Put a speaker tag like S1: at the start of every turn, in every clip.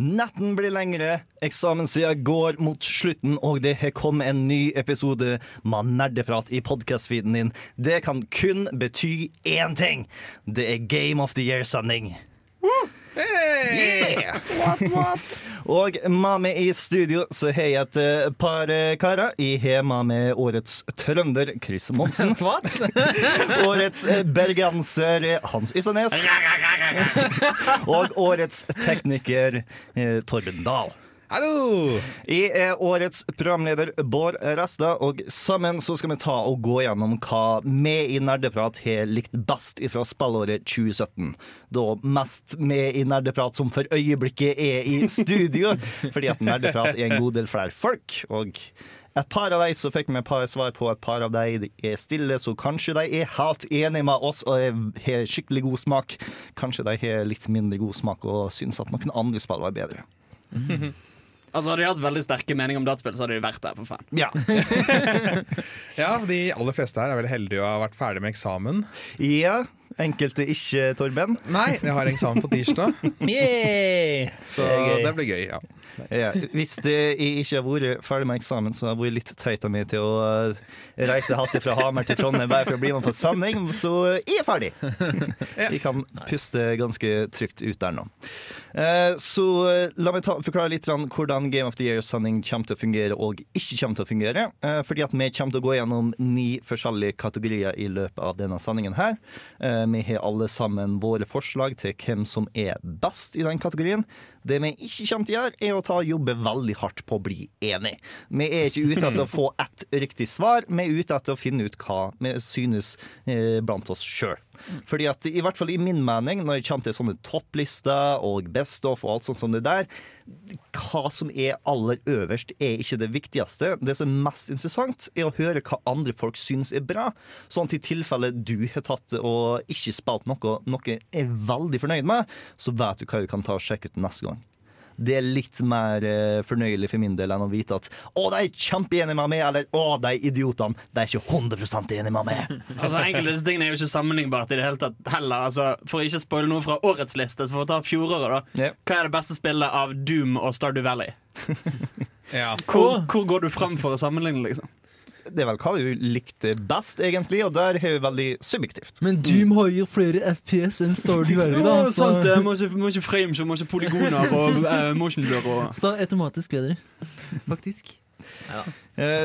S1: Natten blir lengre, eksamenssida går mot slutten, og det har kommet en ny episode med nerdeprat i podkastfeeden din. Det kan kun bety én ting. Det er Game of the Year-sending. Yeah! Og med meg i studio så har jeg et eh, par eh, karer. Jeg har med meg årets trønder Chris Monsen.
S2: What?
S1: Årets eh, bergenser Hans Ysanes. Og årets tekniker Torben Dahl.
S3: Hallo!
S1: Jeg er årets programleder Bård Resta, og sammen så skal vi ta og gå gjennom hva vi i Nerdeprat har likt best fra spillåret 2017. Da mest vi i Nerdeprat som for øyeblikket er i studio, fordi at Nerdeprat er en god del flere folk. og et par av de så fikk vi et par svar på, et par av de er stille, så kanskje de er helt enige med oss og har skikkelig god smak. Kanskje de har litt mindre god smak og syns at noen andre spill var bedre.
S2: Altså Hadde de hatt veldig sterke meninger om dataspill, så hadde de vært der. for faen
S1: Ja.
S3: Ja, De aller fleste her er veldig heldige å ha vært ferdig med eksamen.
S1: ja. Enkelte ikke, Torben.
S3: Nei, jeg har eksamen på tirsdag,
S2: Yay!
S3: så
S1: Det
S3: det blir gøy. ja
S1: Ja, hvis det, jeg ikke har vært ferdig med eksamen, så har jeg vært litt teit av meg til å uh, reise hatt fra Hamar til Trondheim bare for å bli med på samling, så jeg er ferdig. Jeg kan puste ganske trygt ut der nå. Eh, Så eh, la meg ta, forklare litt hvordan Game of the Year-sending kommer til å fungere og ikke kommer til å fungere. Eh, Fordi at vi kommer til å gå gjennom ni forskjellige kategorier i løpet av denne sendingen her. Eh, Vi har alle sammen våre forslag til hvem som er best i den kategorien. Det vi ikke kommer til å gjøre, er å ta jobbe veldig hardt på å bli enig. Vi er ikke ute etter å få ett riktig svar, vi er ute etter å finne ut hva vi synes eh, blant oss sjøl. Fordi at i hvert fall i min mening, når det kommer til sånne topplister og best of og alt sånt som det der, hva som er aller øverst, er ikke det viktigste. Det som er mest interessant, er å høre hva andre folk syns er bra. Sånn at i tilfelle du har tatt og ikke spilt noe noe er veldig fornøyd med, så vet du hva du kan ta og sjekke ut neste gang. Det er litt mer eh, fornøyelig for min del enn å vite at å, de er kjempeenige med meg, eller å, de idiotene, de er ikke 100 enige med meg.
S2: Altså Enkelte disse tingene er jo ikke sammenlignbart i det hele tatt heller. Altså, for å ikke spoile noe fra årets liste, så får vi ta fjoråret. da. Hva er det beste spillet av Doom og Stardew Valley?
S3: Ja.
S2: Hvor, hvor går du fram for å sammenligne? liksom?
S1: Det er vel hva du likte best, egentlig, og der er jo veldig subjektivt.
S4: Men Doom har jo flere FPS enn Stardew Valley, da.
S2: Ja, sant, det må ikke, må ikke frames og må ikke polygoner og uh, motion blur og
S4: så det automatisk bedre. Faktisk.
S1: Eh,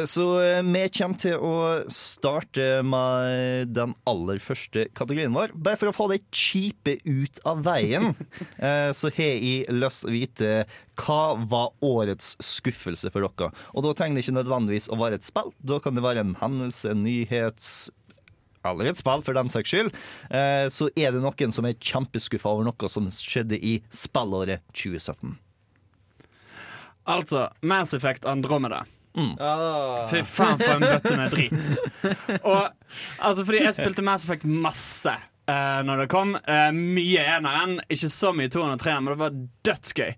S1: Så eh, vi kommer til å starte med den aller første kategorien vår. Bare for å få det kjipe ut av veien, eh, så har jeg lyst til å vite hva var årets skuffelse for dere. Og da trenger det ikke nødvendigvis å være et spill. Da kan det være en hendelse, en nyhet, eller et spill, for den saks skyld. Eh, Så er det noen som er kjempeskuffa over noe som skjedde i spillåret 2017.
S2: Altså, Mass Effect Andromeda.
S4: Ah.
S2: Fy faen, for en bøtte med drit. Og altså, fordi jeg spilte Mass Effect masse uh, når det kom. Uh, mye eneren, ikke så mye toeren og treeren, men det var dødsgøy.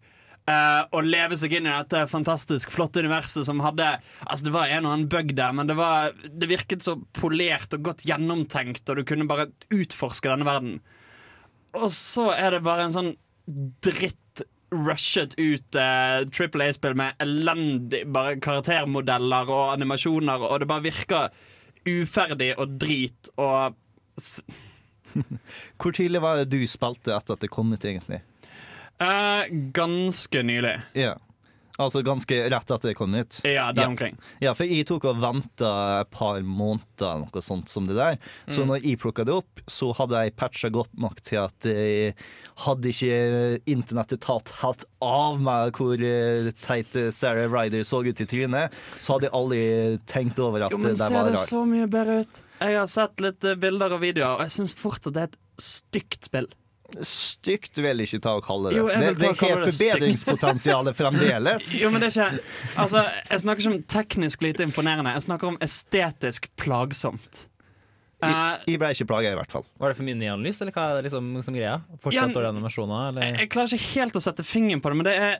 S2: Uh, å leve seg inn i dette fantastisk flotte universet som hadde Altså Det var en og annen bug der, men det, var, det virket så polert og godt gjennomtenkt, og du kunne bare utforske denne verden. Og så er det bare en sånn dritt rushet ut eh, Triple A-spill med elendig bare karaktermodeller og animasjoner, og det bare virker uferdig og drit og
S1: Hvor tidlig var det du spilte etter at det kom ut, egentlig?
S2: eh, Ganske nylig.
S1: Ja. Altså ganske rett etter det kom ut.
S2: Ja, der
S1: er
S2: omkring.
S1: Ja, for jeg tok og venta et par måneder eller noe sånt som det der. Så
S2: Mm.
S1: når jeg plukka det opp, så hadde jeg patcha godt nok til at jeg hadde ikke internettet tatt helt av meg hvor eh, teit eh, Sarah Ryder så ut i trynet, så hadde jeg aldri tenkt over at
S2: Jo, men
S1: det der
S2: ser det så mye bedre ut? Jeg har sett litt eh, bilder og videoer, og jeg syns at det er et stygt spill.
S1: Stygt vil jeg ikke ta og kalle det.
S2: Jo,
S1: det det
S2: er kalle
S1: har
S2: det stygt.
S1: forbedringspotensial fremdeles.
S2: Jo, men det er ikke Altså, Jeg snakker ikke om teknisk lite imponerende, jeg snakker om estetisk plagsomt. Eh,
S1: Jeg, jeg ble ikke plaga, i hvert fall.
S4: Var det for mye neonlys, eller hva er det liksom som greia?
S2: Ja,
S4: Fortsatt dårlige animasjoner, eller?
S2: jeg klarer ikke helt å sette fingeren på det, men det er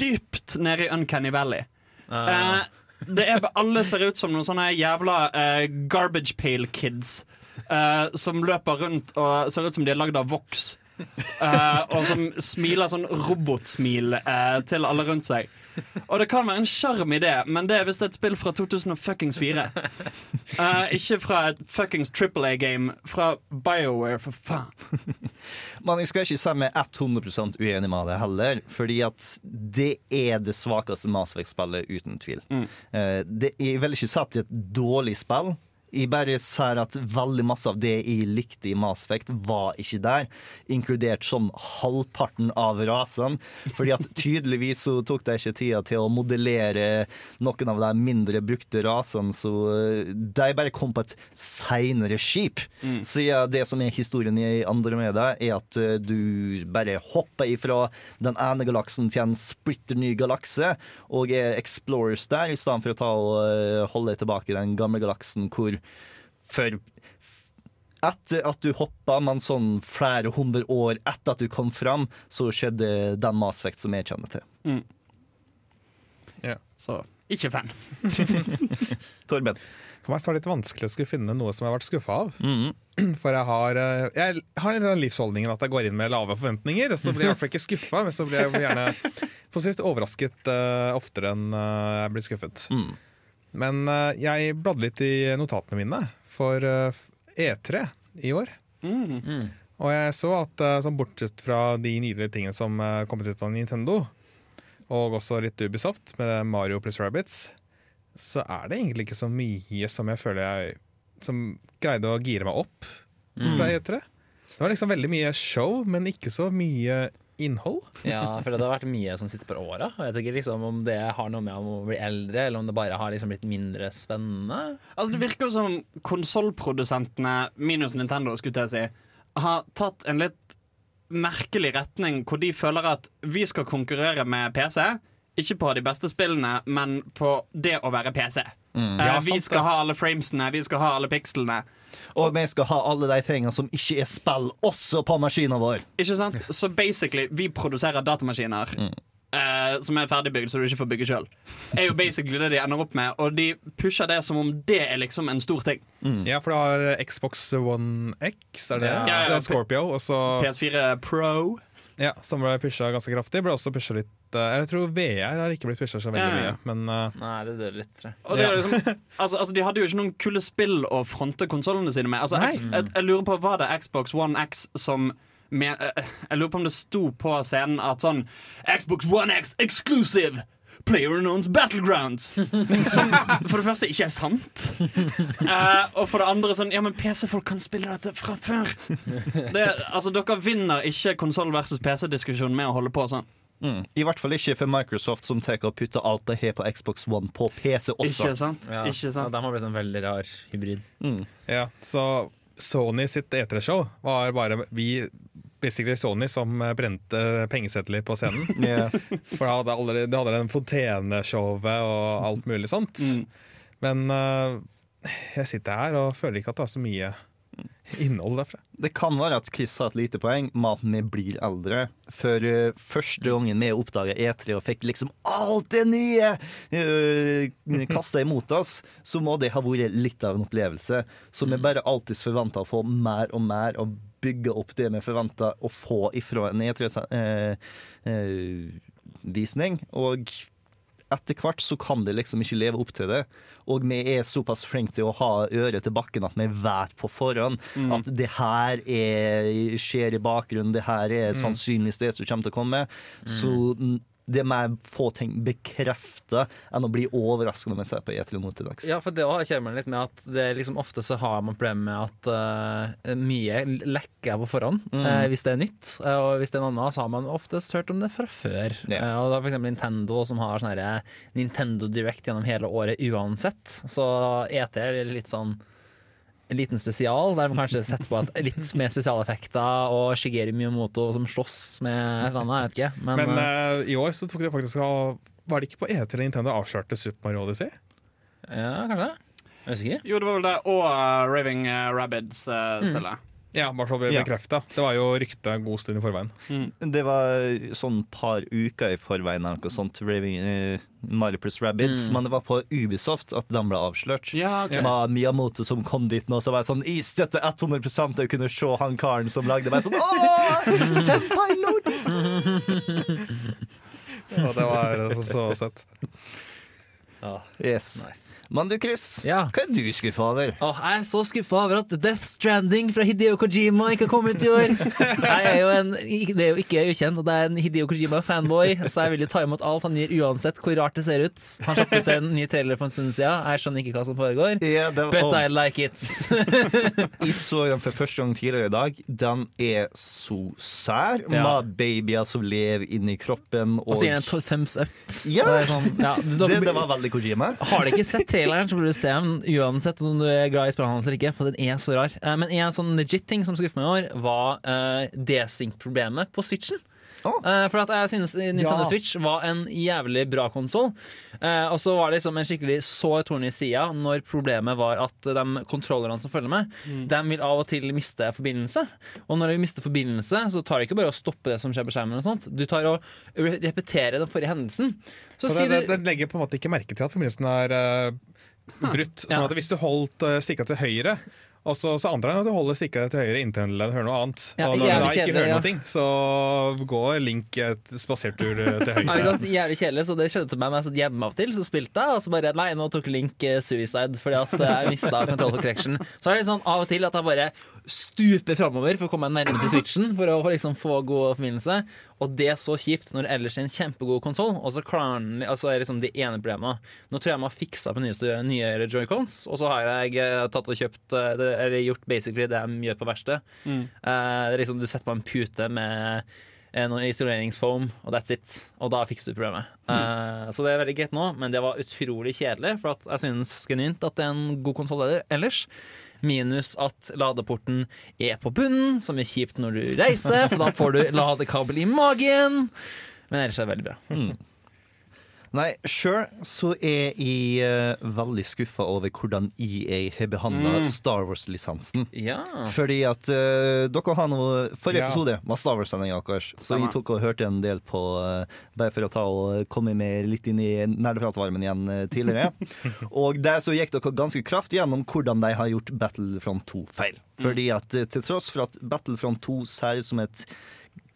S2: dypt nede i Uncanny Valley.
S4: Uh.
S2: Uh, det er, alle ser ut som noen sånne jævla uh, garbage pail kids eh, som løper rundt og ser ut som de er lagd av voks. Uh, og som smiler sånn robotsmil uh, til alle rundt seg. Og det kan være en sjarm i det, men det er visst et spill fra 2004. Uh, ikke fra et fuckings Triple A-game fra BioWare, for faen.
S1: Men jeg skal ikke si meg 100 uenig med det heller, fordi at det er det svakeste Mass Effect-spillet, uten tvil. Eh, Det, jeg vil ikke si at det er et dårlig spill. Jeg bare ser at veldig masse av det jeg likte i Mass Effect, var ikke der. Inkludert sånn halvparten av rasen. Fordi at tydeligvis så tok de ikke tida til å modellere noen av de mindre brukte rasene, så eh, de bare kom på et seinere skip. Siden det som er historien i Andromeda, er at eh, du bare hopper ifra den ene galaksen til en splitter ny galakse, og er explorers der, i stedet for å ta og eh, holde tilbake den gamle galaksen hvor for etter at du hoppa, men sånn flere hundre år etter at du kom fram, så skjedde den Mass Effect som jeg kjenner til.
S2: Så ikke fan.
S1: Torben.
S3: For meg så er det litt vanskelig å skulle finne noe som jeg har vært skuffa av.
S1: Mm.
S3: For jeg har, eh, jeg har den livsholdningen at jeg går inn med lave forventninger. Så blir jeg i hvert fall ikke skuffa, men så blir jeg gjerne positivt overrasket uh, oftere enn uh, jeg blir skuffet.
S1: Mm.
S3: Men eh, jeg bladde litt i notatene mine for eh, E3 i år.
S2: Mm.
S3: Og jeg så at eh, sånn bortsett fra de nydelige tingene som kom ut av Nintendo, og også litt Ubisoft med Mario pluss Rabbits, så er det egentlig ikke så mye som jeg føler jeg Som greide å gire meg opp fra E3. Det var liksom veldig mye show, men ikke så mye innhold.
S4: Ja, for det har vært mye sånn siste par åra. Jeg vet ikke liksom om det har noe med om å bli eldre, eller om det bare har liksom blitt mindre spennende.
S2: Altså Det virker jo som konsollprodusentene, minus Nintendo, skulle jeg si, har tatt en litt merkelig retning hvor de føler at vi skal konkurrere med PC. Ikke på de beste spillene, men på det å være PC. Mm.
S3: Ja,
S2: vi skal ha alle framesene, vi skal ha alle pikslene.
S1: Og vi skal ha alle de tingene som ikke er spill, også på maskinen vår.
S2: Ikke sant? Så basically, vi produserer datamaskiner eh, som er ferdigbygd, så du ikke får bygge sjøl. Er jo basically det de ender opp med, og de pusher det som om det er liksom en stor ting.
S3: Ja, for du har Xbox One X, er det
S2: Ja, ja, ja.
S3: det? er Scorpio, og så
S2: PS4 Pro.
S3: Ja, som ble pusha ganske kraftig. Ble også pusha litt eh, Jeg tror VR har ikke blitt pusha så veldig
S2: Ja, ja.
S3: mye, men eh,
S4: Nei, det dør litt, tror jeg.
S2: Og det er
S3: Ja.
S2: liksom, altså, altså, de hadde jo ikke noen kule spill å fronte konsollene sine med. Altså,
S3: Nei.
S2: X, jeg, jeg lurer på, Var det Xbox One X som med, eh, Jeg lurer på om det sto på scenen at sånn Xbox One X exclusive! Player Unknowns Battlegrounds! Som for det første ikke er sant. Uh, og for det andre sånn Ja, men PC-folk kan spille dette fra før. Det, altså, Dere vinner ikke konsoll versus PC-diskusjonen med å holde på sånn.
S1: Mm. I hvert fall ikke for Microsoft, som tar og putter alt de har på Xbox One, på PC også.
S2: Ikke sant?
S4: Ja,
S2: Ikke sant?
S4: Ja, de har blitt en veldig rar hybrid.
S3: ja. Så Sony sitt E3-show var bare vi Basically Sony som eh, brente pengesedler på scenen.
S1: Yeah.
S3: For da hadde allerede, de hadde den fonteneshowet og alt mulig sånt. Men uh, jeg sitter her og føler ikke at det er så mye innhold derfra.
S1: Det kan være at Chris har et lite poeng med at vi blir eldre. For eh, første gangen vi oppdaga E3 og fikk liksom alt det nye uh, kasta imot oss, så må det ha vært litt av en opplevelse. Så vi bare alltid forventa å få mer og mer og bygge opp det vi forventa å få ifra en E3-visning. og etter hvert så kan det liksom ikke leve opp til det. Og vi er såpass flinke til å ha øret til bakken at vi vet på forhånd at det her er, skjer i bakgrunnen, det her er sannsynligvis det som kommer til å komme. Så mm, det mer få ting bekrefta enn å bli overraska når man ser på E3 nå til dags.
S4: Ja, for det også kommer litt med at det liksom ofte så har man problemer med at uh, mye lekker på forhånd eh, hvis det er nytt. Uh, og hvis det er noe annet, så har man oftest hørt om det fra før.
S1: Ja.
S4: Og da f.eks. Nintendo som har sånn Nintendo Direct gjennom hele året uansett. Så E3 er litt sånn en liten spesial, der man kanskje setter på litt mer spesialeffekter og Shigeru Miyamoto som slåss med et eller annet, jeg vet ikke. Men,
S3: Men
S4: eh,
S3: i år så tok de faktisk av Var det ikke på E3 Nintendo avslørte Super Mario Odyssey?
S4: ja, kanskje. Jeg husker ikke.
S2: Jo, det var vel det, og uh, Raving uh, Rabbids-spillet.
S3: Ja, i hvert fall ble
S1: Ja.
S3: bekrefta. Det var jo rykte en god stund i forveien.
S1: Det var sånn par uker i forveien eller noe sånt. Raving, eh, Mario plus Rabbids. Men det var på Ubisoft at de ble avslørt.
S2: Ja, okay.
S1: Det var Miyamoto som kom dit nå, så var jeg sånn I støtte 100 å kunne se han karen som lagde meg sånn Åh! Senpai Lotus!
S3: Og det var så søtt.
S1: Yes.
S4: Nice.
S1: Men du, Chris,
S4: Ja.
S1: hva er du skuffa over?
S4: Åh, jeg er så skuffa over at Death Stranding fra Hideo Kojima ikke har kommet i år. Jeg er jo en, det er jo ikke ukjent at jeg er en Hideo Kojima-fanboy, så jeg vil jo ta imot alt han gir uansett hvor rart det ser ut. Han slapp ut en ny trailer for en stund siden. Jeg skjønner ikke hva som foregår.
S1: Yeah, var,
S4: But I like it.
S1: jeg så den for første gang tidligere i dag. Den er så sær.
S4: Ja.
S1: Med babyer som lever inni kroppen. Og,
S4: Og så gir den en thumbs up. er sånn, ja, det,
S1: det, det var veldig Kojima.
S4: Har du ikke sett traileren, så burde du se den uansett om du er glad i spillene hans eller ikke, for den er så rar. Eh, Men en sånn legit ting som skuffer meg i år, var uh, desync-problemet på Switchen.
S1: Oh.
S4: Eh, for at jeg synes Nintendo
S3: Ja.
S4: Switch var en jævlig bra konsoll. og så var det liksom en skikkelig sår torn i sida når problemet var at de kontrollerne som følger med, de vil av og til miste forbindelse. Og når de mister forbindelse, så tar det ikke bare å stoppe det som skjer på skjermen. og sånt Du tar og re- repeterer den forrige hendelsen. Så
S3: det, det, det legger på en måte ikke merke til at forbindelsen er uh, brutt. Sånn
S4: Ja.
S3: at hvis du holdt uh, stikka til høyre, og så, så andre er at du holder stikka til høyre inntil den hører noe annet.
S4: Ja,
S3: og når du da ikke hører
S4: ja.
S3: noe, så går Link et spasertur eh, til
S4: Ja,
S3: høyre.
S4: sant? Jævlig kjedelig, så det til meg mens jeg satt hjemme av og til. Så spilte jeg, og så bare Nei, nå tok Link eh, suicide fordi at eh, jeg mista control for correction. Så er det litt sånn av og til at jeg bare stuper framover for å komme meg nærmere til switchen for å liksom få god forbindelse. Og det er så kjipt når det ellers er en kjempegod konsoll, og så klarer den Altså er liksom de ene problemene. Nå tror jeg de har fiksa på nyeste, nyere joycons, og så har jeg eh, tatt og kjøpt eh, Eller gjort basically det de gjør på verksted. Eh, det er liksom, du setter på en pute med eh, noe isoleringsfoam, og that's it. Og da fikser du problemet. Eh, så det er veldig greit nå, men det var utrolig kjedelig, for at jeg synes genuint at det er en god konsoll ellers. Minus at ladeporten er på bunnen, som er kjipt når du reiser, for da får du ladekabel i magen. Men ellers er det veldig bra.
S1: Nei, sjøl så er jeg uh, veldig skuffa over hvordan EA har behandla Star Wars-lisensen.
S4: Ja.
S1: Fordi at uh, dere har noe Forrige
S3: Ja.
S1: episode var Star Wars-sendinga deres, så
S2: Stemmer.
S1: jeg tok og hørte en del på uh, Bare for å ta og komme med litt inn i nerdepratvarmen igjen tidligere. og der så gikk dere ganske kraftig gjennom hvordan de har gjort Battlefront 2 feil. Fordi at til tross for at Battlefront 2 ser ut som et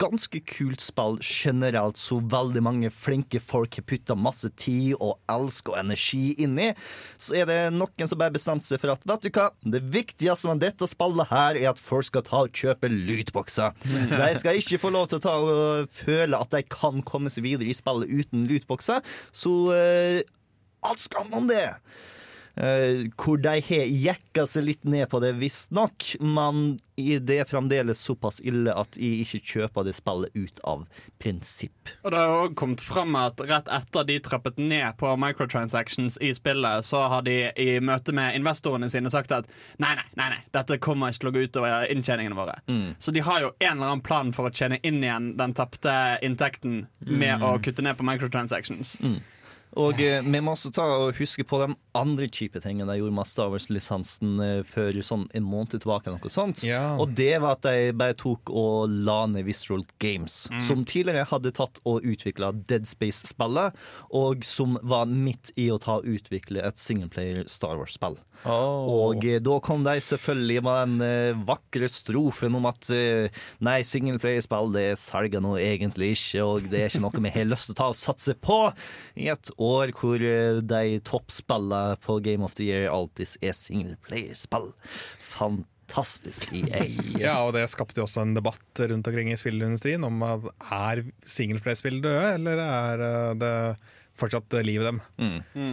S1: ganske kult spill generelt, så veldig mange flinke folk har putta masse tid og elsk og energi inn i, så er det noen som bare bestemte seg for at vet du hva, det viktigste med dette spillet her er at folk skal ta og kjøpe lootboxer. De skal ikke få lov til å ta og føle at de kan komme seg videre i spillet uten lootboxer, så uh, alt skal man det. Eh, hvor de har jekka seg litt ned på det, visstnok. Men det er fremdeles såpass ille at jeg ikke kjøper det spillet ut av prinsipp.
S2: Og det har også kommet fram at rett etter de trappet ned på microtransactions i spillet, så har de i møte med investorene sine sagt at nei, nei, nei, nei dette kommer ikke til å gå utover inntjeningene våre. Så de har jo en eller annen plan for å tjene inn igjen den tapte inntekten med å kutte ned på microtransactions.
S1: Og eh, vi må også ta og huske på de andre kjipe tingene jeg gjorde med Star Wars-lisensen eh, for sånn en måned tilbake. Noe sånt.
S3: Ja.
S1: Og det var at de bare tok og la ned Visceral Games, som tidligere hadde tatt og utvikla Dead Space-spillet, og som var midt i å ta og utvikle et singleplayer Star Wars-spill. Og eh, da kom de selvfølgelig med den vakre strofen om at nei, singleplayerspill det selger nå egentlig ikke, og det er ikke noe vi har lyst til å ta og satse på i et år hvor eh, de toppspillene på Game of the Year alltid er singleplayerspill. Fantastisk EA.
S3: Ja, og det skapte jo også en debatt rundt omkring i spillindustrien om at er singleplayerspill døde, eller er eh, det fortsatt liv i dem?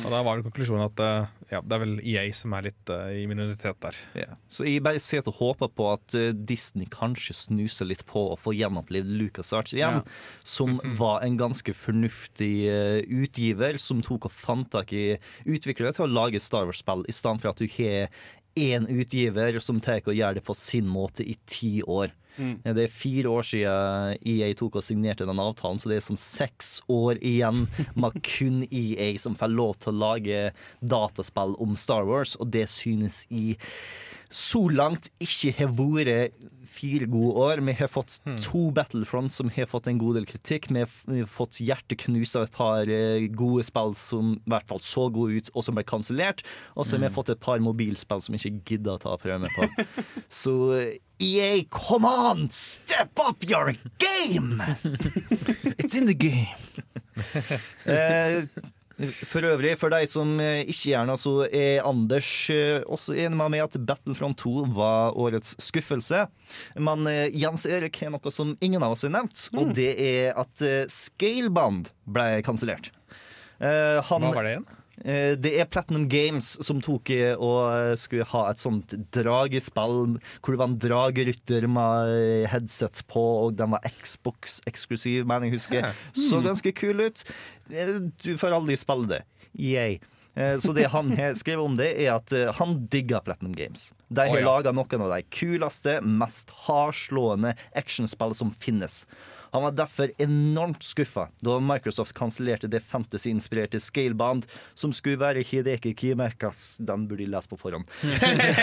S3: Og da var det konklusjonen at eh, ja, det er vel EA som er litt uh, i minoritet der.
S1: Yeah. Så jeg bare sitter og håper på at eh, Disney kanskje snuser litt på å få gjenopplevd LucasArts igjen, som var en ganske fornuftig eh, utgiver, som tok og fant tak i utviklere til å lage Star Wars-spill, i stedet for at du har én utgiver som tar og gjør det på sin måte i ti år. Ja, Det er fire år siden EA tok og signerte den avtalen, så det er sånn seks år igjen med kun EA som får lov til å lage dataspill om Star Wars, og det synes i så langt ikke har vært fire gode år. Vi har fått
S3: Hmm.
S1: to Battlefront som har fått en god del kritikk. Vi har vi fått hjerteknust av et par eh, gode spill som i hvert fall så gode ut, og som ble kansellert. Og så har
S3: Hmm.
S1: vi fått et par mobilspill som ikke gidder å ta prøve med på. Så eh, EA, come on! Step up your game!
S4: It's in the game.
S1: Eh, for øvrig, for deg som eh, ikke gjør noe, så er Anders eh, også enig med meg at Battlefront 2 var årets skuffelse. Men eh, Jens Erik har noe som ingen av oss har nevnt, og det er at Scaleband ble kansellert. Han-
S3: Hva var det igjen?
S1: Eh, Det er Platinum Games som tok og eh, skulle ha et sånt dragespill hvor det var en dragerytter med eh, headset på, og den var Xbox-eksklusiv, mener jeg husker. Så ganske kul ut. Du får aldri spille det. Yay. Så det han har skrevet om det, er at han digger Platinum Games. De har
S3: oh, ja.
S1: laga noen av de kuleste, mest hardslående actionspillene som finnes. Han var derfor enormt skuffa da Microsoft kansellerte det fantasy-inspirerte Scaleband, som skulle være Hideki Kimekas Den burde de lese på forhånd.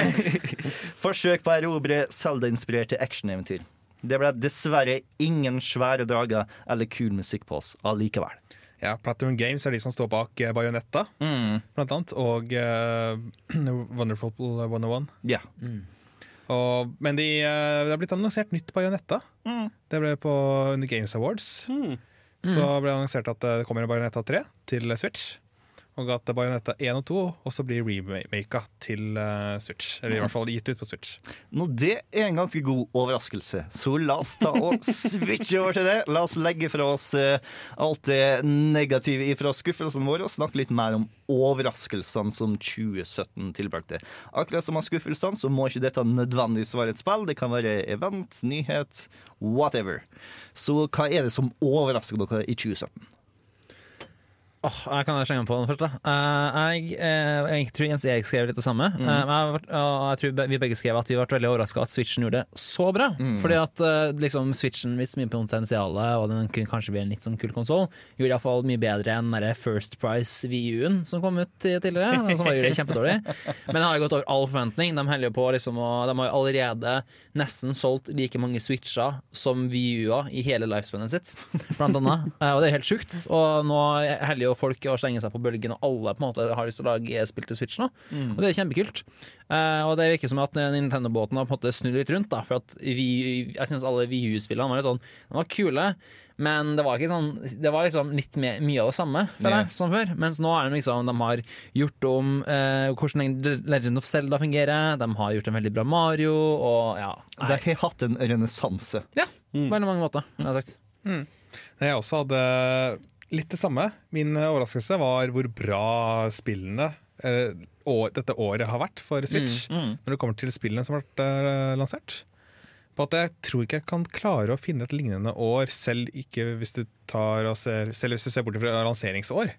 S1: Forsøk på å erobre Zelda-inspirerte actioneventyr. Det ble dessverre ingen svære drager eller kul musikk på oss allikevel.
S3: Ja, Platinum Games er de som står bak Bajonetta, Bayonetta, blant annet, og uh, Wonderful 101.
S1: Ja.
S3: Og, men de, eh, det har blitt annonsert nytt Bayonetta.
S1: Mm.
S3: Det ble på under Games Awards. Så ble det annonsert at det kommer en bajonetta 3 til Switch. Og at Bayonetta 1 og 2 også blir remaka til eh, Switch. Eller i hvert fall gitt ut på Switch.
S1: Nå, det er en ganske god overraskelse, så la oss ta og switche over til det. La oss legge fra oss eh, alt det negative fra skuffelsene våre og snakke litt mer om overraskelsene som 2017 tilbrakte. Akkurat som av skuffelsene, så må ikke dette nødvendigvis være et spill. Det kan være event, nyhet, whatever. Så hva er det som overrasker dere i 2017?
S4: Åh, jeg kan slenge meg på den først. da uh, jeg, uh, jeg tror Jens Erik skrev litt det samme. Mm. Uh, jeg, jeg tror vi begge skrev at vi ble veldig overraska at Switchen gjorde det så bra. Fordi at liksom, Switchen viste mye potensial, og den kunne kanskje bli en litt sånn kul konsoll. Gjorde iallfall mye bedre enn den First Price VU-en som kom ut tidligere. Som var gjorde kjempedårlig Men den har gått over all forventning. De holder på liksom og De har allerede nesten solgt like mange Switcher som VU-er i hele lifespanet sitt, blant annet. Og det er helt sjukt. Og nå heller jo folk og slenger seg på bølgen, og alle på en måte har lyst til å lage spill til Switch nå. Og det er kjempekult. Uh, og det virker som at Nintendo-båten har på en måte snudd litt rundt, da. For at vi, jeg syns alle VU-spillene var litt sånn De var kule. Men det var ikke sånn Det var liksom litt mer, mye av det samme føler jeg, som før. Mens nå er det liksom De har gjort om eh, hvordan Legend of Zelda fungerer. De har gjort en veldig bra Mario, og ja.
S1: De har hatt en renessanse.
S4: Ja, på veldig mange måter, har jeg Mm.
S3: Jeg også hadde litt det samme. Min eh, overraskelse var hvor bra spillene eh, å- dette året har vært for Switch. Når det kommer til spillene som har vært eh, lansert. På at Jeg tror ikke jeg kan klare å finne et lignende år, selv ikke hvis du ser, selv hvis du ser bort fra lanseringsår.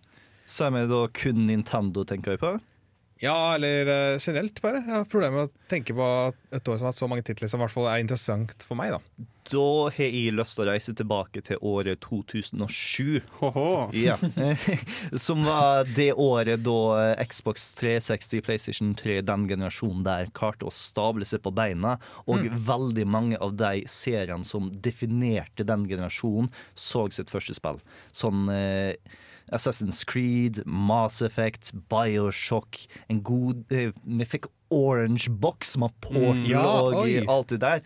S1: Så er det da kun Nintendo, tenker jeg på.
S3: Ja, eller eh, generelt, bare. Jeg har problemer med å tenke på et år som har hatt så mange titler som i hvert fall er interessant for meg. da
S1: Da har jeg lyst til å reise tilbake til året 2007.
S2: Ho-ho.
S1: Ja. Som var det året da Xbox 360, PlayStation 3, den generasjonen der, klarte å stable seg på beina. Og veldig mange av de seriene som definerte den generasjonen, så sitt første spill. Sånn eh, Assassin's Creed, Mass Effect, Bioshock En god eh, Vi fikk Orange Box med Portal
S3: ja,
S1: og
S3: oi.
S1: alt det der.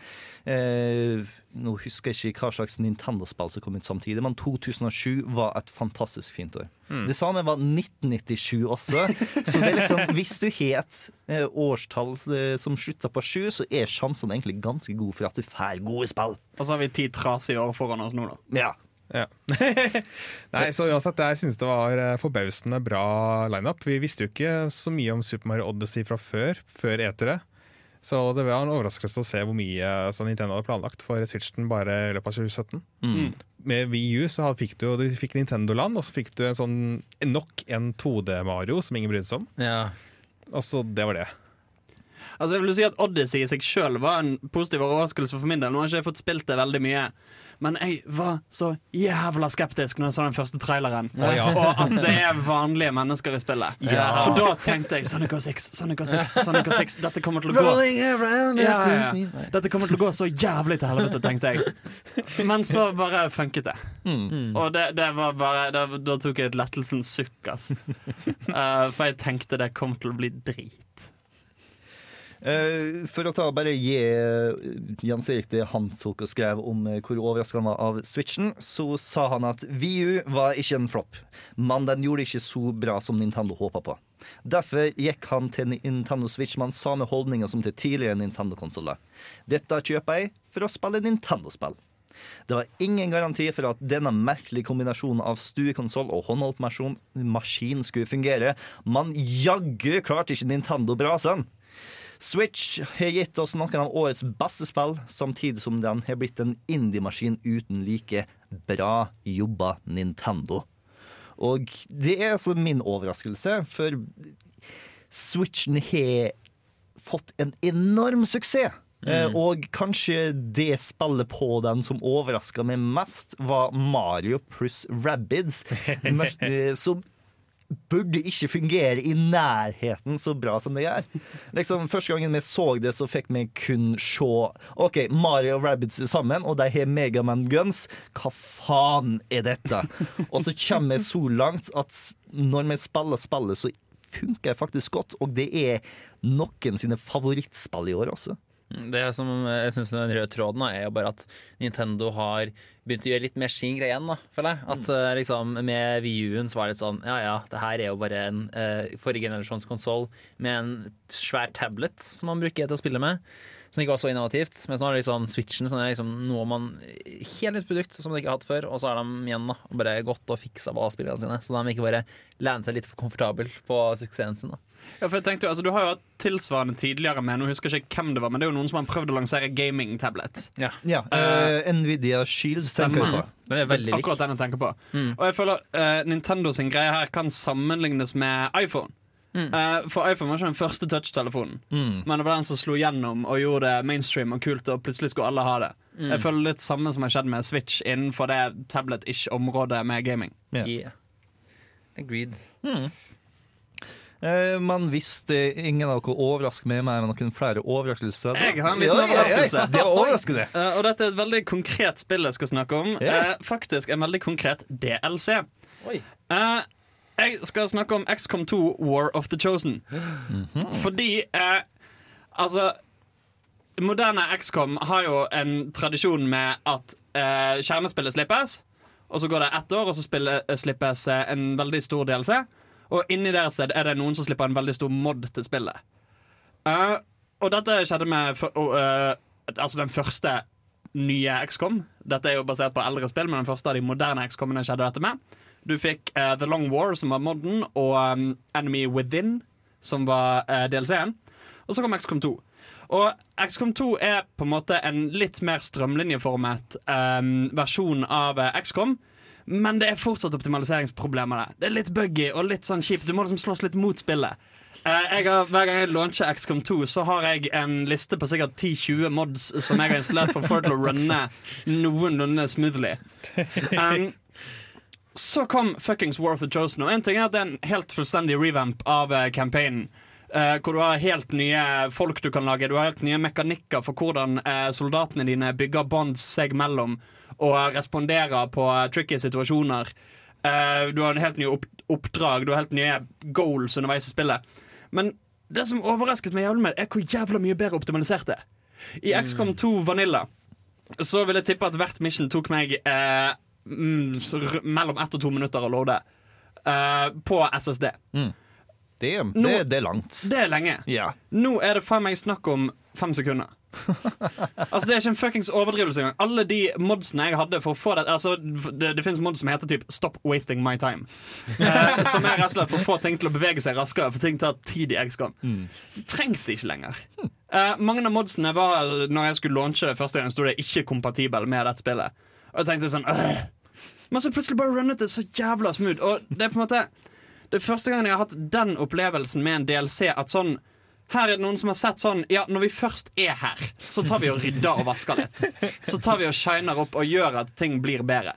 S1: Eh, nå husker jeg ikke hva slags Nintendo-spill som kom ut samtidig, men 2007 var et fantastisk fint år. Det samme var 1997 også. Så det er liksom, hvis du har et eh, årstall eh, som slutter på sju, så er sjansene egentlig ganske gode for at du får gode spill.
S2: Og så har vi ti trasige år foran oss nå, da.
S1: Ja.
S3: Ja. Nei, så uansett, jeg synes det var eh, forbausende bra lineup. Vi visste jo ikke så mye om Super Mario Odyssey fra før, før etere. Så det var en overraskelse å se hvor mye som Nintendo hadde planlagt for Switchen bare i løpet av 2017.
S1: Mm.
S3: Med Wii U så fikk du, du fikk Nintendo-land, og så fikk du en sånn, nok en 2D-Mario som ingen brydde seg om.
S4: Ja.
S3: Og så det var det.
S2: Altså jeg vil si at Odyssey i seg sjøl var en positiv overraskelse for min del. Nå har jeg ikke fått spilt det veldig mye. Men jeg var så jævla skeptisk når jeg så den første traileren.
S3: Ja, ja.
S2: Og at det er vanlige mennesker i spillet.
S1: Ja.
S2: For da tenkte jeg Sonic 06, Sonic 06, Sonic 06 Dette kommer til å gå. Dette kommer til å gå så jævlig til helvete, tenkte jeg. Men så bare funket det. Og det, det var bare det, Da tok jeg et lettelsens sukk, altså. Uh, for jeg tenkte det kom til å bli drit.
S1: Eh, for å ta bare gi eh, Jens Erik det han tok og skrev om eh, hvor overraska han var av Switchen, så sa han at VU var ikke en flopp, men den gjorde ikke så bra som Nintendo håpa på. Derfor gikk han til Nintendo Switch med den samme holdninga som til tidligere Nintendo-konsoller. Dette kjøper jeg for å spille Nintendo-spill. Det var ingen garanti for at denne merkelige kombinasjonen av stuekonsoll og håndholdt maskin, skulle fungere, men jaggu klarte ikke Nintendo brasen. Switch har gitt oss noen av årets beste spill, samtidig som den har blitt en indie-maskin uten like bra jobba Nintendo. Og det er altså min overraskelse, for Switchen har fått en enorm suksess. Mm. Og kanskje det spillet på den som overraska meg mest, var Mario pluss Rabbids. Eh, Som burde ikke fungere i nærheten så bra som det gjør. Liksom, første gangen vi så det, så fikk vi kun se OK, Mario og Rabbids er sammen, og de har Megaman Guns. Hva faen er dette? Og så kommer vi så langt at når vi spiller spillet, så funker det faktisk godt, og det er noen sine favorittspill i år også.
S4: Det som jeg synes den røde tråden er jo bare at Nintendo har begynt å gjøre litt mer sin greie igjen. da, føler jeg. At mm. liksom Med VU-en så var det litt sånn Ja ja, det her er jo bare en uh, forrige generasjons konsoll med en svær tablet som man bruker til å spille med. Som ikke var så innovativt. Men så har liksom Switchen som er liksom noe man Helt nytt produkt som de ikke har hatt før. Og så er de igjen da bare gått og fiksa på spillene sine. Så de ikke bare lener seg litt for komfortabel på suksessen sin. da
S2: Ja, for jeg tenkte jo, altså Du har jo hatt tilsvarende tidligere med Nå husker jeg ikke hvem det var, men det er jo noen som har prøvd å lansere gaming-tablet.
S4: Ja,
S1: Ja, uh, Nvidia Shields tenker jeg på.
S4: Den er veldig lik.
S2: Akkurat den jeg tenker på. Og jeg føler uh, Nintendo sin greie her kan sammenlignes med iPhone. Eh, for iPhone var ikke den første touchtelefonen, men det var den som slo gjennom og gjorde det mainstream og kult, og plutselig skulle alle ha det. Jeg føler litt samme som har skjedd med Switch innenfor det tablet-ish-området med gaming.
S1: Yeah.
S4: Yeah. Agreed.
S1: Eh, Men hvis det ingen av dere overrasker meg med noen flere overraskelser
S2: Jeg har en liten
S1: Ja, ja, ja,
S2: overraskelse.
S1: Det var overraskende.
S2: Eh, og dette er et veldig konkret spill jeg skal snakke om.
S1: Ja.
S2: Eh, faktisk en veldig konkret DLC.
S4: Oi.
S2: Eh, jeg skal snakke om XCOM 2 War of the Chosen. Fordi eh, Altså Moderne XCOM har jo en tradisjon med at eh, kjernespillet slippes. Og så går det ett år, og så spiller, slippes eh, en veldig stor delelse. Og inni deres sted er det noen som slipper en veldig stor mod til spillet. Uh, og dette skjedde med for, eh, altså den første nye XCOM. Dette er jo basert på eldre spill, men den første av de moderne XCOM-ene skjedde dette med. Du fikk uh, The Long War, som var modden, og um, Enemy Within, som var uh, DLC-en. Og så kom XCOM 2. Og XCOM 2 er på en måte en litt mer strømlinjeformet um, versjon av eh, XCOM. Men det er fortsatt optimaliseringsproblemer der. Det er litt buggy og litt sånn kjipt. Du må liksom slåss litt mot spillet. Uh, har, hver gang jeg launcher XCOM 2, så har jeg en liste på sikkert 10-20 mods som jeg har installert for få til å runne noenlunde smoothly. Um, så kom fuckings War of the Chosen. Og en ting er at det er en helt fullstendig revamp av uh, campaignen. Uh, hvor du har helt nye folk du kan lage. Du har helt nye mekanikker for hvordan uh, soldatene dine bygger bånd seg mellom og responderer på tricky situasjoner. Du har en helt nye opp oppdrag, du har helt nye goals underveis i spillet. Men det som overrasket meg jævlig med, er hvor jævla mye bedre optimalisert det er. I XCOM 2 Vanilla så vil jeg tippe at hvert mission tok meg eh, mm, mellom ett og to minutter å loade. uh, på SSD.
S1: Det, er-
S2: Nå-
S1: det, det er langt.
S2: Det er lenge.
S1: Ja.
S2: Nå er det faen meg snakk om fem sekunder. altså Det er ikke en fuckings overdrivelse engang. Alle de modsene jeg hadde for å få det Altså Det, det finnes mods som heter typ 'Stop wasting my time'. Eh, som er rett for å få ting til å bevege seg raskere, for ting tar tid i XCOM. Det trengs ikke lenger. Eh, mange av modsene var Når jeg skulle launche det første gang, sto det 'ikke kompatibel' med dette spillet. Og jeg tenkte sånn «Åh». Men så plutselig bare runnet det så jævla smooth. Og det er på en måte Det er første gangen jeg har hatt den opplevelsen med en DLC, at sånn her er det noen som har sett sånn Ja, når vi først er her, så tar vi og rydder og vasker litt. Så tar vi og shiner opp og gjør at ting blir bedre.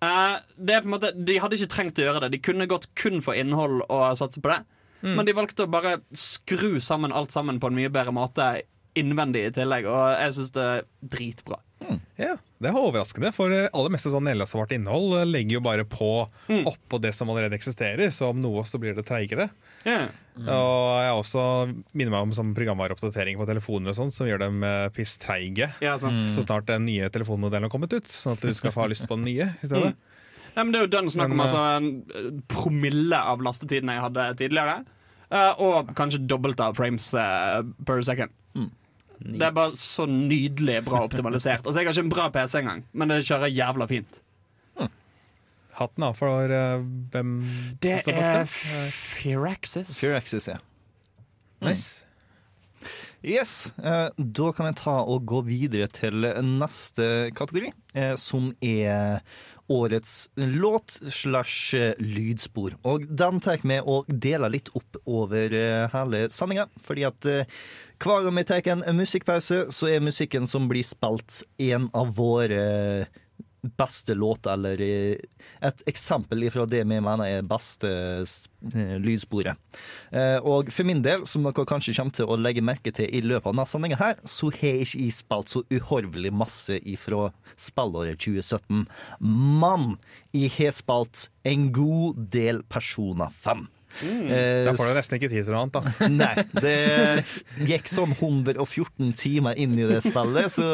S2: Eh, det er på en måte De hadde ikke trengt å gjøre det. De kunne gått kun for innhold og satse på det. Men de valgte å bare skru sammen alt sammen på en mye bedre måte innvendig i tillegg, og jeg syns det er dritbra.
S3: Ja, Det er overraskende, for det aller meste sånn nedlastvart innhold eh, legger jo bare på oppå det som allerede eksisterer, så om noe så blir det treigere.
S2: Ja.
S3: Og jeg også minner meg om sånn programvareoppdatering på telefoner og sånt, som gjør dem piss treige
S2: Ja, sant.
S3: Så snart den nye telefonmodellen har kommet ut, sånn at du skal få ha lyst på den nye i stedet.
S2: Nei, men det er jo dønn snakk om altså, en eh, promille av lastetiden jeg hadde tidligere. eh, og kanskje dobbelt av frames eh, per second. Det er bare så nydelig bra optimalisert. Altså, Jeg har ikke en bra PC engang, men det kjører jævla fint.
S3: Hatten av for uh, hvem
S2: Det
S3: som står bak
S2: er
S3: det.
S2: Firaxis.
S1: Firaxis, ja.
S3: Nice.
S1: Yes, eh, da kan jeg ta og gå videre til neste kategori, eh, som er årets låt slash eh, lydspor. Og den tar jeg med og deler litt opp over eh, hele sendinga, fordi at eh, hver gang vi tar en musikkpause, så er musikken som blir spilt, en av våre beste låter, eller eh, et eksempel fra det vi mener er beste eh, lydsporet. Eh, Og for min del, som dere kanskje kommer til å legge merke til i løpet av denne sendinga her, så har ikke jeg spilt så uhorvelig masse ifra spillåret 2017. Men jeg har spilt en god del Persona 5. Eh,
S3: Da får du nesten ikke tid til noe annet, da.
S1: Nei, det gikk sånn 114 timer inn i det spillet, så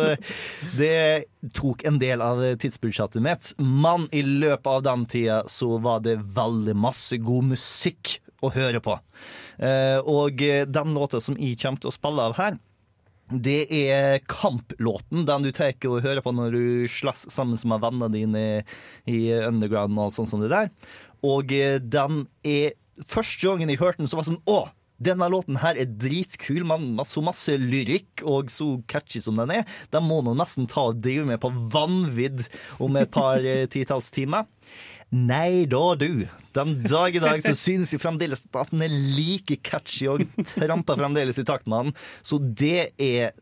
S1: det tok en del av tidsbudsjettet mitt. Men i løpet av den tida så var det veldig masse god musikk å høre på. Eh, Og den låta som jeg kommer til å spille av her, det er kamplåten, den du tar og hører på når du slåss sammen med vennene dine i underground og alt sånt som det der. Og eh, den er Første gangen jeg hørte den, så var det sånn Å! Denne låten her er dritkul, men med så masse lyrikk og så catchy som den er. Den må nå nesten ta og drive med på vanvidd om et par eh, titalls timer. Nei da, du. Den dag i dag så synes jeg fremdeles at den er like catchy og tramper fremdeles i takt med den. Så det er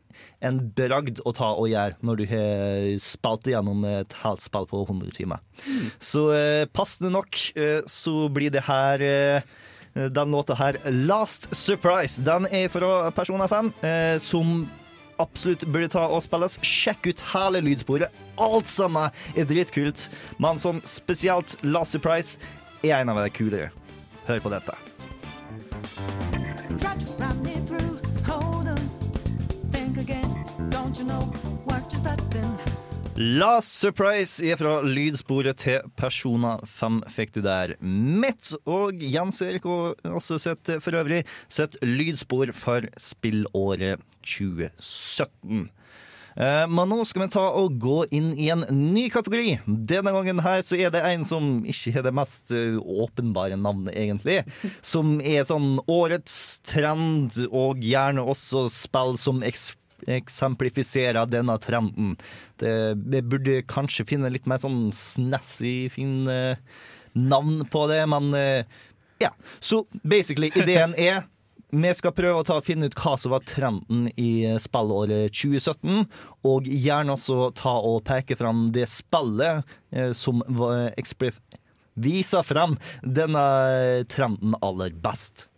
S1: en bragd å ta og gjøre når du har spilt igjennom et helt spill på 100 timer. Så eh, passende nok eh, så blir det her eh, den låta her, 'Last Surprise', den er fra Persona 5, eh, som absolutt burde ta og spilles. Sjekk ut hele lydsporet. Alt sammen er dritkult, men sånn spesielt 'Last Surprise' er en av de kulere. Hør på dette. Last Surprise er fra lydsporet til Persona 5 fikk du der. Mitt og Jens Erik og også sett for øvrig sitt lydspor for spillåret 2017. Eh, Men nå skal vi ta og gå inn i en ny kategori. Denne gangen her så er det en som ikke har det mest eh, åpenbare navnet, egentlig. Som er sånn årets trend, og gjerne også spill som eks eksemplifiserer denne trenden. Det, vi burde kanskje finne litt mer sånn snassy, fin eh, navn på det, men eh, ja. Så basically, ideen er vi skal prøve å ta, finne ut hva som var trenden i spillåret 2017, og gjerne også ta og peke fram det spillet eh, som var viser frem denne trenden aller best.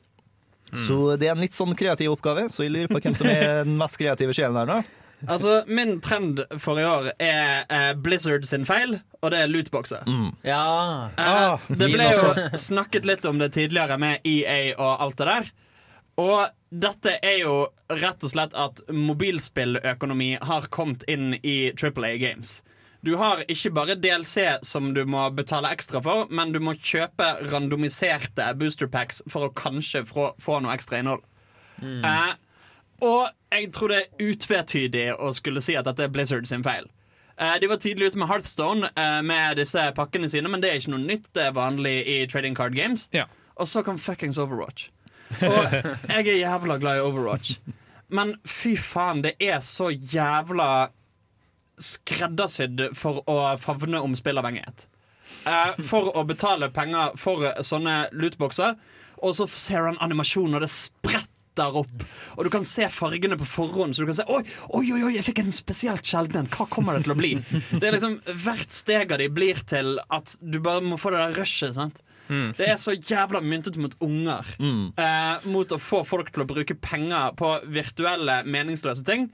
S1: Så det er en litt sånn kreativ oppgave, så jeg lurer på hvem som er den mest kreative sjelen her nå.
S2: Altså, Min trend for i år er eh, Blizzard sin feil, og det er lootboxer.
S4: Ja.
S2: Eh,
S3: Ah,
S2: det ble jo snakket litt om det tidligere med EA og alt det der. Og dette er jo rett og slett at mobilspilløkonomi har kommet inn i Triple A Games. Du har ikke bare DLC som du må betale ekstra for, men du må kjøpe randomiserte boosterpacks for å kanskje få, få noe ekstra innhold. Eh, og jeg tror det er utvetydig å skulle si at dette er Blizzard sin feil. Eh, de var tidlig ute med Hearthstone eh, med disse pakkene sine, men det er ikke noe nytt. Det er vanlig i trading card games.
S3: Ja.
S2: Og så kom fuckings Overwatch. Og jeg er jævla glad i Overwatch. Men fy faen, det er så jævla skreddersydd for å favne om spillavhengighet. Eh, for å betale penger for sånne lootboxer, og så ser han animasjonen, og det spretter opp. Og du kan se fargene på forhånd, så du kan se Oi, oi, oi, jeg fikk en spesielt sjelden en. Hva kommer det til å bli? Det er liksom Hvert steg av de blir til at du bare må få det der rushet. sant? Det er så jævla myntet mot unger. Eh, mot å få folk til å bruke penger på virtuelle, meningsløse ting.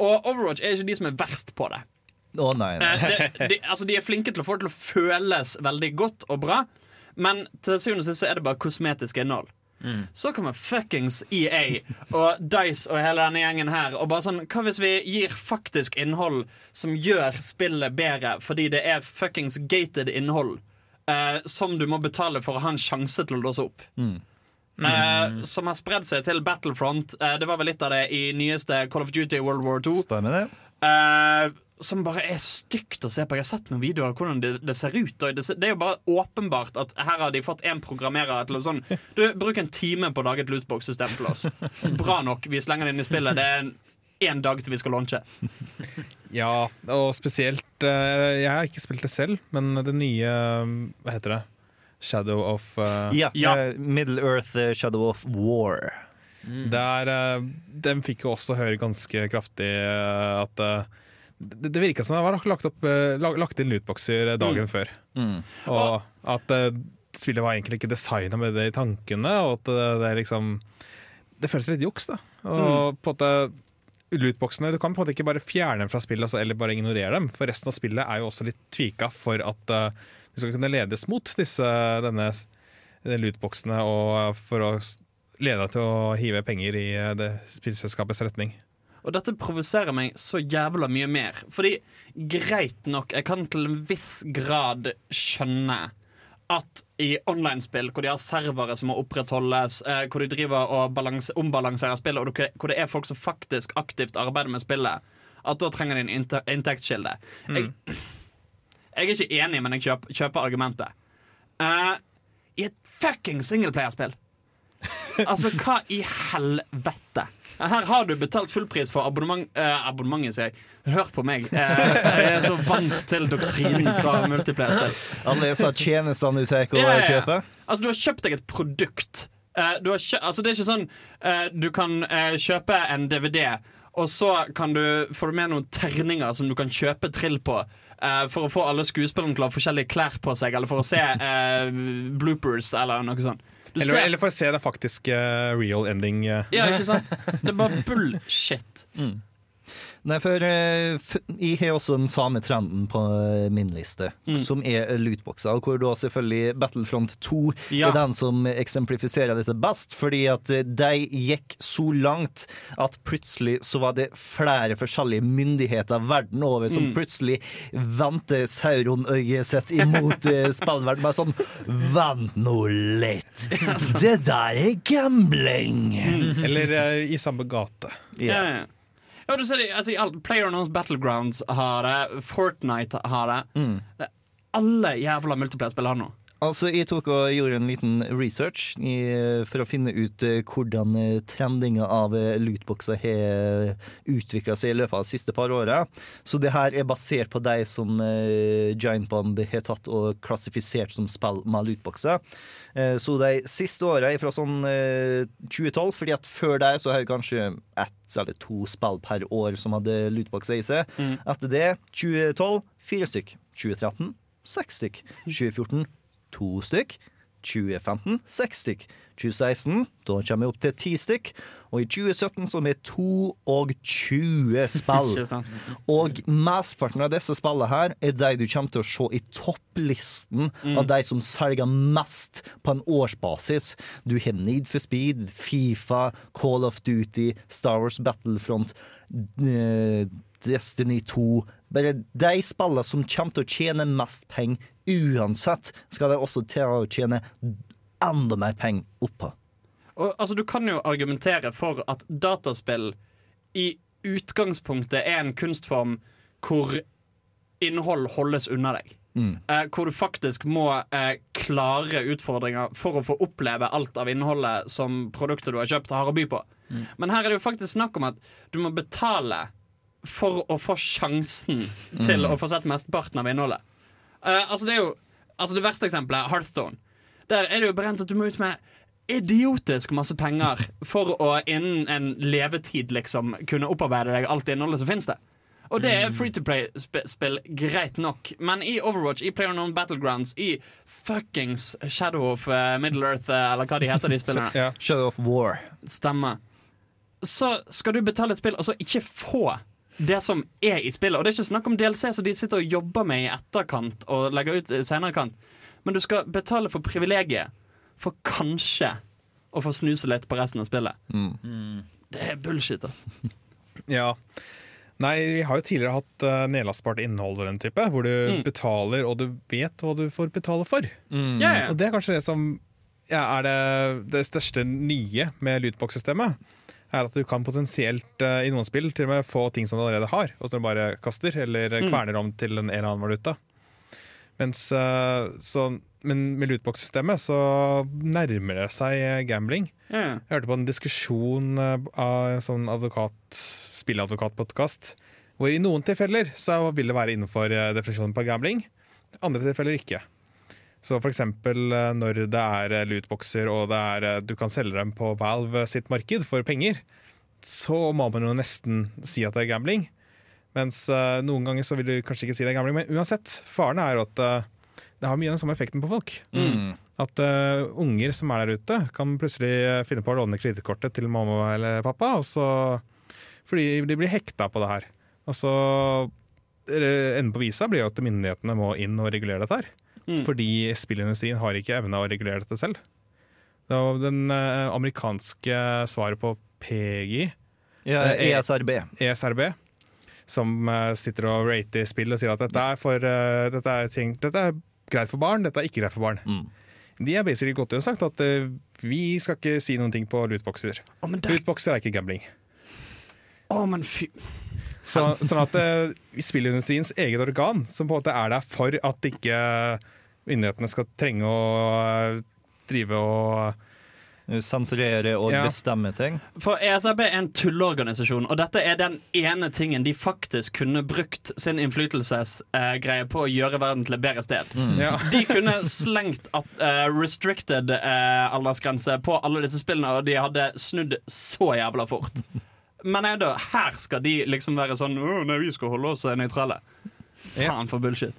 S2: Og Overwatch er ikke de som er verst på det.
S1: Å nei, nei.
S2: Eh, det, de, altså, de er flinke til å få det til å føles veldig godt og bra, men til syvende og sist så er det bare kosmetisk innhold. Så kommer fuckings EA og Dice og hele denne gjengen her og bare sånn Hva hvis vi gir faktisk innhold som gjør spillet bedre fordi det er fuckings gated innhold eh, som du må betale for å ha en sjanse til å låse opp? Eh, som har spredd seg til Battlefront. Eh, det var vel litt av det i nyeste Call of Duty World War 2.
S1: Stemmer det?
S2: Eh, som bare er stygt å se på. Jeg har sett noen videoer av hvordan det, det ser ut. Det, det er jo bare åpenbart at her har de fått én programmerer til å sånn Du, bruk en time på å lage et lootbox-system til oss. Bra nok, vi slenger det inn i spillet. Det er én dag til vi skal launche.
S3: Ja, og spesielt Jeg har ikke spilt det selv, men det nye Hva heter det? Shadow of uh,
S1: Ja.
S2: Ja.
S1: eh, Middle Earth eh, Shadow of War.
S3: Der, eh, Den fikk jo også høre ganske kraftig at det, det virka som det var lagt, opp, lagt inn lootboxer dagen dagen før.
S1: Mm.
S3: Og at spillet var egentlig ikke designa med det i tankene, og at det, det liksom Det føles litt juks, da. Og på at Lootboxene, Du kan på en måte ikke bare fjerne dem fra spillet altså, eller bare ignorere dem, for resten av spillet er jo også litt tvika for at eh, du skal kunne ledes mot disse, denne, denne lootboxene, og eh, for å lede til å hive penger i eh, det spillselskapets retning.
S2: Og dette provoserer meg så jævla mye mer. Fordi greit nok, jeg kan til en viss grad skjønne at i online-spill hvor de har servere som må opprettholdes, eh, hvor de driver og balanse, ombalanserer spillet, og hvor- det er folk som faktisk aktivt arbeider med spillet, at da trenger de en inntektskilde. inntektskilde. Jeg, jeg er ikke enig, men jeg kjøper, kjøper argumentet. Uh, I et fucking singleplayerspill Altså, hva i helvete? Her har du betalt fullpris for abonnement eh, Abonnementet, sier jeg. Hør på meg. Eh, jeg er så vant til doktrinen fra multiplayerspill.
S1: Alle disse tjenestene du tar og
S2: Ja, ja. Altså, du har kjøpt deg et produkt. Eh, du har kjø altså, det er ikke sånn eh, Du kan eh, kjøpe en DVD, og så kan du, får du med noen terninger som du kan kjøpe trill på. Eh, for å få alle skuespillerne til å ha forskjellige klær på seg, eller for å se uh, bloopers eller noe sånt. Du
S3: Eller,
S2: ser-
S3: eller for å se det faktiske uh, real ending.
S2: Ja, ikke sant? Det er bare bullshit.
S1: Nei, for eh, jeg har også den samme trenden på eh, min liste, som er lootboxer. Hvor da selvfølgelig Battlefront 2
S2: Ja.
S1: er den som eksemplifiserer dette best. Fordi at eh, de gikk så langt at plutselig så var det flere forskjellige myndigheter verden over som plutselig vendte sauronøyet sitt imot spillverden. Bare sånn Vent nå litt! Det der er gambling!
S3: Eller uh, i samme gate.
S2: Ja, ja. Ja du ser det, altså, PlayerUnknown's Battlegrounds har det, Fortnite har det. Er Alle jævla multiplayer-spill har det nå.
S1: Altså, Jeg tok og gjorde en liten research i, for å finne ut eh, hvordan eh, trendinga av eh, lootboxer har utvikla seg i løpet av de siste par åra. Så det her er basert på de som Giant Bomb har tatt og klassifisert som spill med lootboxer. Så de siste åra, fra sånn eh, 2012, fordi at før der så har jeg kanskje ett eller to spill per år som hadde lootboxer i seg. Etter det, 2012, fire stykk. 2013, seks stykk. 2014, to stykk. 2015 seks stykk. 2016 da kommer vi opp til ti stykk. Og i 2017 så er vi 22 spill. Og mesteparten av disse spillene her er de du kommer til å se i topplisten av de som selger mest på en årsbasis. Du har Need for Speed, Fifa, Call of Duty, Star Wars Battlefront, eh, Destiny 2 Bare de spillene som kommer til å tjene mest penger uansett, skal de også til å tjene enda mer penger oppå.
S2: Og, altså, du kan jo argumentere for at dataspill i utgangspunktet er en kunstform hvor innhold holdes unna deg. Eh, hvor du faktisk må eh, klare utfordringer for å få oppleve alt av innholdet som produktet du har kjøpt, har å by på. Men her er det jo faktisk snakk om at du må betale for å få sjansen til å få sett mesteparten av innholdet. Eh, altså det er jo Altså det verste eksempelet er Hearthstone. Der er det jo brent at du må ut med idiotisk masse penger for å innen en levetid liksom kunne opparbeide deg alt innholdet som finnes det. Og det er free to play-spill, greit nok. Men i Overwatch, i PlayerUnknown Battlegrounds, i fuckings Shadow of eh, Middle Earth, eh, eller hva de heter, de spillene,
S3: yeah.
S1: Shadow of War.
S2: stemmer, så skal du betale et spill og så ikke få det som er i spillet. Og det er ikke snakk om DLC som de sitter og jobber med i etterkant og legger ut i senere kant. Men du skal betale for privilegiet for kanskje å få snuse litt på resten av spillet. Det er bullshit, altså.
S3: Ja. Nei, vi har jo tidligere hatt uh, nedlastbart innhold av den type, hvor du
S2: Mm.
S3: betaler og du vet hva du får betale for.
S2: Ja, yeah.
S3: Og det er kanskje det som ja, er det, det største nye med lootbox-systemet. Er at du kan potensielt eh, i noen spill til og med få ting som du allerede har, og som du bare kaster eller
S2: Mm.
S3: kverner om til en eller annen valuta. Mens, eh, så, men med lootbox-systemet så nærmer det seg eh, gambling.
S2: Ja.
S3: Jeg hørte på en diskusjon eh, av en sånn advokat, spilleadvokatpodkast, hvor i noen tilfeller så vil det være innenfor eh, definisjonen på gambling, andre tilfeller ikke. Så eksempel eh, når det er eh, lootboxer og det er, eh, du kan selge dem på Valve sitt marked for penger, så må man jo nesten si at det er gambling. Mens noen ganger så vil du kanskje ikke si det er gambling, men uansett, faren er at det har mye av den samme effekten på folk.
S1: Mm.
S3: At uh, unger som er der ute, kan plutselig finne på å låne kredittkortet til mamma eller pappa, og så, fordi de blir hekta på det her. Og så Enden på visa blir jo at myndighetene må inn og regulere dette her.
S2: Mm.
S3: Fordi spillindustrien har ikke evna å regulere dette selv. Det var den eh, amerikanske svaret på PGI,
S1: Ja,
S3: er-
S1: ESRB.
S3: ESRB, som eh, sitter og rater spill og sier at dette er, for, uh, dette, er ting, dette er greit for barn, dette er ikke greit for barn.
S1: Mm.
S3: De har basically gått og sagt at uh, vi skal ikke si noen ting på lootboxer.
S2: Oh, det,
S3: Lootboxer er ikke gambling.
S2: å, men fy
S3: Så, sånn at uh, spillindustriens eget organ, som på en måte er der for at ikke myndighetene skal trenge å eh, drive og
S1: Sensurere og
S3: Ja.
S1: bestemme ting.
S2: For ESRB er en tulleorganisasjon, og dette er den ene tingen de faktisk kunne brukt sin innflytelsesgreie på å gjøre verden til et bedre sted.
S3: ja.
S2: De kunne slengt at, eh, restricted eh, aldersgrense på alle disse spillene, og de hadde snudd så jævla fort. Men er det, her skal de liksom være sånn Å, nei, vi skal holde oss nøytrale.
S3: Ja.
S2: Faen for bullshit.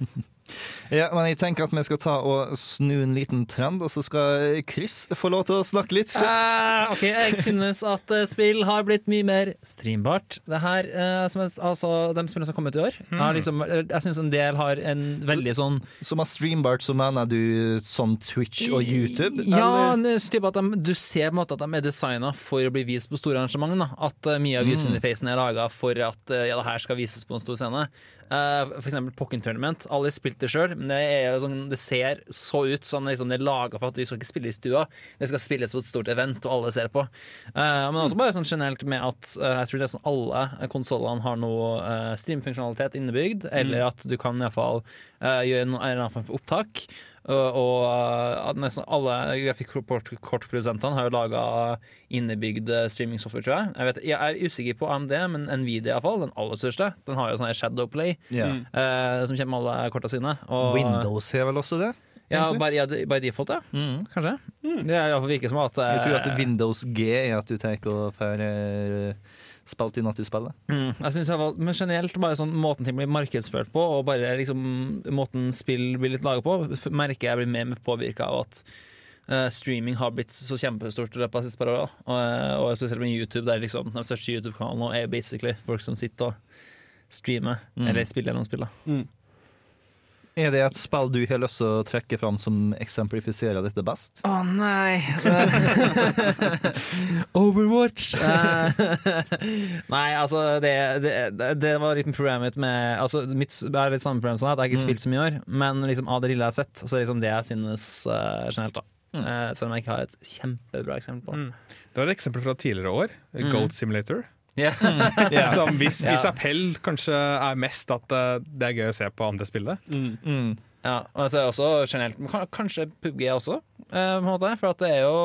S1: Ja, men jeg tenker at vi skal ta og snu en liten trend, og så skal Chris få lov til å snakke litt.
S4: Eh, ok, Jeg synes at eh, spill har blitt mye mer streambart. Det her, eh, som er, altså, De spillene som har kommet i år, har liksom, eh, jeg synes en del har en veldig sånn
S1: Som har streambart, så mener du sånn Twitch og YouTube?
S4: Ja, er de, du ser på en måte at de er designa for å bli vist på store arrangement. Da. At eh, mye av
S1: Mm.
S4: user-interfacen er laga for at ja, det her skal vises på en stor scene. Eh, for eksempel Pokken Tournament. Alle har spilt det sjøl, men det, sånn, det ser så ut som liksom, det er laga for at vi skal ikke spille i stua. Det skal spilles på et stort event, og alle ser på. Uh, men også bare sånn generelt med at uh, jeg tror nesten alle konsollene har noe uh, streamfunksjonalitet innebygd, eller at du kan iallfall uh, gjøre noe, en eller annen form for opptak. Og, og uh, at nesten alle grafikkortprodusentene har jo laga innebygd uh, streamingsoftware, tror jeg. Jeg, vet, jeg er usikker på AMD, men Nvidia iallfall, den aller største, den har jo sånn Shadowplay,
S1: yeah.
S4: uh, som kommer med alle korta sine. Og,
S1: Windows har vel også det?
S4: Ja, by, ja, by default, ja.
S1: Mm.
S4: Kanskje. Det er iallfall virker som at uh,
S1: Jeg tror at Windows G er at du tar og får eh, spilt inn at du spiller.
S4: Mm, jeg synes jeg var, men generelt bare sånn måten ting blir markedsført på, og bare liksom måten spill blir litt laget på, merker jeg blir mer påvirka av at uh, streaming har blitt så kjempestort i løpet av de siste par åra. Og, eh, og spesielt med YouTube, der liksom den største YouTube-kanalen nå er basically folk som sitter og streamer,
S1: Mm.
S4: eller spiller gjennom spillet.
S1: Er det et spill du har lyst til å trekke fram som eksemplifiserer dette best?
S4: Å nei Overwatch! Nei, altså det, det, det- var litt problemet mitt med altså, mitt, er litt samme problem som sånn at jeg har ikke spilt så mye i år. Men liksom, av det lille jeg har sett, så er liksom det jeg synes uh, generelt. da Eh, Selv om jeg ikke har et kjempebra eksempel på det.
S3: Mm. Du var et eksempel fra tidligere år. Goat Simulator.
S4: Ja.
S3: Som hvis, yeah. Isapel kanskje er mest at eh, det er gøy å se på andre spille.
S1: Mm.
S4: Ja, og så er det også generelt Kanskje PubG også, eh, på en måte. For at det er jo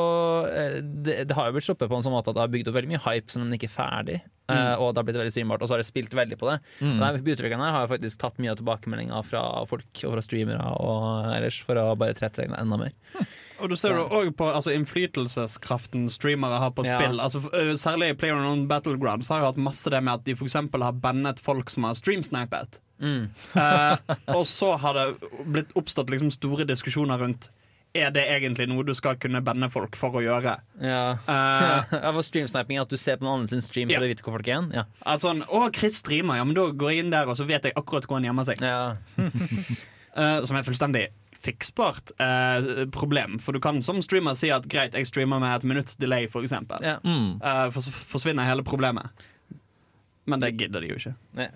S4: eh, det, det har jo blitt sluppet på en sånn måte at det har bygd opp veldig mye hype som den ikke er ferdig. Mm. Og det har blitt veldig synbart, og så har det spilt veldig på det.
S1: Mm.
S4: De uttrykkene her har jeg faktisk tatt mye av tilbakemeldinga fra folk og fra streamere og ellers, for å bare tilrettelegge det enda mer.
S2: Og du ser jo òg på altså, innflytelseskraften streamere har på
S4: Ja.
S2: spill. Altså, særlig Player on Battlegrounds har jo hatt masse det med at de eksempel har bannet folk som har streamsnipet.
S4: Mm.
S2: Eh, og så har det blitt oppstått liksom, store diskusjoner rundt Er det egentlig noe du skal kunne banne folk for å gjøre.
S4: Ja.
S2: uh,
S4: ja, for streamsniping er at du ser på noen annen sin stream
S2: Ja.
S4: for å vite hvor folk er? Ja.
S2: at sånn, Å, Chris streamer, ja, men da går jeg inn der, og så vet jeg akkurat hvor han gjemmer seg.
S4: ja.
S2: uh, som er fullstendig fiksbart eh, problem. For du kan som streamer si at greit, jeg streamer med et minutts delay, for eksempel.
S4: ja.
S1: Mm.
S2: Eh, så forsvinner hele problemet. Men det gidder de jo ikke.
S4: ja.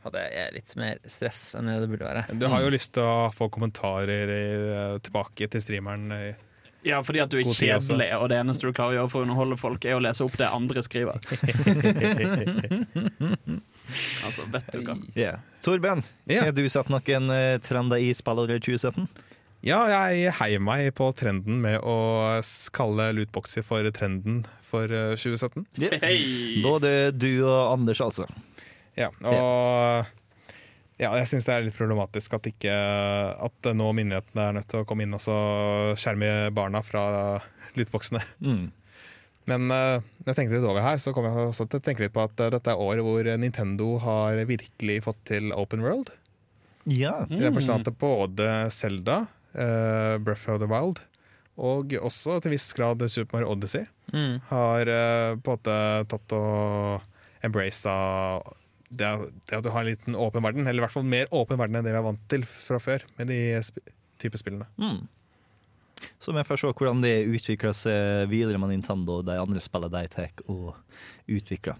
S4: Hadde det er litt mer stress enn det det burde være.
S3: Du har jo lyst til å få kommentarer i, tilbake til streameren. i-
S2: Ja, fordi at du er kjedelig, og det eneste du klarer å gjøre for å underholde folk, er å lese opp det andre skriver. altså, vet du hva.
S1: Yeah. Torben,
S3: yeah.
S1: har du sett noen eh, trender i spillåret 2017?
S3: Ja, jeg heier meg på trenden med å kalle lootboxer for trenden for eh, 2017.
S2: Hei!
S1: Både du og Anders, altså.
S3: Ja, og ja, jeg syns det er litt problematisk at ikke At nå myndighetene er nødt til å komme inn og skjerme barna fra lootboxene.
S1: Mm.
S3: Men uh, jeg tenkte litt over her, så kom jeg også til å tenke litt på at eh, dette er året hvor Nintendo har virkelig fått til open world.
S1: Ja.
S3: I den forstand at både Zelda, uh, Breath of the Wild og også til viss grad Super Mario Odyssey
S4: Mm.
S3: har uh, på en måte tatt og embraced det, det at du har en liten åpen verden, eller i hvert fall mer åpen verden enn det vi er vant til fra før med de sp type spillene.
S1: Mm. Så vi får se hvordan det utvikler seg videre med Nintendo og de andre spillene de tar og utvikler.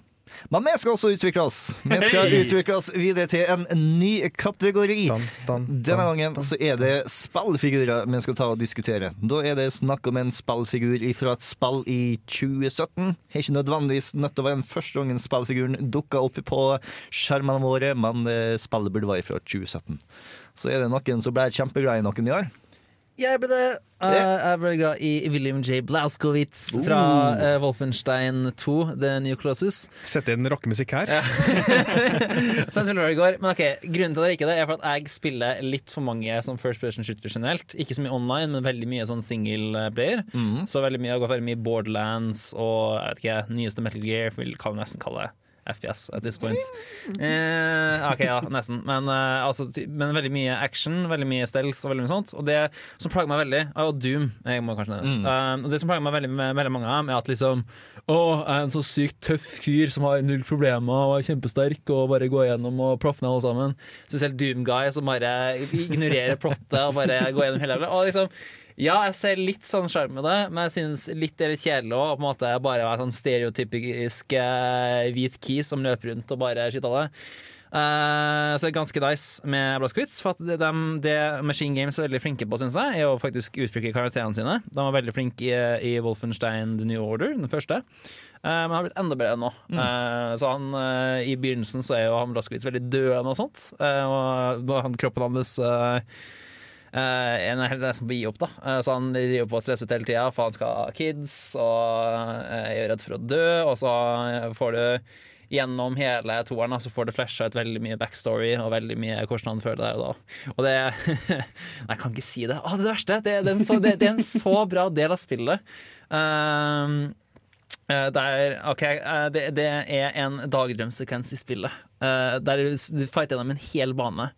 S1: Men vi skal også utvikle oss. Vi skal utvikle oss videre til en ny kategori. Denne gangen så er det spillfigurer vi skal ta og diskutere. Da er det snakk om en spillfigur fra et spill i 2017. Har ikke nødvendigvis nødt til å være den første gangen spillfiguren dukka opp på skjermene våre, men eh, spillet burde være fra 2017. Så er det noen som ble kjempeglad i noen i år.
S4: Jeg ble det. Uh, jeg ble glad i William J. Blauskowitz fra uh, Wolfenstein 2, The New Colossus.
S3: Sette inn rockemusikk her.
S4: Så jeg spilte det i går. Men ok, Grunnen til at jeg liker det, er for at jeg spiller litt for mange som first person shooter generelt. Ikke så mye online, men veldig mye sånn single player. Så veldig mye, jeg går veldig mye Borderlands og jeg vet ikke, nyeste Metal Gear, vil jeg vi nesten kalle det. FPS at this point. Eh, ok, ja, nesten. Men, eh, altså, men veldig mye action, veldig mye stealth og veldig mye sånt. Og det som plager meg veldig, jo Doom. Jeg må kanskje nevnes. Eh, og det som plager meg veldig med veldig mange av dem, er at liksom Å, er en så sykt tøff fyr som har null problemer og er kjempesterk og bare går gjennom og proffer ned alle sammen. Spesielt Doom-guy som bare ignorerer plottet og bare går gjennom hele Og liksom ja, jeg ser litt sånn sjarm med det, men jeg synes litt det er litt kjedelig å på en måte bare være sånn stereotypisk eh, hvit kis som løper rundt og bare skyter alle. Uh, så det er ganske nice med Blaskowitz. For at dem- det Machine Games er veldig flinke på, synes jeg, er å faktisk utvikle karakterene sine. De var veldig flinke i, i Wolfenstein The New Order, den første. Uh, men har blitt enda bedre nå. Eh, så han, uh, I begynnelsen så er jo han Blaskowitz veldig døende og sånt. Eh, og han, kroppen hans eh, Uh, en er nesten på å gi opp, da. Eh, så han driver på og stresser ut hele tida, for han skal ha kids og eh, er redd for å dø. Og så får du gjennom hele toeren så får du flasha ut veldig mye backstory og veldig mye hvordan han føler der og da. Og det Nei, jeg kan ikke si det. Å, det er det verste! Det, det, er så, det, det er en så bra del av spillet. Um, eh, der, ok, eh, det, det er en dagdrømsekvens i spillet. eh, der du fighter gjennom en hel bane,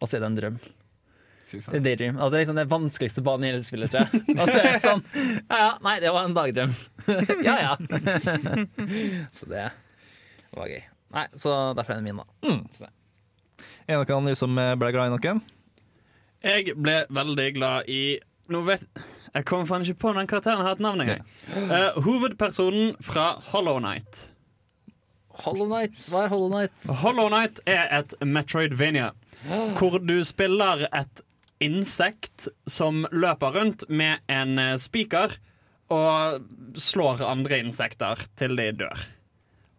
S4: og så er det en drøm.
S2: Fy
S4: Det
S2: faen.
S4: er Daydream. Altså, det er liksom den vanskeligste banen i hele spillet, tror jeg. Og så er jeg sånn Ja ja, nei, det var en dagdrøm. ja ja. så det var gøy. Nei, så derfor er den min, da. Så-
S1: Er det noen andre som eh, ble glad i noen?
S2: Jeg ble veldig glad i Nå vet Jeg kommer faen ikke på den karakteren har et navn engang. Uh, hovedpersonen fra Hollow Night.
S4: Hollow Knight. Hva er Hollow Knight?
S2: Hollow Night er et Metroidvania hvor du spiller et insekt som løper rundt med en eh, spiker og slår andre insekter til de dør.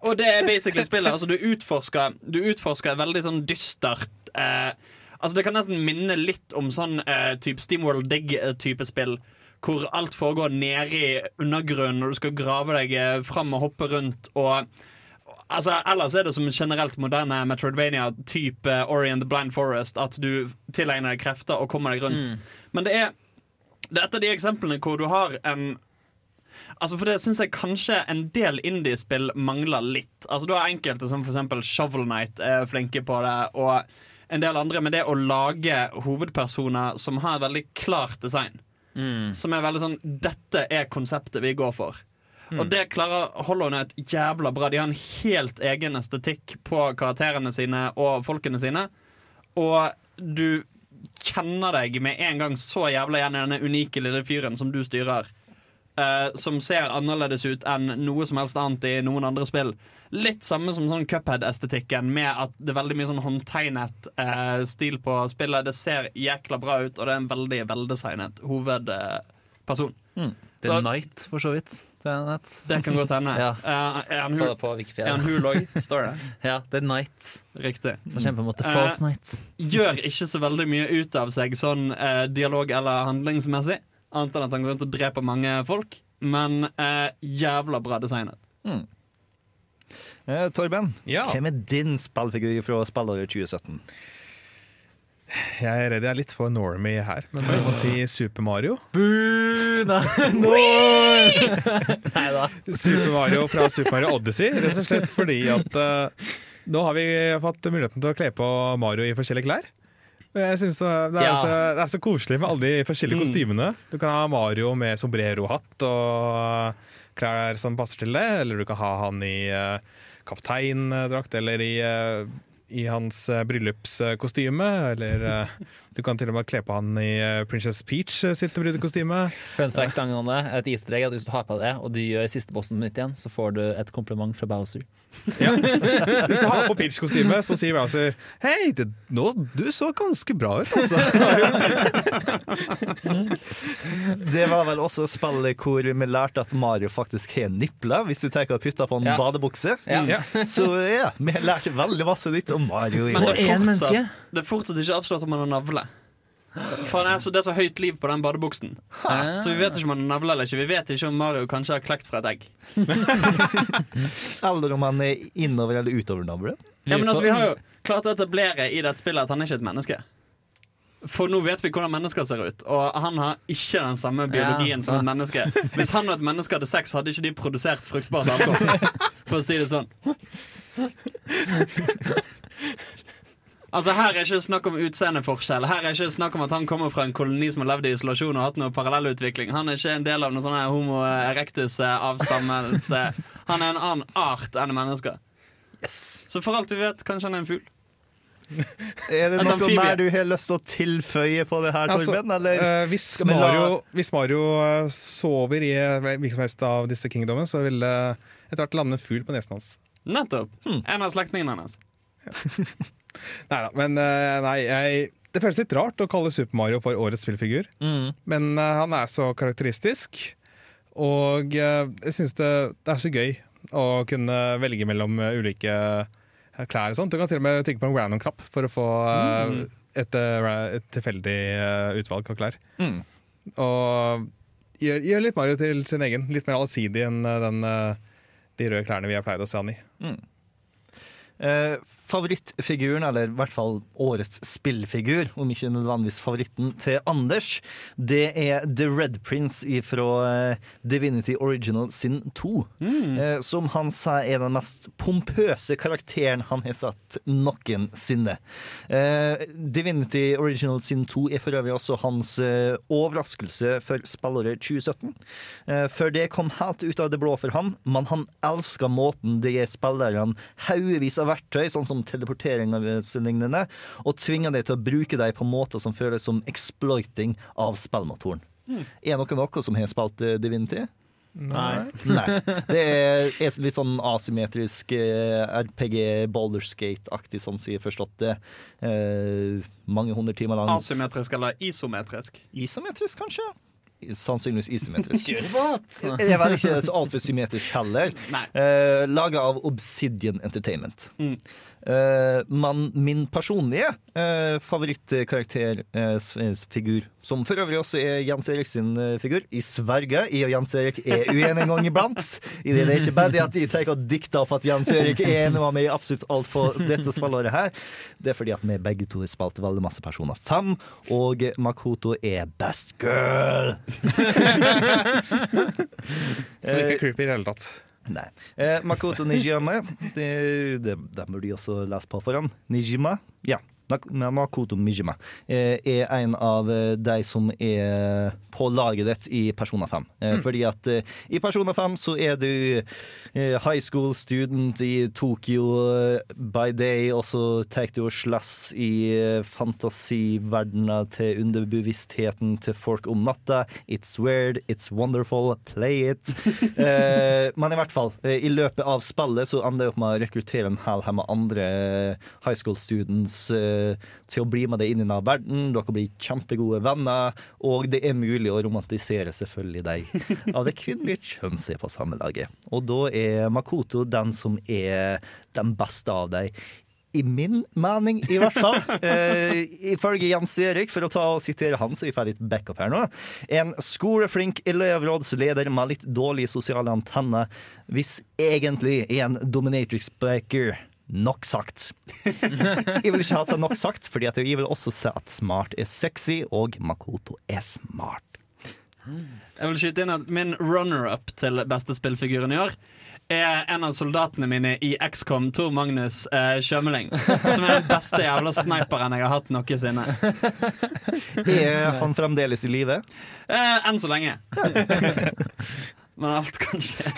S2: Og det er basically spillet. Altså, du utforsker, du utforsker veldig sånn dystert eh, Altså, det kan nesten minne litt om sånn eh, type Steamworld Dig-type spill. Hvor alt foregår nede i undergrunnen, og du skal grave deg eh, fram og hoppe rundt. Og Altså, Ellers er det som generelt moderne Metroidvania-type Ori and the Blind Forest, at du tilegner deg krefter og kommer deg rundt. Men det er Det er et av de eksemplene hvor du har en Altså For det syns jeg kanskje en del indiespill mangler litt. Altså Du har enkelte som eksempel Shovel Knight er flinke på det, og en del andre med det å lage hovedpersoner som har et veldig klart design. Som er veldig sånn Dette er konseptet vi går for. Og det klarer Hollow Knight jævla bra. De har en helt egen estetikk på karakterene sine og folkene sine. Og du kjenner deg med en gang så jævla igjen i denne unike lille fyren som du styrer. Uh, som ser annerledes ut enn noe som helst annet i noen andre spill. Litt samme som sånn Cuphead-estetikken, med at det er veldig mye sånn håndtegnet uh, stil på spillet. Det ser jækla bra ut, og det er en veldig veldesignet hovedperson.
S4: The
S2: Så-
S4: Night, for så vidt. Het.
S2: Det kan godt hende.
S4: Ja.
S2: Uh, er han hul,
S4: det på
S2: er
S4: Wikipedia.
S2: han hul òg? Står det?
S4: Ja, The Night.
S2: Riktig.
S4: Som kjemper mot The
S2: Eh,
S4: False Night.
S2: gjør ikke så veldig mye ut av seg sånn eh, dialog- eller handlingsmessig. Annet enn at han går rundt og dreper mange folk. Men eh, jævla bra designet.
S1: Eh, Torben,
S3: Ja.
S1: hvem er din spillfigur fra spillåret 2017?
S3: Jeg er redd jeg er litt for normie her, men jeg må si Super Mario.
S4: Boo! Nei, nå! Neida.
S3: Super Mario fra Super Mario Odyssey, rett og slett fordi at uh, nå har vi fått muligheten til å kle på Mario i forskjellige klær. Jeg synes det, er,
S4: Ja.
S3: så, det er så koselig med alle de forskjellige
S2: Mm.
S3: kostymene. Du kan ha Mario med sombrerohatt og klær som passer til det, eller du kan ha han i uh, kapteindrakt eller i, eh, i hans uh, bryllupskostyme. Eller eh, du kan til og med kle på han i eh, Princess Peach eh, sitt brudekostyme.
S4: Fun fact angående et easter egg at hvis du har på det, og du gjør siste bossen nytt igjen, så får du et kompliment fra Bowser.
S3: Hvis du har på pitch-kostyme, så sier Browser Hei, du så ganske bra ut, altså.
S1: Det var vel også spillet hvor vi lærte at Mario faktisk har nipler, hvis du tenker å putte på en
S4: Ja.
S1: badebukse.
S4: Ja.
S3: Ja.
S1: Så ja, vi lærte veldig masse nytt om Mario i
S2: Men det er
S4: en
S2: fortsatt, det er fortsatt ikke avslørt om han har navle. For han er så, Det er så høyt liv på den badebuksen. Så vi vet ikke om han har navle eller ikke. Vi vet ikke om Mario kanskje har klekt fra et egg.
S1: Eller om han er innover- eller utover navlen.
S2: Ja, men altså, Vi har jo klart å etablere i dette spillet at han er ikke et menneske. For nå vet vi hvordan mennesker ser ut, og han har ikke den samme biologien
S4: Ja.
S2: som et menneske. Hvis han og et menneske hadde sex, hadde ikke de produsert fruktbart avkom. For å si det sånn. Altså Her er ikke snakk om utseendeforskjell. Her er ikke snakk om at han kommer fra en koloni som har levd i isolasjon og hatt noe parallellutvikling. Han er ikke en del av noe sånn homo erectus-avstammet Han er en annen art enn mennesker. Så for alt vi vet, kanskje han er en fugl.
S1: Er det noe mer du har lyst til å tilføye på det her,
S3: Altså,
S1: Torben? Eller?
S3: uh, hvis, Mario, hvis Mario eh, sover i eh, hvilken som helst av disse kingdomene, så vil etter hvert lande en fugl på nesen hans.
S2: Nettopp. En av slektningene hans.
S3: Neida, men eh, nei, jeg, det føles litt rart å kalle Super Mario for årets spillfigur.
S1: Mm.
S3: Men uh, han er så karakteristisk, og uh, jeg syns det, det er så gøy å kunne velge mellom ulike klær og sånt. Du kan til og med trykke på en random-knapp for å få eh, et, et tilfeldig utvalg av klær.
S1: Mm.
S3: Og gjør, gjør litt Mario til sin egen. Litt mer allsidig enn den, de røde klærne vi har pleid å se han i.
S1: Eh, favorittfiguren, eller i hvert fall årets spillfigur, om ikke nødvendigvis favoritten til Anders, det er The Red Prince fra eh, Divinity Original Sin 2. Mm. som han sa er den mest pompøse karakteren han har satt noensinne. Eh, Divinity Original Sin 2 er for øvrig også hans eh, overraskelse for spillåret 2017. Eh, før det kom helt ut av det blå for han, men han elska måten det gir spillerne haugevis av verktøy, sånn som teleportering og så lignende, og tvinger deg til å bruke dem på måter som føles som exploiting av spillmotoren. Er noen noe som har spilt eh, Divinity?
S4: Nei.
S1: Nei. Det er, er litt sånn asymmetrisk eh, RPG Boulderskate-aktig, sånn som jeg har forstått det. Eh, mange hundre timer langt.
S2: Asymmetrisk eller isometrisk.
S1: Isometrisk, kanskje? sannsynligvis
S4: isometrisk.
S1: Det er vel ikke så altfor symmetrisk heller. Eh, Laga av Obsidian Entertainment.
S2: Mm.
S1: Eh, men min personlige eh, favorittkarakterfigur, som for øvrig også er Jens Erik sin eh, figur, i Sverige Jeg og Jens Erik er uenige en gang iblant. I det, er ikke bare at de tar og dikter opp at Jens Erik er enig med meg i absolutt alt på dette spillåret her. Det er fordi at vi begge to har spilt veldig masse Personer fem, og Makoto er best girl.
S3: Som ikke er creepy i det hele tatt.
S1: Nei. Eh, Makoto Nijima, det, det, det burde de også lese på forhånd. Nijima, ja. Mak- Makoto Nijima eh, er en av eh, de som er på laget ditt i Persona 5. Eh, Fordi at i Persona 5 så er du high school student i Tokyo by day, og så tar du og slåss i fantasiverdena til underbevisstheten til folk om natta. It's weird, it's wonderful, play it. Men i hvert fall, i løpet av spillet så ender jeg opp med å rekruttere en hel haug med andre high school students eh, til å bli med deg inn i verden. Dere blir kjempegode venner, og det er mulig å romantisere selvfølgelig deg av det kvinnelige kjønn som er på samme laget. Og da er Makoto den som er den beste av deg. I min mening, i hvert fall. Eh, ifølge Jens Erik, for å ta og sitere han, så jeg får litt backup her nå. En skoleflink elevrådsleder med litt dårlige sosiale antenner, hvis egentlig er en dominatrix breaker. Nok sagt. Jeg vil ikke ha det nok sagt, fordi jeg vil også se at smart er sexy, og Makoto er smart.
S2: Jeg vil skyte inn at Min runner-up til beste spillfiguren i år er en av soldatene mine i XCOM, Tor Magnus eh, Sjømeling. Som er den beste jævla sniperen jeg har hatt noensinne.
S1: Er han fremdeles i live?
S2: Eh, enn så lenge. Men alt kan skje.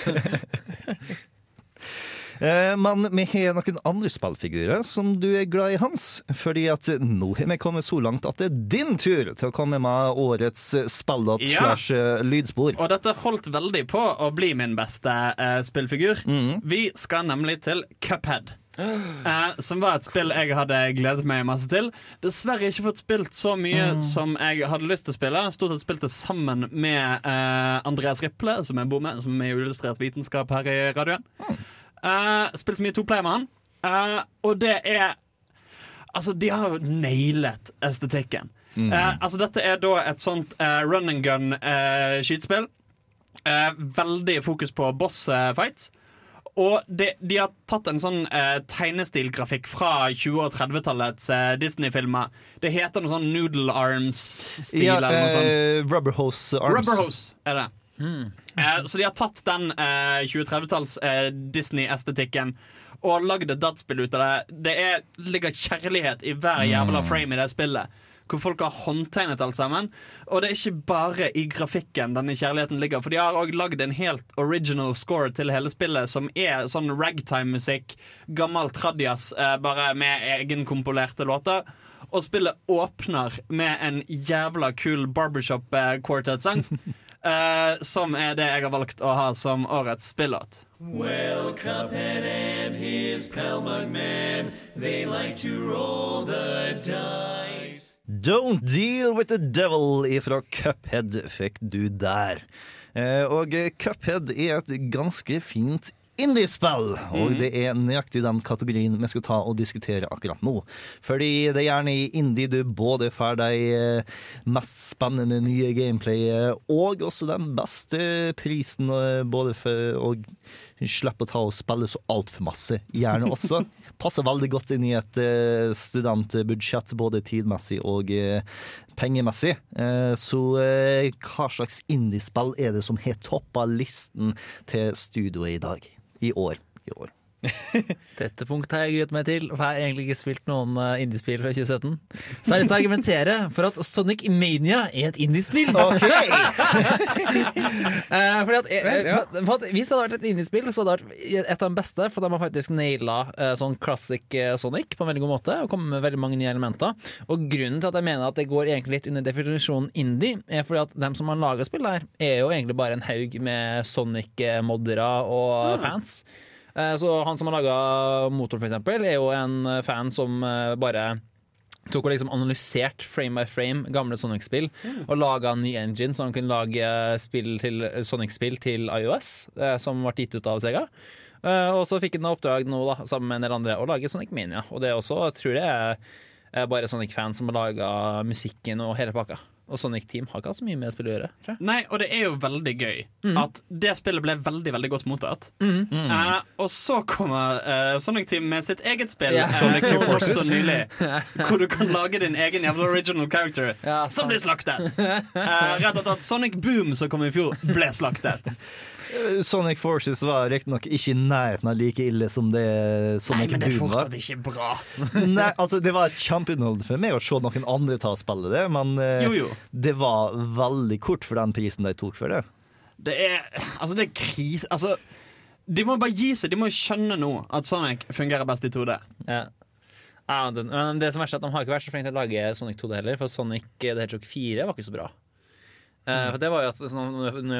S1: Eh, Men vi har noen andre spillfigurer som du er glad i, Hans. Fordi at nå har vi kommet så langt at det er din tur til å komme med årets spillåt
S2: Ja.
S1: eh, lydspor.
S2: Og dette holdt veldig på å bli min beste eh, spillfigur. Vi skal nemlig til Cuphead. Uh, som var et spill jeg hadde gledet meg masse til. Dessverre ikke fått spilt så mye som jeg hadde lyst til å spille. Stort sett spilt det sammen med uh, Andreas Riple, som jeg bor med, som er illustrert vitenskap her i radioen. Uh, spilt mye toplayer med han. Uh, og det er Altså, de har jo nailet estetikken. Eh, altså, dette er da et sånt eh, run and gun eh, skytespill. Eh, veldig fokus på boss eh, fights. Og de, de har tatt en sånn eh, tegnestilgrafikk fra 20- og 30-tallets eh, Disney-filmer. Det heter noe sånn Noodle Arms-stil
S1: Ja,
S2: eller noe sånt.
S1: eh, Rubber Hose Arms.
S2: Rubber Hose er det. Eh, så de har tatt den eh, 2030-talls eh, Disney-estetikken og lagd et dataspill ut av det. Det er, ligger kjærlighet i hver jævla frame i det spillet. Hvor folk har håndtegnet alt sammen. Og det er ikke bare i grafikken denne kjærligheten ligger. For de har òg lagd en helt original score til hele spillet, som er sånn ragtime-musikk. Gammel tradjas, eh, bare med egenkomponerte låter. Og spillet åpner med en jævla kul barbershop eh, eh, som er det jeg har valgt å ha som årets spillåt.
S1: Don't deal with the devil ifra Cuphead fikk du der. Eh, og Cuphead er et ganske fint indiespill, og det er nøyaktig den kategorien vi skal ta og diskutere akkurat nå. Fordi det er gjerne i indie du både får de eh, mest spennende nye gameplayet, og også den beste prisen eh, både for å slippe å ta og spille så altfor masse, gjerne også. Passer veldig godt inn i et eh, studentbudsjett, både tidmessig og pengemessig. Så hva slags indiespill er det som har toppa listen til studioet i dag? I år. I år.
S4: Dette punktet har jeg gruet meg til, for jeg har egentlig ikke spilt noen uh, indiespill fra 2017. Så jeg har lyst til å argumentere for at Sonic Mania er et indiespill. Eh, fordi at, eh,
S3: ja.
S4: for, for at Hvis det hadde vært et indiespill, så hadde det vært et av de beste, for de har faktisk naila eh, sånn classic eh, Sonic på en veldig god måte, og kommet med veldig mange nye elementer. Og grunnen til at jeg mener at det går egentlig litt under definisjonen indie, er fordi at dem som har laga spill der, er jo egentlig bare en haug med Sonic-moddere og fans. Eh, Så han som har laga Motor, for eksempel, er jo en fan som eh, bare tok og liksom analysert frame by frame gamle Sonic-spill og laga en ny engine så han kunne lage eh, Sonic-spill til iOS, eh, som ble gitt ut av Sega. Eh, og så fikk han oppdrag nå, da, sammen med en del andre, å lage Sonic Mania. Og det er også, jeg tror er eh, bare Sonic-fans som har laga musikken og hele pakka. Og Sonic Team har ikke hatt så mye med spillet å gjøre. Tror jeg.
S2: Nei, og det er jo veldig gøy at det spillet ble veldig veldig godt mottatt. Eh, og så kommer uh, Sonic Team med sitt eget spill, eh,
S3: Sonic uh,
S2: også nylig, hvor du kan lage din egen jævla original character
S4: Ja,
S2: som blir slaktet. Uh, rett og slett Sonic Boom, som kom i fjor, ble slaktet.
S1: Sonic Forces var riktignok ikke i nærheten av like ille som det Sonic Boom var.
S2: Nei, men det er fortsatt ikke bra.
S1: Nei, altså Det var kjempeunderholdende for meg å se noen andre ta og spille det, men eh,
S2: Jo, jo.
S1: det var veldig kort for den prisen de tok for det.
S2: Det er Altså, det er krise Altså, de må bare gi seg. De må skjønne nå at Sonic fungerer best i 2D.
S4: Ja. Ja, den, men det som er at De har ikke vært så flinke til å lage Sonic 2D heller, for Sonic the Hedgehog 4 var ikke så bra. Eh, for Det var jo et sånn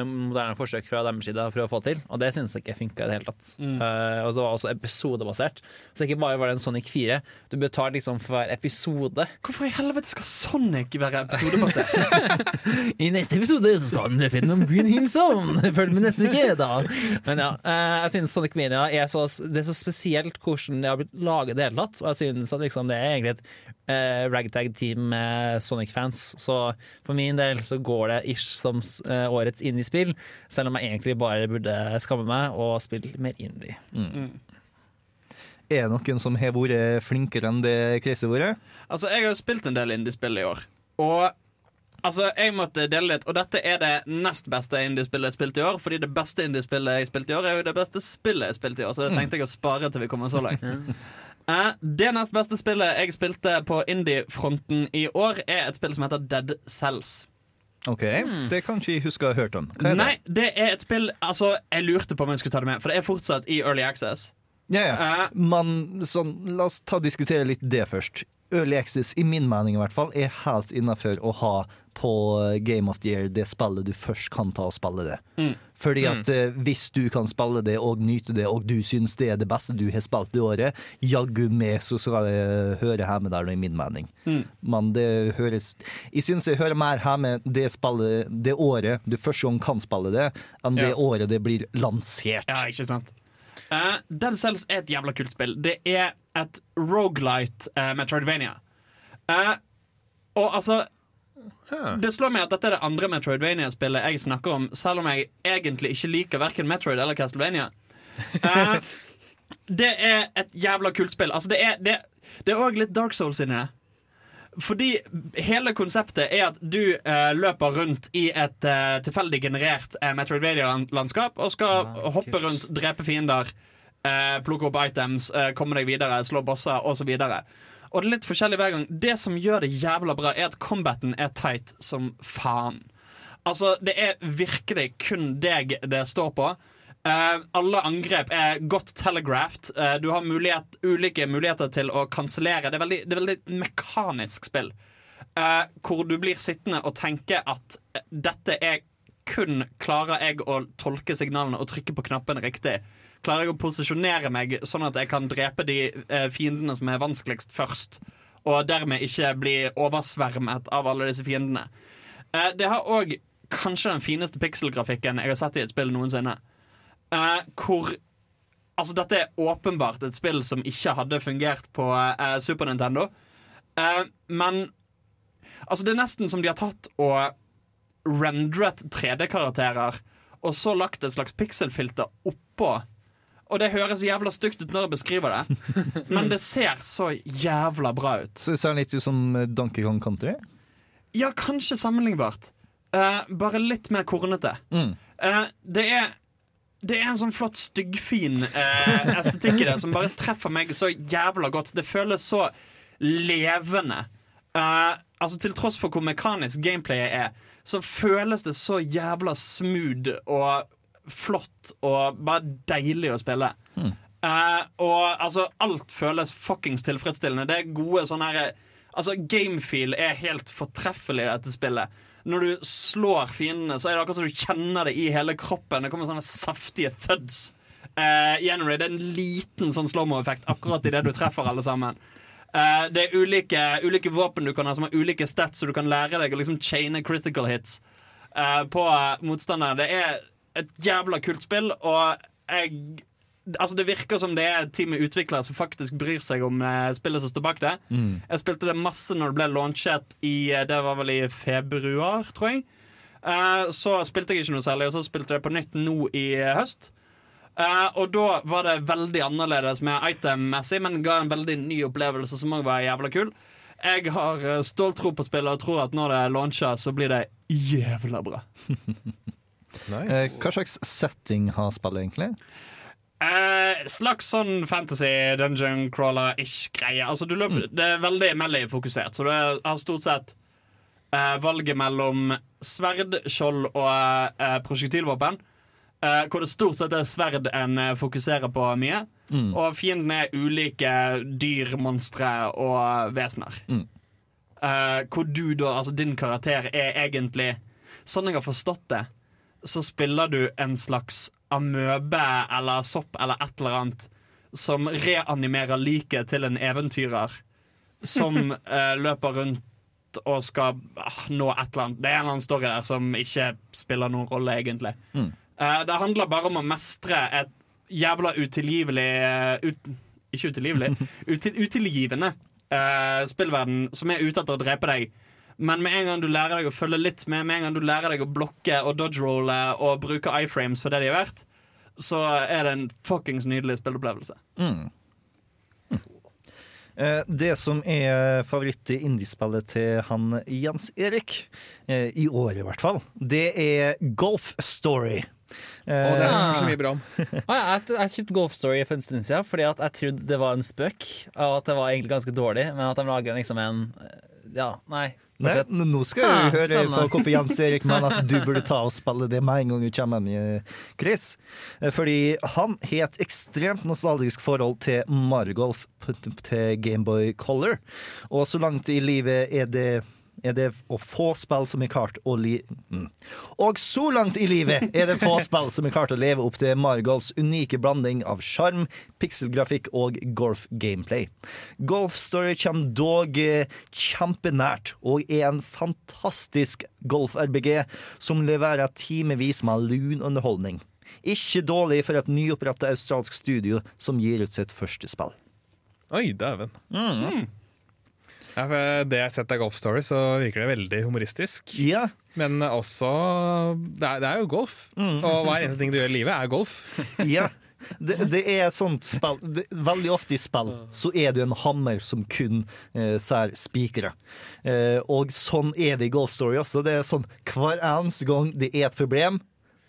S4: moderne forsøk fra deres side å prøve å få til, og det synes jeg ikke funka i det hele tatt. Eh, og det var også episodebasert, så ikke bare var det en Sonic 4. Du betalte liksom for hver episode.
S2: Hvorfor i helvete skal Sonic være episodebasert?
S4: I neste episode så skal han løpe gjennom Green Hill Zone! Følg med neste uke, da! Men ja, uh, jeg synes Sonic Mania er så, det er så spesielt hvordan det har blitt laget i det hele tatt. Og jeg synes at liksom, det er egentlig et eh, ragtag-team med Sonic-fans. Så for min del så går det ish som eh, årets indie-spill, selv om jeg egentlig bare burde skamme meg og spille mer indie.
S1: Er det noen som har vært flinkere enn det Crazy har vært?
S2: Altså, jeg har spilt en del indiespill i år. Og altså, jeg måtte dele litt. Og dette er det nest beste indiespillet jeg spilte i år. Fordi det beste indiespillet jeg spilte i år, er jo det beste spillet jeg spilte i år. Så det tenkte jeg å spare til vi kommer så langt. Eh, det nest beste spillet jeg spilte på indie-fronten i år, er et spill som heter Dead Cells.
S1: OK, det kan ikke jeg huske å ha hørt om. Hva er?
S2: Nei, det er et spill Altså, jeg lurte på om jeg skulle ta det med, for det er fortsatt i Early Access.
S1: Ja, ja.
S2: Eh,
S1: Men sånn, la oss ta og diskutere litt det først. Early Access, i min mening i hvert fall, er helt innafor å ha på Game of the Year det spillet du først kan ta og spille det.
S2: Mm.
S1: Fordi at eh, hvis du kan spille det og nyte det, og du syns det er det beste du har spilt det året, jaggu meg så skal det høre hjemme der, i min mening.
S2: Mm.
S1: Men det høres Jeg syns jeg hører mer hjemme det spillet det året du første gang kan spille det, enn det
S2: Ja.
S1: året det blir lansert.
S2: Ja, ikke sant? Uh, Dead Cells er et jævla kult spill. Det er et rogelight uh, Metroidvania. Uh, og altså Det slår meg at dette er det andre Metroidvania-spillet jeg snakker om, selv om jeg egentlig ikke liker verken Metroid eller Castlevania. Uh, det er et jævla kult spill. Altså, det er Det, det er òg litt Dark Souls inni her. Fordi hele konseptet er at du eh, løper rundt i et eh, tilfeldig generert eh, Metroidvania-landskap og skal hoppe rundt, drepe fiender, eh, plukke opp items, eh, komme deg videre, slå bosser osv. Og det er litt forskjellig hver gang. Det som gjør det jævla bra, er at combaten er tight som faen. Altså, det er virkelig kun deg det står på. Eh, alle angrep er godt telegraphed. Uh, du har mulighet, ulike muligheter til å kansellere. Det, det er veldig mekanisk spill. Uh, hvor du blir sittende og tenke at dette er kun Klarer jeg å tolke signalene og trykke på knappene riktig? Klarer jeg å posisjonere meg sånn at jeg kan drepe de fiendene som er vanskeligst først? Og dermed ikke bli oversvermet av alle disse fiendene. Det har òg kanskje den fineste pikselgrafikken jeg har sett i et spill noensinne. Eh, hvor Altså, dette er åpenbart et spill som ikke hadde fungert på eh, Super Nintendo. Eh, men altså, det er nesten som de har tatt og rendret 3D-karakterer, og så lagt et slags pikselfilter oppå. Og det høres jævla stygt ut når jeg beskriver det, men det ser så jævla bra ut.
S1: Så det ser litt ut som Donkey Kong Country.
S2: Ja, kanskje sammenlignbart. Uh, bare litt mer kornete.
S1: Mm.
S2: Uh, det er det er en sånn flott styggfin eh, estetikk i det som bare treffer meg så jævla godt. Det føles så levende. Eh, altså Til tross for hvor mekanisk gameplayet er, så føles det så jævla smooth og flott og bare deilig å spille. Eh, og altså, alt føles fuckings tilfredsstillende. Det er gode sånne her Altså, gamefeel er helt fortreffelig i dette spillet. Når du slår fiendene, så er det akkurat som du kjenner det i hele kroppen. Det kommer sånne saftige thuds uh, gjennom det. Er en liten sånn slow-mo-effekt akkurat idet du treffer alle sammen. Uh, det er ulike, ulike våpen du kan ha som har ulike stats, så du kan lære deg å liksom chaine critical hits uh, på motstanderen. Det er et jævla kult spill, og jeg Altså Det virker som det er et team med utviklere som faktisk bryr seg om eh, spillet som står bak det. Jeg spilte det masse når det ble launchet i eh, Det var vel i februar, tror jeg. Uh, så spilte jeg ikke noe særlig, og så spilte jeg på nytt nå i eh, høst. Uh, og da var det veldig annerledes med item-messig, men ga en veldig ny opplevelse som òg var jævla kul. Jeg har stolt tro på spillet og tror at når det launcher, så blir det jævla bra.
S1: Eh,
S3: Nice.
S1: hva slags setting har spillet, egentlig?
S2: Eh, slags sånn fantasy dungeon crawler-ish greie. Altså, du løper, Det er veldig melee-fokusert, så du har stort sett eh, valget mellom sverd, skjold og eh, prosjektilvåpen. Eh, hvor det stort sett er sverd en eh, fokuserer på mye. Og fiendene er ulike dyr, monstre og vesener.
S1: Mm.
S2: Hvor du da, altså din karakter, er egentlig Sånn jeg har forstått det, så spiller du en slags amøbe eller sopp eller et eller annet som reanimerer liket til en eventyrer som eh, løper rundt og skal ah, nå et eller annet. Det er en eller annen story der som ikke spiller noen rolle, egentlig.
S1: Mm.
S2: Eh, det handler bare om å mestre et jævla utilgivelig eh, ut, Ikke utilgivelig, util, utilgivende eh, spillverden som er ute etter å drepe deg. Men med en gang du lærer deg å følge litt med, med en gang du lærer deg å blokke og dodge-rolle og bruke iframes for det de er verdt, så er det en fuckings nydelig spilleopplevelse.
S1: Mm. Det som er favoritt i indiespillet til han Jens Erik, eh, i år i hvert fall, det er Golf Story.
S3: Og det
S1: Eh,
S3: er så mye bra om.
S4: Ah, ja, jeg, jeg kjøpte Golf Story for en stund siden fordi at jeg trodde det var en spøk. Og at det var egentlig ganske dårlig, men at de lager liksom en Ja, nei.
S1: Nei, nå skal
S4: Ah,
S1: vi høre på hvorfor Jens Erik mener at du burde ta og spille det med en gang du kommer hjem, Chris. Eh, Fordi han har et ekstremt nostalgisk forhold til Margolf til Gameboy Color. Og så langt i livet er det er det å få spill som er klart å li... Mm. Og så langt i livet er det få spill som er klart å leve opp til Margols unike blanding av sjarm, pikselgrafikk og golf-gameplay. Golf Story kommer dog eh, kjempenært og er en fantastisk golf-RBG som leverer timevis med lun underholdning. Ikke dårlig for et nyoppretta australsk studio som gir ut sitt første spill.
S3: Oi, dæven. Ja, for det jeg har sett av Golf Story, så virker det veldig humoristisk.
S1: Ja,
S3: Men også Det er, det er jo golf. Og hver eneste ting du gjør i livet, er golf.
S1: ja. Det, det er sånt spill det, Veldig ofte i spill så er det en hammer som kun eh, ser spikere. Eh, og sånn er det i Golf Story også. Det er sånn Hver eneste gang det er et problem,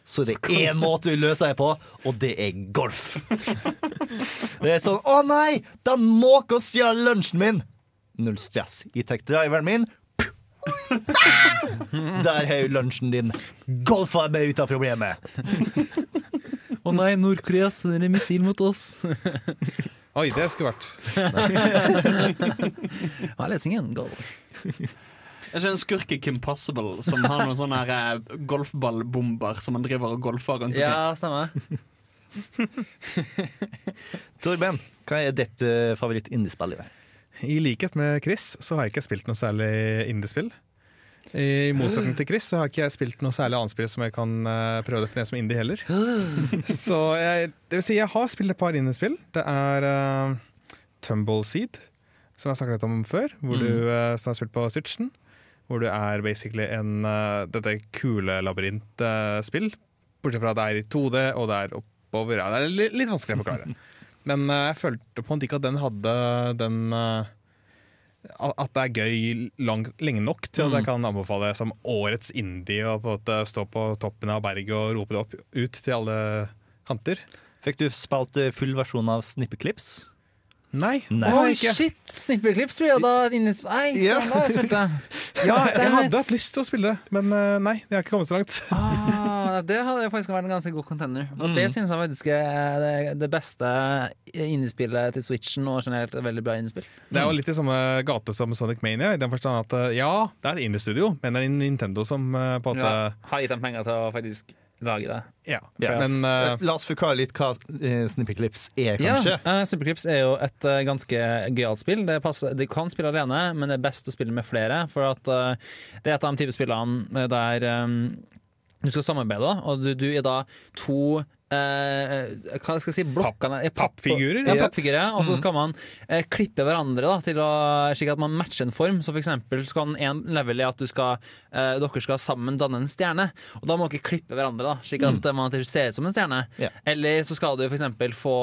S1: så er det én måte du løser det på, og det er golf. Det er sånn Å nei! Da måka stjal lunsjen min! Null stress. Jeg tar driveren min. Der har lunsjen din golfa meg ut av problemet.
S4: Å nei, Nord-Korea sender en missil mot oss.
S3: Oi, det skulle vært
S4: Ja, lesingen. Golf.
S2: Jeg ser en skurk i Kim Possible som har noen sånne her, eh, golfballbomber som han driver og golfer rundt omkring?
S4: Ja, stemmer.
S1: Torben, hva er ditt uh, favoritt-indiespill? I
S3: likhet med Chris så har jeg ikke spilt noe særlig indiespill. I motsetning til Chris så har ikke jeg spilt noe særlig annet spill som jeg kan eh, prøve å definere som indie heller. Så jeg, det vil si jeg har spilt et par indiespill. Det er uh, Tumbleseed, som jeg snakket litt om før. Hvor du uh, har spilt på Switchen. Hvor du er basically en uh, dette kule labyrintspill. Bortsett fra at det er i 2D, og det er oppover. Ja, det er litt, litt vanskelig å forklare. Men eh, jeg følte på en ikke at den hadde den eh, At det er gøy lang, lenge nok til at jeg kan anbefale det som årets indie. Og på en måte stå på toppen av berget og rope det opp ut til alle kanter.
S1: Fikk du spilt eh, full versjon av Snippeclips?
S3: Nei.
S1: Nei.
S4: Oi, shit! Snippeklipp blir jeg da inni Nei,
S1: Ja.
S4: da jeg spilt det.
S3: Ja, jeg hadde hatt lyst til å spille det, men eh, nei, jeg har ikke kommet så langt.
S4: Ah, det hadde faktisk vært en ganske god contender. For Det synes jeg faktisk er det, det beste innespillet til Switchen, og generelt et veldig bra innespill.
S3: Det er jo litt i samme gate som Sonic Mania, i den forstand at eh, ja, det er et indie-studio, men det er Nintendo som eh, på en måte
S4: Har gitt dem penger til å faktisk lage det.
S3: Ja.
S1: Ja.
S3: Men uh,
S1: La oss forklare litt hva uh, Snippet-clips er,
S4: Ja,
S1: kanskje.
S4: uh, Superclips er jo et uh, ganske gøyalt spill. Det passer, det, kan spille alene, men det er best å spille med flere. For at eh, det er et av de type spillene der um, du skal samarbeide, og du, du er da to eh, hva skal jeg si, blokkene papp-
S3: pappfigurer,
S4: Ja,
S3: rett.
S4: pappfigurer, og så skal man eh, klippe hverandre da, til å, slik at man matcher en form. Så for eksempel så kan en level i at du skal, eh, dere skal sammen danne en stjerne. Og da må dere klippe hverandre, da, slik at eh, man ser ut som en stjerne.
S1: Ja.
S4: Eller så skal du for eksempel få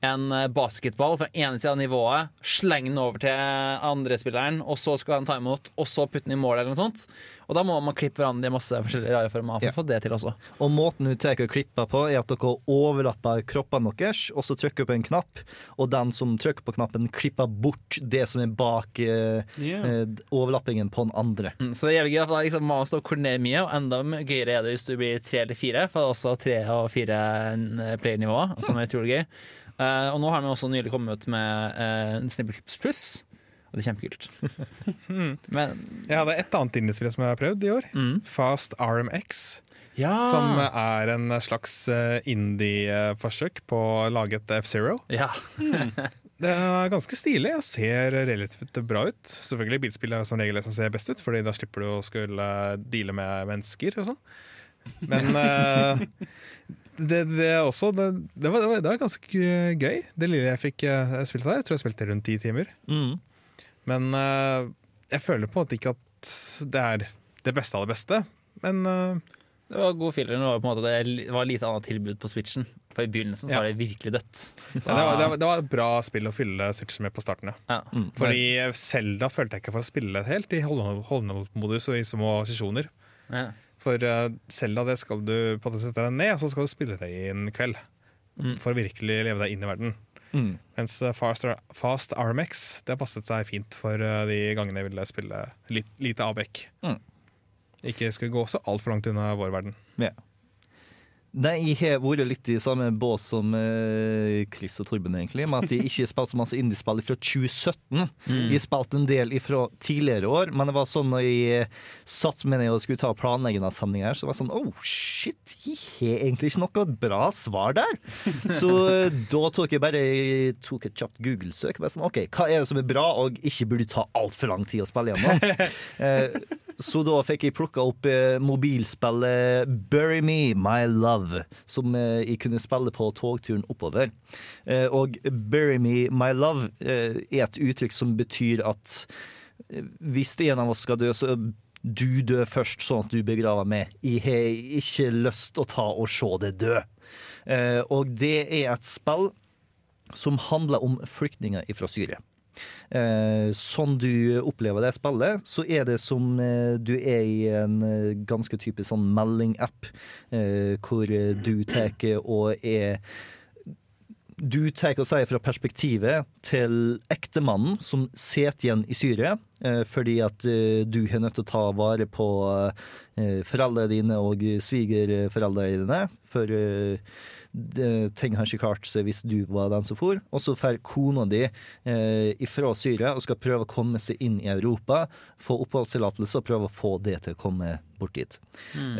S4: en eh, basketball fra ene sida av nivået, slenge den over til andre spilleren, og så skal den ta imot, og så putte den i mål, eller noe sånt. Og da må man klippe hverandre i masse forskjellige rare former for
S1: Ja.
S4: å få det til også.
S1: Og måten hun tar og klipper på, er at dere overlapper kroppene deres, og så trykker på en knapp, og den som trykker på knappen, klipper bort det som er bak eh, eh, overlappingen på den andre.
S4: Mm, Så det er jævlig gøy, for da liksom må man stå og koordinere mye, og enda gøyere er det hvis du blir tre eller fire, for det er også tre og fire eh, player-nivåer, som er utrolig gøy. Eh, og nå har vi også nylig kommet ut med uh, Snippelklips Plus, og det er kjempekult. Men
S3: jeg hadde et annet indiespill som jeg har prøvd i år.
S4: mm.
S3: Fast RMX.
S4: Ja!
S3: Som er en slags eh, indie-forsøk på å lage et F-Zero.
S4: ja.
S3: Det er ganske stilig og ser relativt bra ut. Selvfølgelig bilspill er som regel det som ser best ut, Fordi da slipper du å skulle deale med mennesker og sånn. Men eh, det, det også det, det, var, det, var, det var ganske gøy, det lille jeg fikk uh, spilt der. Jeg tror jeg spilte rundt ti timer.
S1: Mm.
S3: Men uh, jeg føler på en måte ikke at det er det beste av det beste. Men uh,
S4: Det var god feeling. Det var, på en måte, det var lite annet tilbud på Switchen. For i begynnelsen så var det virkelig dødt.
S3: det, var, det, var, det var et bra spill å fylle Switchen med på starten. Ja.
S4: Ja.
S1: Mm.
S3: Fordi Selda følte jeg ikke for å spille helt i hold-on-modus og i små sesjoner.
S4: Ja.
S3: For uh, Selda det skal du på en måte sette deg ned, og så skal du spille det i en kveld.
S4: Mm.
S3: For å virkelig leve deg inn i verden.
S1: Mm.
S3: Mens uh, Fast, Fast Armex det passet seg fint for uh, de gangene jeg ville spille litt, lite avbrekk.
S1: Mm.
S3: Ikke skulle gå så altfor langt unna vår verden.
S1: Ja. Nei, jeg har vært litt i samme bås som eh, Chris og Torben, egentlig. Med at jeg ikke har spilt så masse indiespill fra 2017. Jeg har spilt en del fra tidligere år, men det var sånn når jeg satt med ned og skulle ta planleggende sendinger, så var det sånn Oh shit, jeg har egentlig ikke noe bra svar der. Så eh, da tok jeg bare jeg tok et kjapt Google-søk. Sånn, OK, hva er det som er bra og ikke burde ta altfor lang tid å spille gjennom? Eh, så da fikk jeg plukka opp eh, mobilspillet Bury Me, My Love, som eh, jeg kunne spille på togturen oppover. Eh, og Bury Me, My Love er et uttrykk som betyr at hvis en av oss skal dø, så du dør først, sånn at du begraver meg. Jeg har ikke lyst til å ta og se deg dø. Og det er et spill som handler om flyktninger fra Syria. Eh, sånn du opplever det spillet, så er det som eh, du er i en eh, ganske typisk sånn meldingapp, hvor du tar og er du tar og sier fra perspektivet til ektemannen som sitter igjen i Syria, fordi at du er nødt til å ta vare på foreldrene dine og svigerforeldrene dine. For ting har ikke klart seg hvis du var den som for. Og så drar kona di eh, ifra Syria og skal prøve å komme seg inn i Europa, få oppholdstillatelse og prøve å få det til å komme bort dit.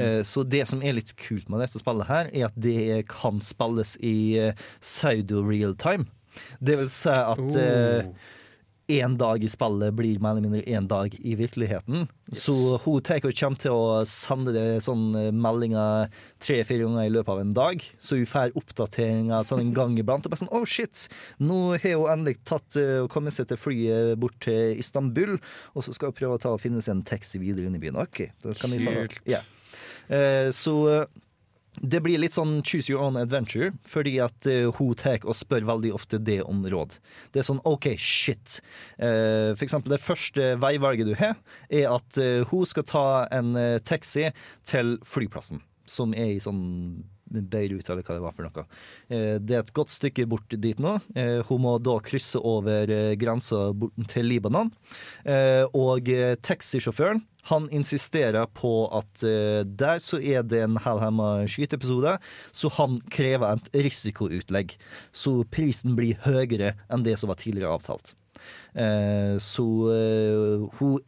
S1: Eh, så det som er litt kult med dette spillet her, er at det kan spilles i eh, pseudo real time. Det vil si at eh, én dag i spillet blir mer eller mindre én dag i virkeligheten. Så hun tar og kommer til å sende det sånn eh, meldinger tre-fire ganger i løpet av en dag. Så hun får oppdateringer sånn en gang iblant. Og bare sånn, oh shit, nå har hun endelig tatt eh, og kommet seg til flyet bort til Istanbul, og så skal hun prøve å ta og finne seg en taxi videre inn i byen. OK, da kan vi ta det. Yeah. Så eh, det blir litt sånn choose your own adventure, fordi at uh, hun tar og spør veldig ofte det om råd. Det er sånn OK, shit. Uh, for eksempel det første veivalget du har, er at uh, hun skal ta en taxi til flyplassen, som er i sånn Beirut, eller hva det var for noe. Eh, det er et godt stykke bort dit nå. Eh, hun må da krysse over eh, grensa til Libanon. Og taxisjåføren han insisterer på at der så er det en hellhemma skyteepisode, så han krever et risikoutlegg. Så prisen blir høyere enn det som var tidligere avtalt. Så hun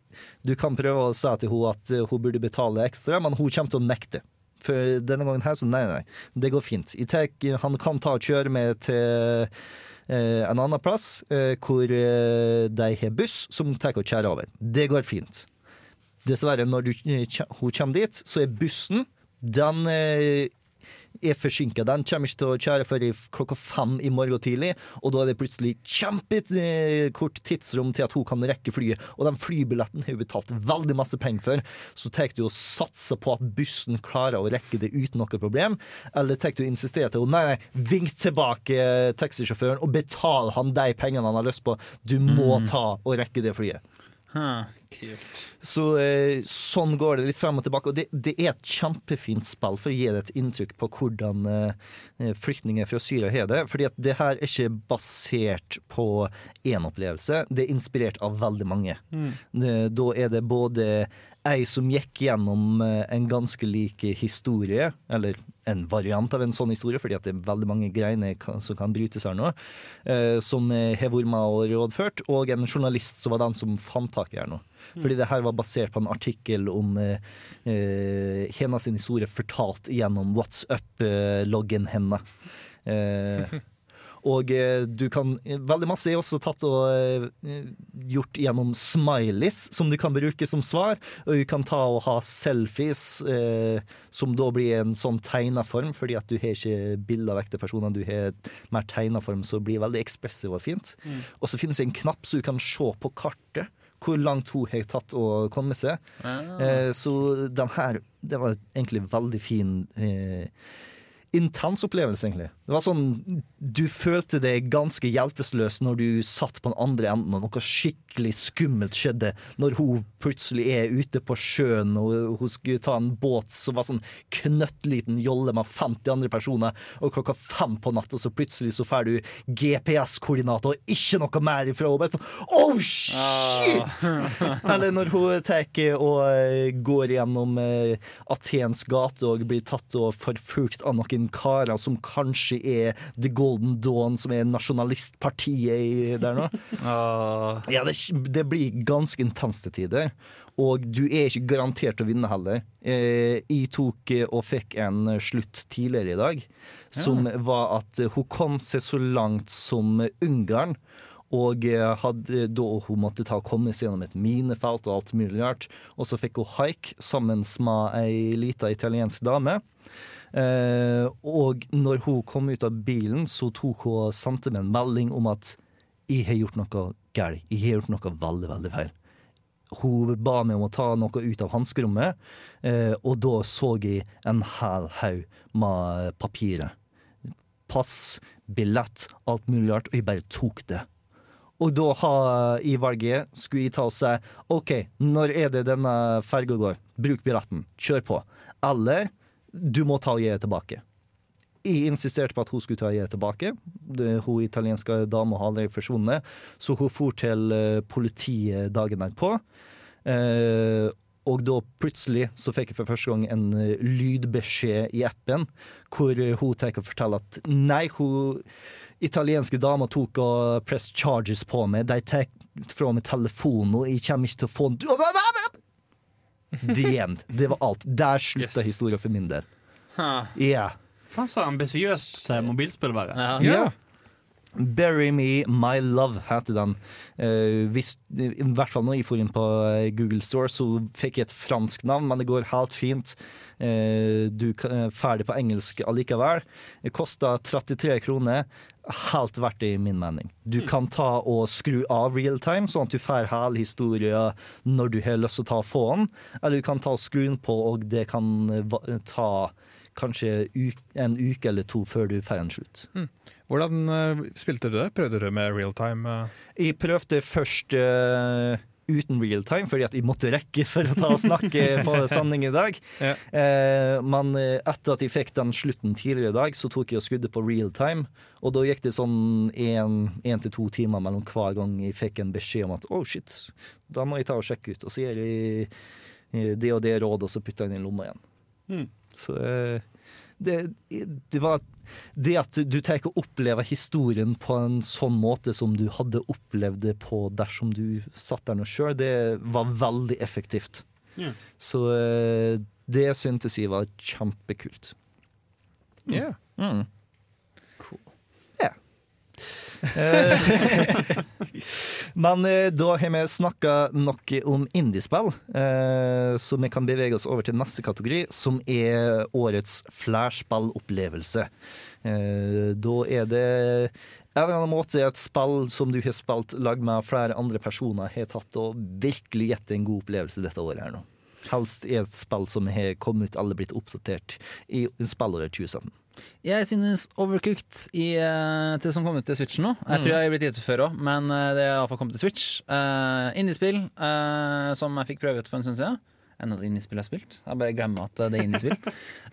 S1: Du kan prøve å si til henne at hun burde betale ekstra, men hun kommer til å nekte. For denne gangen her, så nei, nei, det går fint. Tek, han kan ta og kjøre med til eh, en annen plass eh, hvor eh, de har buss som tar og kjører over. Det går fint. Dessverre, når du, hun kommer dit, så er bussen Den er forsinka. Den kommer ikke til å kjøre før klokka fem i morgen tidlig. Og da er det plutselig kjempekort tidsrom til at hun kan rekke flyet. Og den flybilletten har hun betalt veldig masse penger for. Så tar du og satser på at bussen klarer å rekke det uten noe problem. Eller tar du og insisterer til henne nei, nei, vink tilbake eh, taxisjåføren og betal han de pengene han har lyst på. Du må ta og rekke det flyet.
S4: Huh, kult.
S1: Så eh, sånn går det litt frem og tilbake. Og det, det er et kjempefint spill for å gi deg et inntrykk på hvordan eh, flyktninger fra Syria har det. Fordi at det her er ikke basert på én opplevelse, det er inspirert av veldig mange. Det, da er det både ei som gikk gjennom eh, en ganske lik historie, eller en variant av en sånn historie, fordi at det er veldig mange greiner som kan brytes her nå, eh, som eh, har vært med og rådført, og en journalist som var den som fant tak i her nå. Fordi det her var basert på en artikkel om eh, Hena sin historie fortalt gjennom WhatsApp-loggen henne. Eh, og eh, du kan Veldig masse er også tatt og eh, gjort gjennom smileys, som du kan bruke som svar. Og du kan ta og ha selfies, eh, som da blir en sånn tegna form, fordi at du har ikke bilder av ekte personer, du har mer tegna form, så blir veldig ekspressiv og fint. Og så finnes det en knapp så du kan se på kartet hvor langt hun har tatt å komme seg. Eh, så den her, det var egentlig veldig fin eh, intens opplevelse, egentlig. Det var sånn Du følte deg ganske hjelpeløs når du satt på den andre enden, og noe skikkelig skummelt skjedde når hun plutselig er ute på sjøen og hun skulle ta en båt som var sånn knøttliten jolle med 50 andre personer, og klokka fem på natta, så plutselig så får du GPS-koordinater og ikke noe mer ifra henne. Bare sånn Oh, shit! Eller når hun tar og eh, går gjennom Athens Atens gate og blir tatt og forfulgt av noen karer som kanskje er The Golden Dawn, som er nasjonalistpartiet der nå.
S4: Åh,
S1: Ja, det, det blir ganske intenst til tider. Og du er ikke garantert å vinne heller. Eh, jeg tok eh, og fikk en slutt tidligere i dag, som var at eh, hun kom seg så langt som Ungarn. Og eh, hadde, da hun måtte ta komme seg gjennom et minefelt og alt mulig rart. Og så fikk hun haik sammen med ei lita italiensk dame. Eh, og når hun kom ut av bilen, så tok hun sendte meg en melding om at jeg har gjort noe galt. Jeg har gjort noe veldig, veldig feil. Hun ba meg om å ta noe ut av hanskerommet, eh, og da så jeg en hel haug med papirer. Pass, billett, alt mulig rart, og jeg bare tok det. Og da har i valget skulle jeg ta og si OK, når er det denne ferga går? Bruk billetten. Kjør på. Eller du må ta det tilbake. Jeg insisterte på at hun skulle ta det tilbake. Det, hun italienske dama har aldri forsvunnet, så hun for til eh, politiet dagen derpå. Eh, og da plutselig så fikk jeg for første gang en eh, lydbeskjed i appen hvor eh, hun tar og forteller at nei, hun italienske dama tok og press charges på meg. De tar fra meg telefonen, og jeg kommer ikke til å få den The end. Det var alt. Der slutta
S4: Yes.
S1: historien for min del. Yeah.
S2: Faen så ambisiøst til mobilspillværet.
S4: Ja.
S1: Yeah. Bury Me My Love heter den. Uh, hvis, I hvert fall når jeg får inn på eh, Google Store, så fikk jeg et fransk navn, men det går helt fint. Uh, du er ferdig på engelsk allikevel. Det kosta 33 kroner. Helt verdt det, i min mening. Du kan ta og skru av realtime, sånn at du får hele historien når du har lyst til å ta få den. Eller du kan ta og skru den på, og det kan eh, ta kanskje en uke eller to før du får en slutt.
S3: Hvordan eh, spilte du det? Prøvde du med realtime? Uh,
S1: Jeg prøvde først eh, uten realtime, fordi at jeg måtte rekke for å ta og snakke på sending i dag.
S3: Ja.
S1: Eh, men eh, etter at jeg fikk den slutten tidligere i dag, så tok jeg og skudde på realtime. Og da gikk det sånn én til to timer mellom hver gang jeg fikk en beskjed om at oh shit, da må jeg ta og sjekke ut. Og så gjør jeg eh, det og det rådet, og så putter jeg den i lomma igjen.
S2: Mm.
S1: Så eh, det, det var det at du tar og opplever historien på en sånn måte som du hadde opplevd det på dersom du satt der nå sjøl, det var veldig effektivt.
S2: Ja.
S1: Så eh, Det syntes jeg var kjempekult.
S3: Yeah.
S1: Mm. Eh, Men eh, da har vi snakka nok om indiespill, eh, så vi kan bevege oss over til neste kategori, som er årets flærspillopplevelse. Da er det en eller annen måte et spill som du har spilt lag med flere andre personer, har tatt og virkelig gitt en god opplevelse dette året her nå. Helst er et spill som har kommet ut eller blitt oppdatert i spillåret 2017.
S4: Jeg synes Overcooked i, eh, til som kom ut til Switch nå. Jeg tror jeg har blitt gitt ut før òg, men eh, det er iallfall kommet til Switch. Uh, Indiespill uh, som jeg fikk prøve ut for en stund siden. Enda et indiespill jeg har spilt. Jeg bare glemmer at det er indiespill.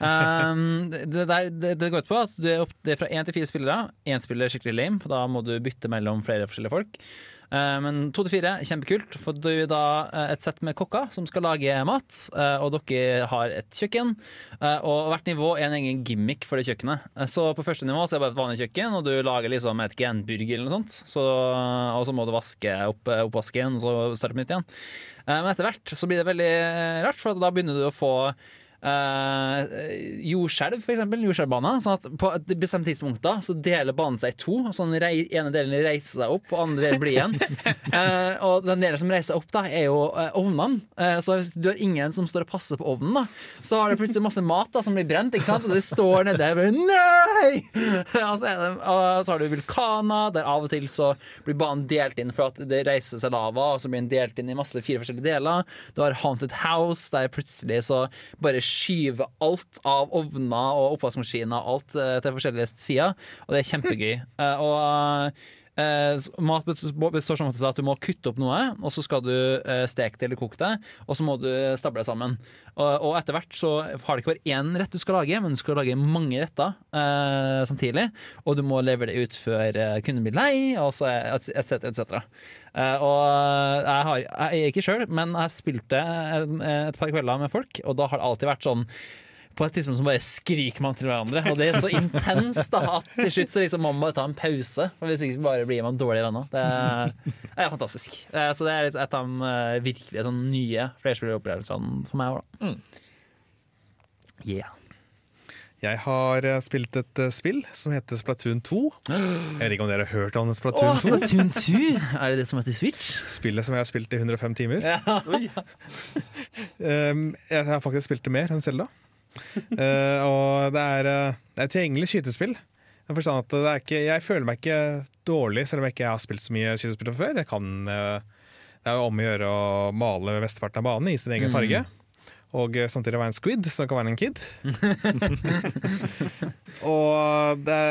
S4: um, det, der, det, det går ut på at du er opp, det er fra én til fire spillere. Én spiller er skikkelig lame, for da må du bytte mellom flere forskjellige folk. Eh, men to til fire, kjempekult, for du er da eh, et sett med kokker som skal lage mat. eh, og dere har et kjøkken, og hvert nivå er en egen gimmick for det kjøkkenet. Så på første nivå så er det bare et vanlig kjøkken, og du lager liksom et vet ikke, en burger eller noe sånt. Så, og så må du vaske opp oppvasken, og så starte på nytt igjen. Men etter hvert så blir det veldig rart, for da begynner du å få Uh, jordskjelv, for eksempel. Jordskjelvbane. Sånn at på et bestemt tidspunkt da så deler banen seg i to. Så den rei, ene delen reiser seg opp, og andre delen blir igjen. Eh, og den delen som reiser seg opp, da er jo uh, ovnene. Eh, så hvis du har ingen som står og passer på ovnen, da så har det plutselig masse mat da som blir brent, ikke sant? og det står nede bare Nei! og, så er det, og så har du vulkaner, der av og til så blir banen delt inn for at det reiser seg lava, og så blir den delt inn i masse fire forskjellige deler. Du har Haunted House, der plutselig så bare skyver alt av ovner og oppvaskmaskiner og alt eh, til forskjellige sider, og det er kjempegøy. Eh, og eh, mat består som at du må kutte opp noe, og så skal du eh, steke det eller koke det, og så må du stable det sammen. Og, og etter hvert så har det ikke bare én rett du skal lage, men du skal lage mange retter eh, samtidig, og du må levere det ut før eh, kunden blir lei, og så etc., etc. Eh, og jeg, har, jeg ikke sjøl, men jeg spilte et, et par kvelder med folk, og da har det alltid vært sånn på et tidspunkt så bare skriker man til hverandre. Og det er så intenst da at til slutt så liksom må man bare ta en pause. For Hvis ikke bare blir man dårlige venner. Det er, det er fantastisk. Så det er et av de eh, virkelig sånn nye flerspilleropplevelsene for meg. Da. Yeah.
S3: Jeg har eh, spilt et eh, spill som heter Splatoon 2. Jeg vet ikke om dere har hørt om Splatoon
S4: Å,
S3: 2?
S4: Splatoon 2! Er det det som heter Switch?
S3: Spillet som jeg har spilt i 105 timer.
S4: Ja.
S3: Um, jeg har faktisk spilt det mer enn Selda. Uh, og det er, uh, det er tilgjengelig skytespill. Jeg, at det er ikke, jeg føler meg ikke dårlig, selv om jeg ikke har spilt så mye skytespill før. Jeg kan, uh, det er jo om å gjøre å male mesteparten av banen i sin egen farge. Og uh, samtidig være en squid, som kan være en kid. og det,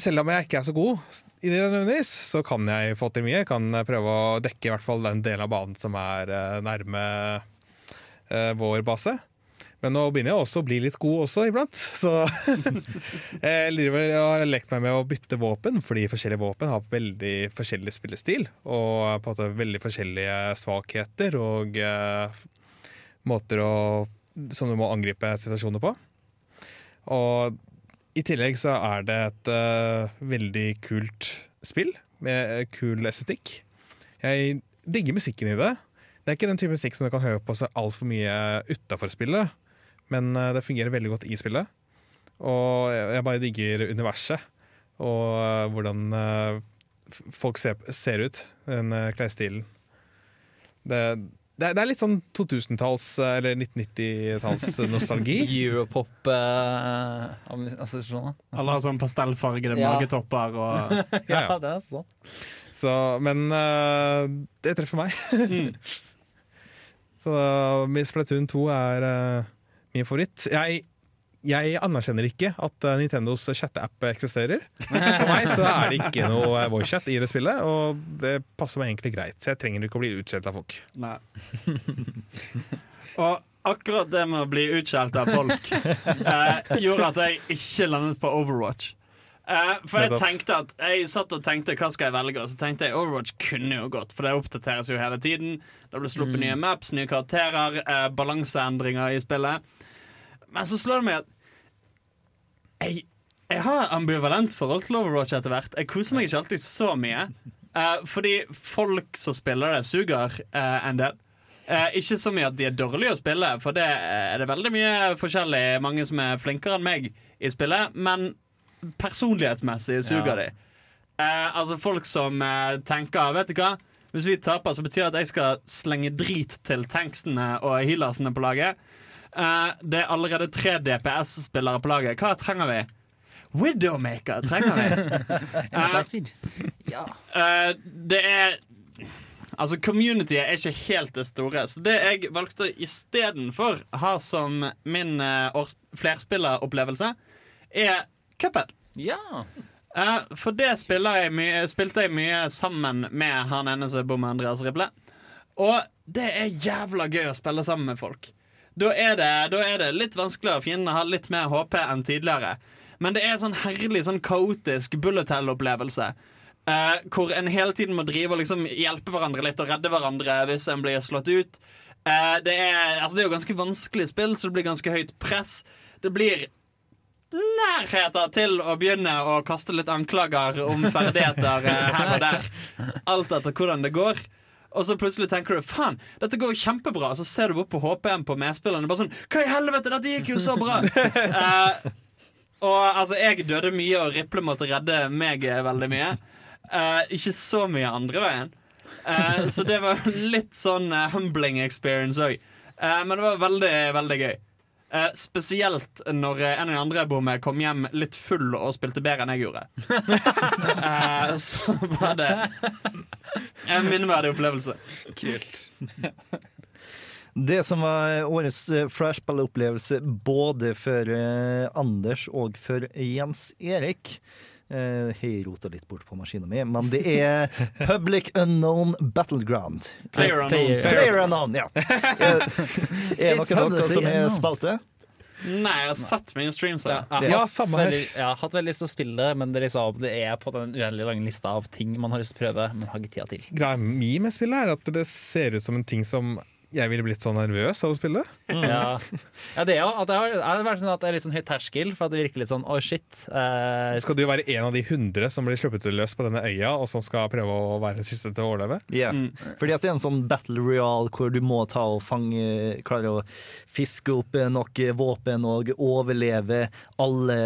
S3: selv om jeg ikke er så god i det nødvendigvis, så kan jeg få til mye. Jeg kan prøve å dekke i hvert fall den delen av banen som er nærme vår base. Men nå begynner jeg også å bli litt god også iblant. Så jeg har lekt meg med å bytte våpen, fordi forskjellige våpen har veldig forskjellig spillestil. Og på en måte veldig forskjellige svakheter og uh, måter å, som du må angripe situasjoner på. Og i tillegg så er det et uh, veldig kult spill med kul estetikk. Jeg digger musikken i det. Det er ikke den type musikk som du kan høre på så altfor mye utafor spillet, men eh, det fungerer veldig godt i spillet. Og jeg jeg bare digger universet og eh, hvordan eh, folk ser, ser ut, den klesstilen. Det, det, er- det er litt sånn 2000-talls- eller 1990-talls nostalgi.
S4: Europop-assosiasjoner.
S2: Alle har sånn pastellfargede
S4: Ja.
S2: magetopper og
S3: Ja, ja.
S4: det er sånn.
S3: Så, men uh, det treffer meg. Så Miss Platoon 2 er eh, min favoritt. Jeg, jeg anerkjenner ikke at eh, Nintendos chat-app eksisterer. For meg så er det ikke noe voicechat i det spillet, og det passer meg egentlig greit. Så jeg trenger ikke å bli utskjelt av folk.
S2: Nei. Og akkurat det med å bli utskjelt av folk eh, gjorde at jeg ikke landet på Overwatch. Eh, for jeg tenkte at Jeg satt og tenkte hva skal jeg velge, og så tenkte jeg Overwatch kunne jo gått, for det oppdateres jo hele tiden. Det ble sluppet nye maps, nye karakterer, eh, balanseendringer i spillet. Men så slår det meg at jeg, jeg har ambivalent forhold til Overwatch etter hvert. Jeg koser meg ikke alltid så mye. Uh, fordi folk som spiller det, suger uh, en del. Uh, ikke så mye at de er dårlige å spille, for det er det veldig mye forskjellig. Mange som er flinkere enn meg i spillet, men personlighetsmessig suger
S4: Ja.
S2: de. Altså folk som tenker Vet du hva? Hvis vi taper, så betyr det at jeg skal slenge drit til tanksene og healersene på laget. Eh, det er allerede tre DPS-spillere på laget. Hva trenger vi? Widowmaker trenger vi.
S4: En sniper. Ja.
S2: Eh, det er Altså, communityet er ikke helt det store. Så det jeg valgte istedenfor ha som min uh, flerspilleropplevelse, er Cuphead.
S4: ja.
S2: Uh, for det jeg mye, spilte jeg mye sammen med han ene som bor med Andreas Riple. Og det er jævla gøy å spille sammen med folk. Da er det, da er det litt vanskeligere. Fiendene har litt mer HP enn tidligere. Men det er en sånn herlig, sånn kaotisk bullet hell-opplevelse. Uh, hvor en hele tiden må drive og liksom hjelpe hverandre litt og redde hverandre hvis en blir slått ut. Uh, det, er, altså det er jo ganske vanskelig spill, så det blir ganske høyt press. Det blir nærheter til å begynne å kaste litt anklager om ferdigheter uh, her og der. Alt etter hvordan det går. Og så plutselig tenker du faen, dette går jo kjempebra. Så ser du bort på HPM på medspillerne. Bare sånn Hva i helvete, dette gikk jo så bra! uh, og altså, jeg døde mye, og Riple måtte redde meg veldig mye. Uh, ikke så mye andre veien. Uh, så det var litt sånn humbling experience òg. men det var veldig, veldig gøy. Eh, spesielt når eh, en av de andre jeg bor med, kom hjem litt full og spilte bedre enn jeg gjorde. Eh, så var det en minneverdig opplevelse. Kult.
S1: Det som var årets eh, flashballopplevelse både for Anders og for Jens Erik eh, Har rota litt bort på maskinen min, men det er Public Unknown Battleground.
S2: Player unknowns.
S1: Player Unknown, ja. Er, er noen av dere som er spilte?
S2: Nei, jeg har sett mye streams
S4: Ja, jeg
S3: Ja,
S4: har
S3: her.
S4: veldig, jeg har hatt veldig lyst til å spille det, men det, liksom, det er på den uendelig lange lista av ting man har lyst til å prøve, men har ikke tida til.
S3: Greia mi med spillet er at det ser ut som en ting som jeg ville blitt så nervøs av å spille.
S4: Ja. ja, det er jo at det har, det har vært sånn at det er litt sånn høy terskel, for at det virker litt sånn oh shit. Eh,
S3: Skal du være en av de hundre som blir sluppet løs på denne øya, og som skal prøve å være den siste til å overleve?
S1: Ja.
S2: Mm.
S1: Fordi at det er en sånn battle royale hvor du må ta og fange Klare å fiske opp nok våpen og overleve alle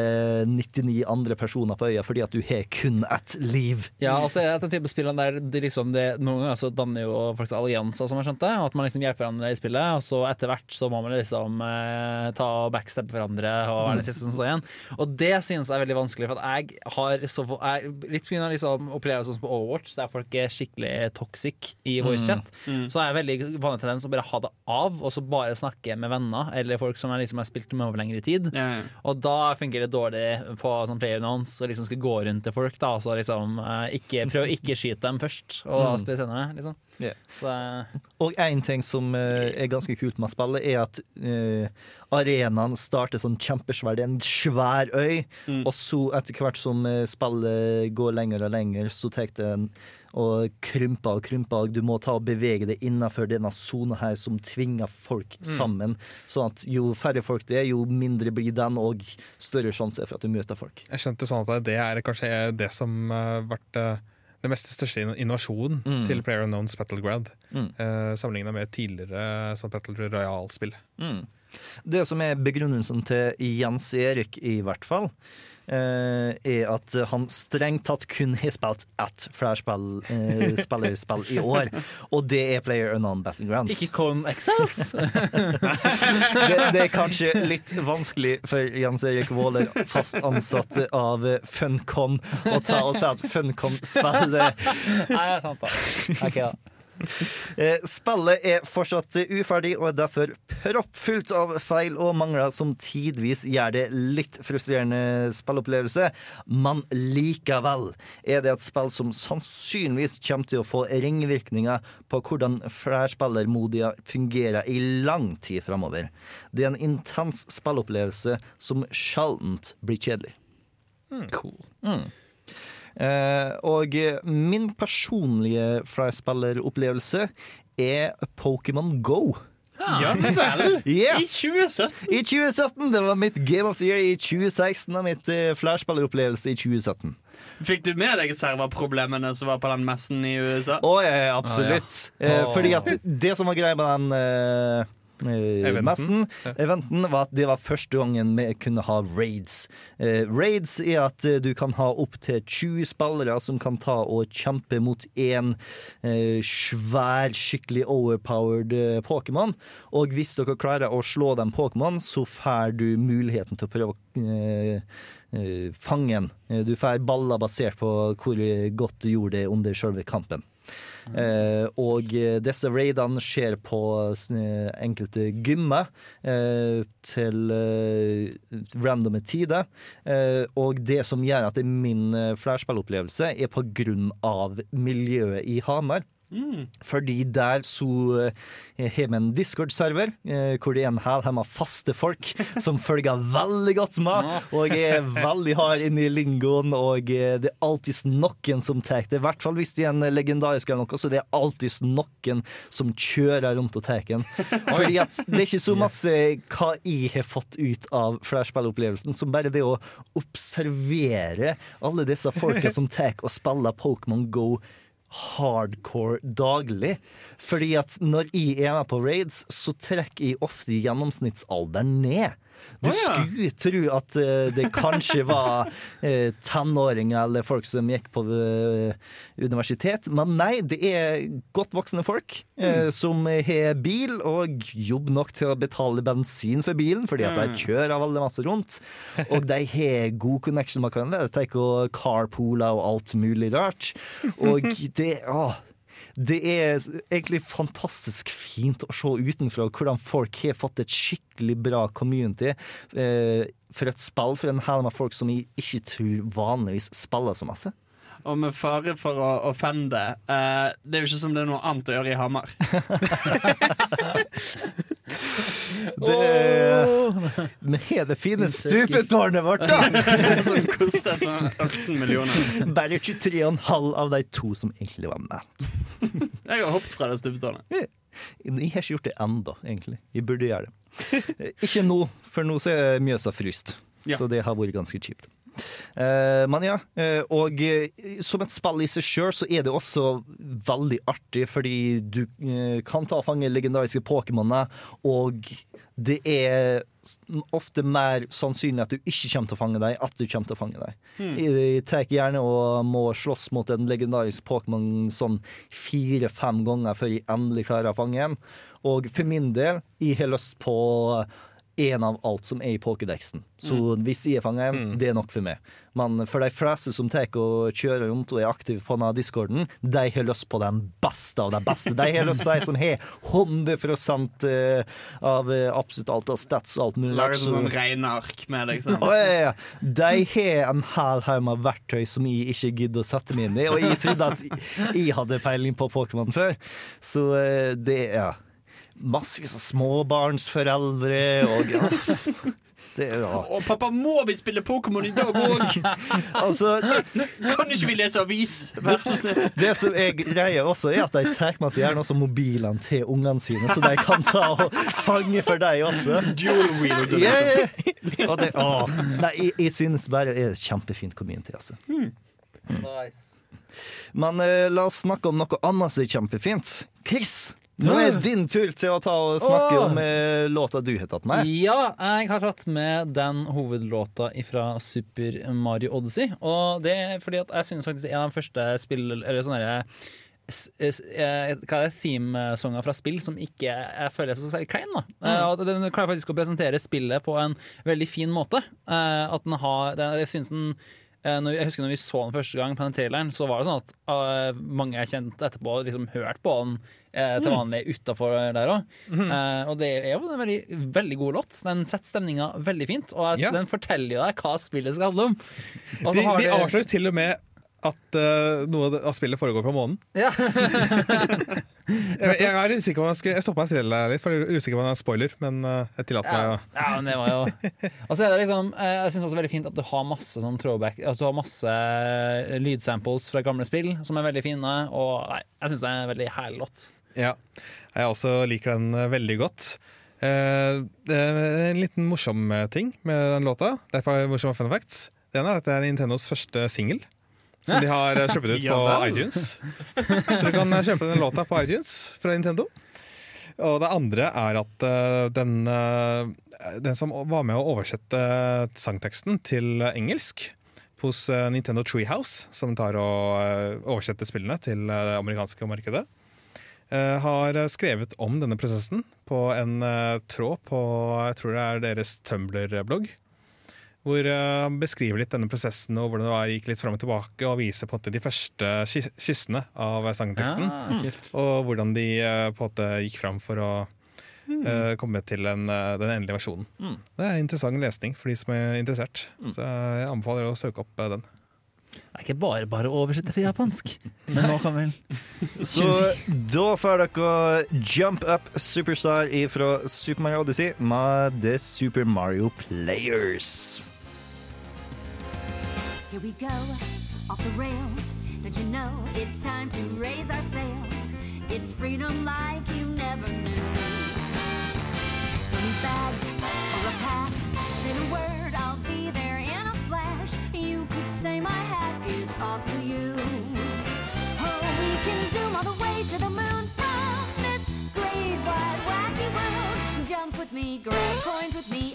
S1: 99 andre personer på øya fordi at du har kun ett liv.
S4: Ja, og så er det den type spillene der det liksom det, noen ganger så danner jo faktisk allianser, som jeg skjønte. og At man liksom hjelper hverandre i spillet, og så etter hvert så må man liksom eh, ta og backstabbe hverandre og være den siste som står igjen. Og det synes jeg er veldig vanskelig, for at jeg har så jeg, Litt pga. Liksom opplevelser som på Overwatch, der folk er skikkelig toxic i voicechat, så er jeg veldig vanlig tendens å bare ha det av, og så bare snakke med venner eller folk som jeg liksom har spilt med over lengre tid.
S2: Ja.
S4: Og da fungerer det dårlig på sånn player annons og liksom skal gå rundt til folk. da Så liksom eh, ikke, Prøv å ikke skyte dem først, og da spille senere. Liksom.
S1: Ja.
S4: Så eh,
S1: Og én ting som eh, er ganske kult med spillet, er at uh, arenaen starter sånn kjempesvær. Det er en svær øy, og så etter hvert som spillet går lenger og lenger, så tar det en og krymper og krymper. Du må ta og bevege deg innenfor denne sona her som tvinger folk sammen. Sånn at jo færre folk det er, jo mindre blir den, og større sjanse for at du møter folk.
S3: Jeg skjønte sånn at det er kanskje det som har vært eh, det mest største innovasjonen
S1: Mm.
S3: til Player Unknowns Battleground.
S1: Mm.
S3: Eh, Sammenligna med tidligere sånn Battle Royal-spill.
S1: Det som er begrunnelsen til Jens Erik, i hvert fall, er at han strengt tatt kun har spilt ett flærspill-spillerspill i år, og det er Player Unknown Battlegrounds.
S4: ikke Cone Exiles!
S1: Det, det er kanskje litt vanskelig for Jens Erik Waaler, fast ansatt av Funcom, å ta og si at Funcom spiller
S4: Nei, det er sant, da. Okay, da.
S1: Eh, Spillet er fortsatt uferdig og er derfor proppfullt av feil og mangler som tidvis gjør det litt frustrerende spillopplevelse, men likevel er det et spill som sannsynligvis kommer til å få ringvirkninger på hvordan flerspillermodia fungerer i lang tid framover. Det er en intens spillopplevelse som sjeldent blir kjedelig.
S4: Cool.
S1: Eh, og min personlige flerspilleropplevelse er Pokémon Go.
S2: Ja vel.
S1: yes.
S2: I 2017.
S1: I 2017, Det var mitt Game of the Year i 2016 og mitt uh, flashspilleropplevelse i 2017.
S2: Fikk du med deg serverproblemene som var på den messen i USA?
S1: Å, ja, ja, absolutt. Eh, fordi at det som var greia med den eh, eh. Messen, eventen, var at det var første gangen vi kunne ha raids. Eh, raids er at eh, du kan ha opptil 20 spillere som kan ta og kjempe mot én eh, svær, skikkelig overpowered eh, Pokémon. Og hvis dere klarer å slå den Pokémon, så får du muligheten til å prøve å eh, eh, fange den. Eh, Du får baller basert på hvor godt du gjorde det under selve kampen. Eh, og disse raidene skjer på enkelte gymmer eh, til eh, randome tider. Eh, og det som gjør at det er min eh, flashspillopplevelse, er på grunn av miljøet i Hamar. Fordi der så eh, har vi en Discord-server eh, hvor det er en hel med faste folk som følger veldig godt med, og er veldig hard inne i lingoen, og eh, det er alltid noen som tar det. I hvert fall hvis det er en legendarisk eller noe, så det er alltid noen som kjører rundt og tar den. Fordi at det er ikke så masse hva jeg har fått ut av flerspillopplevelsen som bare det å observere alle disse folka som tar og spiller Pokémon Go hardcore daglig. Fordi at når jeg er med på raids, så trekker jeg ofte gjennomsnittsalderen ned. Du
S2: oh, ja.
S1: skulle tro at eh, det kanskje var eh, tenåringer eller folk som gikk på eh, universitet, men nei, det er godt voksne folk mm. som har bil og jobb nok til å betale bensin for bilen, fordi at de kjører veldig masse rundt. Og de har god connection med hverandre. De tar ikke carpooler og alt mulig rart. Og det ah, det er egentlig fantastisk fint å se utenfra hvordan folk har fått et skikkelig bra community eh, for et spill for en hel med folk som jeg ikke tror vanligvis spiller så masse.
S2: Og med fare for å offende, uh, det er jo ikke som det er noe annet å gjøre i Hamar.
S1: Det, er oh! det fine stupetårnet vårt, da!
S2: Som kostet sånn 18 millioner.
S1: Bare 23,5 av de to som egentlig var med.
S2: Jeg har hoppet fra det stupetårnet.
S1: Jeg har ikke gjort det ennå, egentlig. Jeg burde gjøre det. Ikke nå, for nå så er Mjøsa fryst.
S2: Ja.
S1: Så det har vært ganske kjipt. Eh, men ja, eh, og eh, som et spill i seg sjøl, så er det også veldig artig, fordi du kan ta og fange legendariske Pokémoner, og det er ofte mer sannsynlig at du ikke kommer til å fange dem, at du kommer til å fange dem. Jeg tar gjerne og må slåss mot en legendarisk Pokémon sånn fire-fem ganger før jeg endelig klarer å fange en. Og for min del, jeg har lyst på en av alt som er i polkedeksen. Så hvis jeg fanger en, det er nok for meg. Men for de fleste som tar og kjører rundt og er aktive på denne discorden, de har lyst på den beste av de beste. De har lyst på de som har 100 eh, av eh, absolutt alt av stats og alt mulig.
S2: Lager
S1: Så-
S2: sånn regneark med liksom
S1: Å, ja, ja. De har en hel haug med verktøy som jeg ikke gidder å sette meg inn i. Og jeg trodde at jeg hadde peiling på Pokémon før. Så eh, det er ja. Massevis av småbarnsforeldre og ja. Det ja.
S2: Og pappa, må vi spille Pokémon i dag òg?
S1: Altså,
S2: Kan ikke vi lese avis? Vær så snill.
S1: det som er greia også, er at de tar med seg gjerne også mobilene til ungene sine, så de kan ta og fange for deg også.
S2: Dual wheel
S1: Ja, ja, ja. Og det, å, nei, jeg, jeg synes bare det er et kjempefint community, altså. Men eh, la oss snakke om noe annet som er kjempefint. Chris, nå er din tur til å ta og snakke
S4: Åh.
S1: om eh, låta du har tatt med.
S4: Ja, jeg har tatt med den hovedlåta fra Super Mario Odyssey. Og det er fordi at jeg synes faktisk en av de første spill... Eller sånne eh, hva er det, themesanger fra spill som ikke jeg føler er så særlig klein. Da. mm. og Den klarer faktisk å presentere spillet på en veldig fin måte. Eh, At den har Jeg synes den eh, når, jeg husker når vi så den første gang på den traileren, så var det sånn at uh, mange jeg kjente etterpå, liksom hørt på den uh, til vanlig utafor der òg. og det er jo en veldig, veldig god låt. Den setter stemninga veldig fint, og
S3: Ja.
S4: den forteller jo deg hva spillet skal handle om. Og så
S3: De,
S4: har
S3: de avslører til og med at uh, noe av spillet foregår på månen.
S4: Ja.
S3: Jeg, jeg er usikker på om jeg skal Jeg stopper meg stille litt, for jeg er usikker på om det er en spoiler. Men uh, jeg tillater meg
S4: Ja,
S3: å
S4: ja, men det var jo Og så er det liksom eh, Jeg syns også veldig fint at du har masse sånn throwback Altså du har masse lydsamples fra gamle spill som er veldig fine. Og nei, jeg syns det er en veldig herlig låt.
S3: Ja, jeg også liker den veldig godt. Uh, det en liten morsom ting med den låta. Det er morsomme fun facts. Det ene er at det er Nintendos første singel. Som de har kjøpt ut på iTunes. Så du kan eh, kjøpe den låta på iTunes fra Nintendo. Og det andre er at eh, den, eh, den som var med å oversette sangteksten til engelsk hos eh, Nintendo Treehouse, som tar og eh, oversetter spillene til eh, det amerikanske markedet, eh, har skrevet om denne prosessen på en eh, tråd på jeg tror det er deres Tumblr-blogg. Hvor eh, han beskriver litt denne prosessen og hvordan det var, gikk litt fram og tilbake, og viser på en måte de første kyssene skissene av sangteksten.
S4: Ja.
S3: Og hvordan de eh, på en måte gikk fram for å mm. komme til en, eh, den endelige versjonen.
S1: Mm.
S3: Det er interessant lesning for de som er interessert. Så jeg anbefaler å søke opp eh, den.
S4: Det er ikke bare bare å oversette til japansk. Men nå kan vel
S1: Så da får dere Jump Up Superstar fra Super Mario Odyssey med The Super Mario Players.
S5: Here we go, off the rails. Don't you know it's time to raise our sails? It's freedom like you never knew. Don't need bags or a pass. Say the word, I'll be there in a flash. You could say my hat is off to you. Oh, we can zoom all the way to the moon from this great wide wacky world. Jump with me, grab coins with me,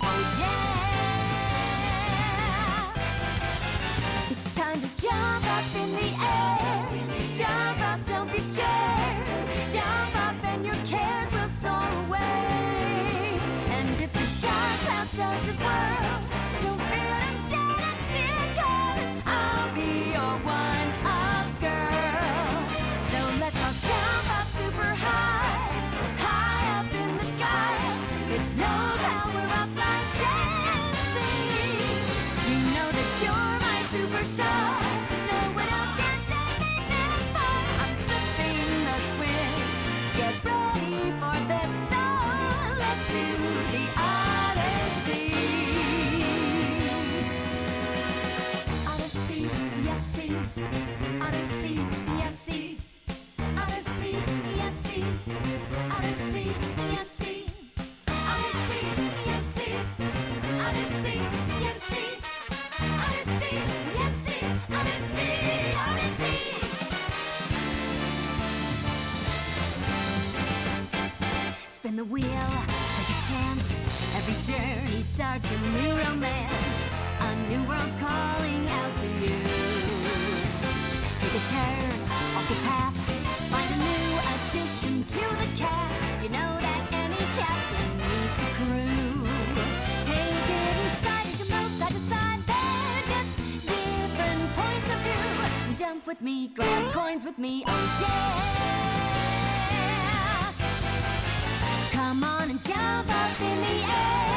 S5: Spin the wheel, take a chance. Every journey starts a new romance. A new world's calling out to you. Take a turn off the path. Find a new addition to the cast. You know that any captain needs a crew. Take it in stride as you move side to side. They're just different points of view. Jump with me, grab coins with me. Oh yeah. Come on and jump up in the air.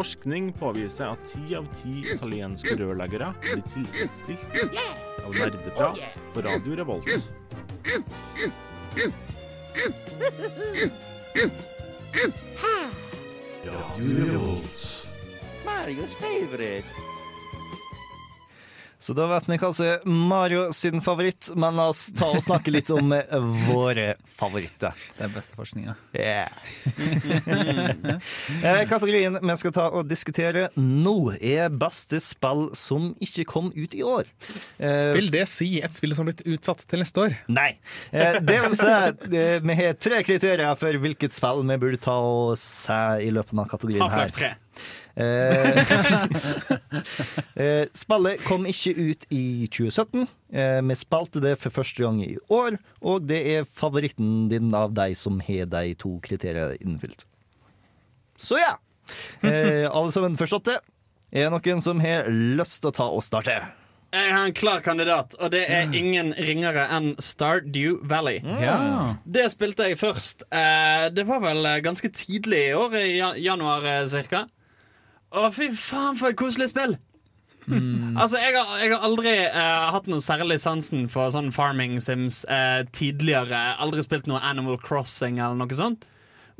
S6: Forskning påviser at ti av ti italienske rørleggere blir tilfredsstilt av nerdeprat på Radio Revolt. Radio Revolt.
S7: Mario's favorite.
S1: Så da vet vi hva som er Mario sin favoritt, men la oss ta og snakke litt om eh, våre favoritter.
S4: Det er beste forskninga.
S1: Yeah. Eh, Kategorien vi skal ta og diskutere nå, er beste spill som ikke kom ut i år. Eh,
S3: Vil det si et spill som har blitt utsatt til neste år?
S1: Nei. Det vil si, vi har tre kriterier for hvilket spill vi burde ta og se i løpet av kategorien her.
S2: Half-Life 3.
S1: Eh, eh, spillet kom ikke ut i 2017. Eh, vi spilte det for første gang i år, og det er favoritten din av de som har de to kriteriene innfylt. Så ja. Eh, alle sammen forstått det? Er det noen som har lyst til å ta og starte?
S2: Jeg har en klar kandidat, og det er ingen ringere enn Stardew Valley.
S4: Ja.
S2: Det spilte jeg først. Eh, det var vel ganske tidlig i år, i januar cirka. Å, fy faen, for et koselig spill! Altså, jeg har, jeg har aldri uh, hatt noe særlig sansen for sånn farming sims uh, tidligere. Aldri spilt noe Animal Crossing eller noe sånt.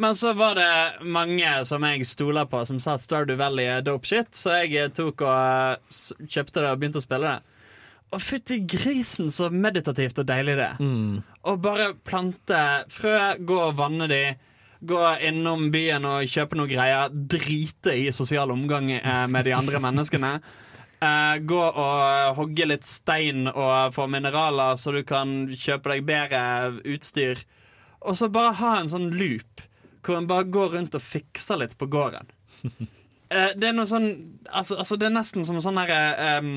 S2: Men så var det mange som jeg stoler på, som sa at Stardew Valley er dope shit, så jeg eh, tok og uh, kjøpte det og begynte å spille det. Og fytti grisen så meditativt og deilig det er. Å bare plante frø, gå og vanne de, gå innom byen og kjøpe noe greier, drite i sosial omgang eh, med de andre menneskene. Eh, gå og hogge litt stein og få mineraler så du kan kjøpe deg bedre utstyr. Og så bare ha en sånn loop hvor en bare går rundt og fikser litt på gården. Eh, det er noe sånn Altså, altså det er nesten som sånn herre em,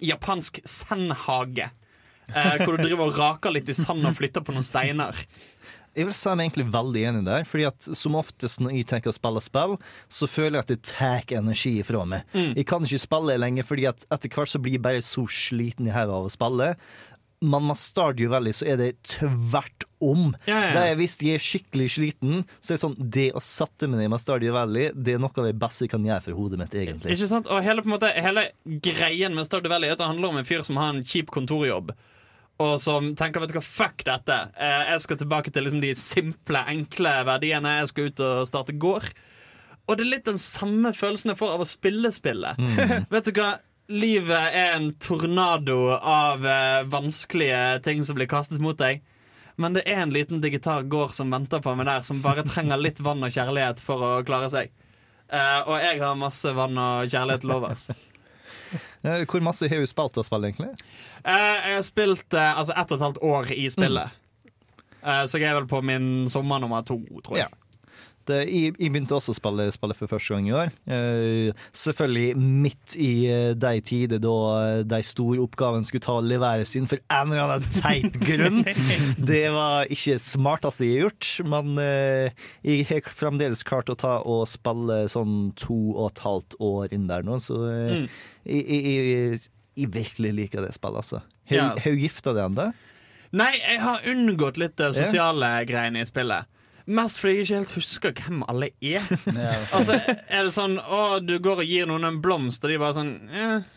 S2: japansk sandhage. Eh, hvor du driver og raker litt i sand og flytter på noen steiner.
S1: Jeg vil si meg egentlig veldig enig der, fordi at som oftest når jeg tenker å spille spill, så føler jeg at det tar energi ifra meg. Jeg kan ikke spille lenger, fordi at etter hvert så blir jeg bare så sliten i hodet av å spille. Men med Stardew Valley så er det tvert om.
S2: Ja, ja.
S1: Er Hvis jeg er skikkelig sliten, så er det sånn Det å sette meg ned med Stardew Valley, det er noe av det beste jeg kan gjøre for hodet mitt, egentlig.
S2: Ikke sant? Og hele, måte, hele greien med Stardew Valley er at det handler om en fyr som har en kjip kontorjobb. Og som tenker vet du hva, fuck dette. Eh, jeg skal tilbake til liksom, de simple, enkle verdiene. Jeg skal ut og starte gård. Og det er litt den samme følelsen jeg får av å spille spillet. vet du hva? Livet er en tornado av eh, vanskelige ting som blir kastet mot deg. Men det er en liten digital gård som venter på meg der, som bare trenger litt vann og kjærlighet for å klare seg. Uh, og jeg har masse vann og kjærlighet til overs.
S1: Eh, Hvor masse har du spilt av spill, egentlig?
S2: Eh, jeg har spilt eh, altså ett og et halvt år i spillet. Eh, så jeg er vel på min sommer nummer to, tror jeg.
S1: Ja. Jeg, jeg begynte også å spille, spille for første gang i år. Eh, selvfølgelig midt i eh, de tider da eh, de store oppgavene skulle ta og leveres inn for en eller annen teit grunn. Det var ikke smarteste jeg har gjort, men eh, jeg har fremdeles klart å ta og spille sånn to og et halvt år inn der nå, så eh,
S2: Mm.
S1: jeg, jeg, jeg, jeg virkelig liker det spillet, altså. Har du gifta deg ennå?
S2: Nei, jeg har unngått litt det sosiale greiene i spillet. Mest fordi jeg ikke helt husker hvem alle er. Altså, er det sånn Å, du går og gir noen en blomst, og de bare sånn eh.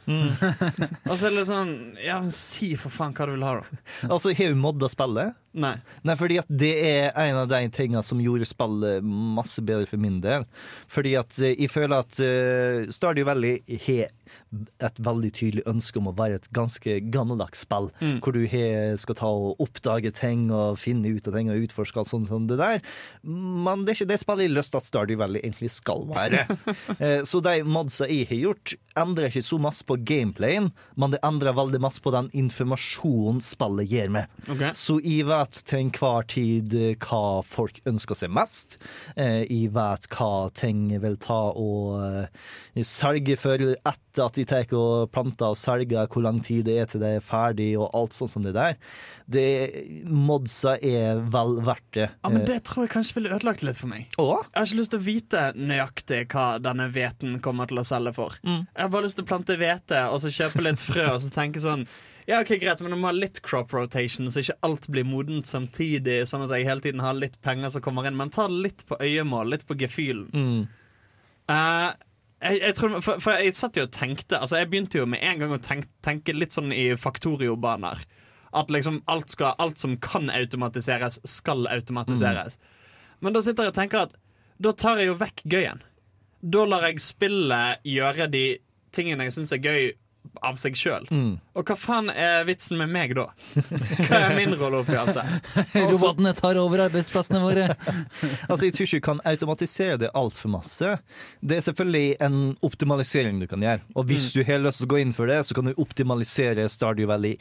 S2: Og så er det sånn Ja, men si for faen hva du vil ha, da.
S1: Altså, har du modda spillet?
S2: Nei.
S1: Nei, fordi at det er en av de tingene som gjorde spillet masse bedre for min del. Fordi at eh, jeg føler at uh, Stardew Valley har et veldig tydelig ønske om å være et ganske gammeldags spill. Hvor du he, skal ta og oppdage ting og finne ut av ting og utforske alt sånt som det der. Men det er ikke det spillet jeg har lyst til at Stardew Valley egentlig skal være. Eh, så de modsa jeg har gjort, endrer ikke så masse på gameplayen, men det endrer veldig masse på den informasjonen spillet gir meg.
S2: Okay.
S1: Så jeg vet til enhver tid eh, hva folk ønsker seg mest. Eh, Jeg vet hva ting vil ta og eh, selge for etter at de tar og planter og selger, hvor lang tid det er til det er ferdig, og alt sånt som det der. Det, modsa er vel verdt det.
S2: Ja, men Det tror jeg kanskje ville ødelagt litt for meg.
S1: Eh, Å?
S2: Jeg har ikke lyst til å vite nøyaktig hva denne hveten kommer til å selge for.
S1: Mm.
S2: Jeg har bare lyst til å plante hvete og så kjøpe litt frø og så tenke sånn Ja, ok, greit, men jeg må ha litt crop rotation, så ikke alt blir modent samtidig, sånn at jeg hele tiden har litt penger som kommer inn. Men ta litt på øyemål, litt på gefühlen.
S1: Mm.
S2: Eh, jeg, jeg tror, for, for jeg satt jo og tenkte Altså Jeg begynte jo med en gang å tenke, tenke litt sånn i faktoriobaner. At liksom alt, skal, alt som kan automatiseres, skal automatiseres. Men da sitter jeg og tenker at da tar jeg jo vekk gøyen. Da lar jeg spillet gjøre de tingene jeg syns er gøy, av seg sjøl. Og hva faen er vitsen med meg da? Hva er min rolle oppi alt det?
S4: Robotene tar over arbeidsplassene våre.
S1: Altså, Jeg tror ikke du kan automatisere det altfor masse. Det er selvfølgelig en optimalisering du kan gjøre. Og hvis
S2: Mm.
S1: du har lyst til å gå inn for det, så kan du optimalisere Stardew Valley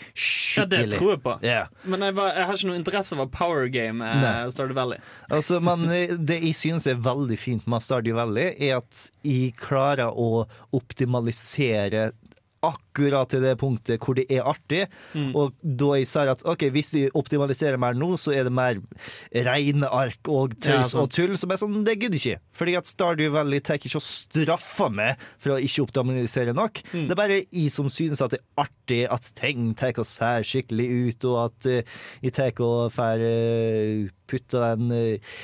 S2: Ja, det tror jeg på.
S1: Yeah.
S2: Men jeg, var, jeg har ikke noe interesse av power game eh, Stardew Valley.
S1: Altså, men eh, det jeg synes er veldig fint med Stardew Valley, er at jeg klarer å optimalisere akkurat til det punktet hvor det er artig.
S2: Mm.
S1: Og da jeg sier at ok, hvis de optimaliserer mer nå, så er det mer rene ark og tøys
S2: ja,
S1: og tull. Som er sånn, det gidder ikke. Fordi at Stardew Valley tar ikke og straffer meg for å ikke optimalisere nok.
S2: Mm.
S1: Det er bare jeg som synes at det er artig at ting tar oss ser skikkelig ut, og at uh, jeg tar og får uh, putte den eh,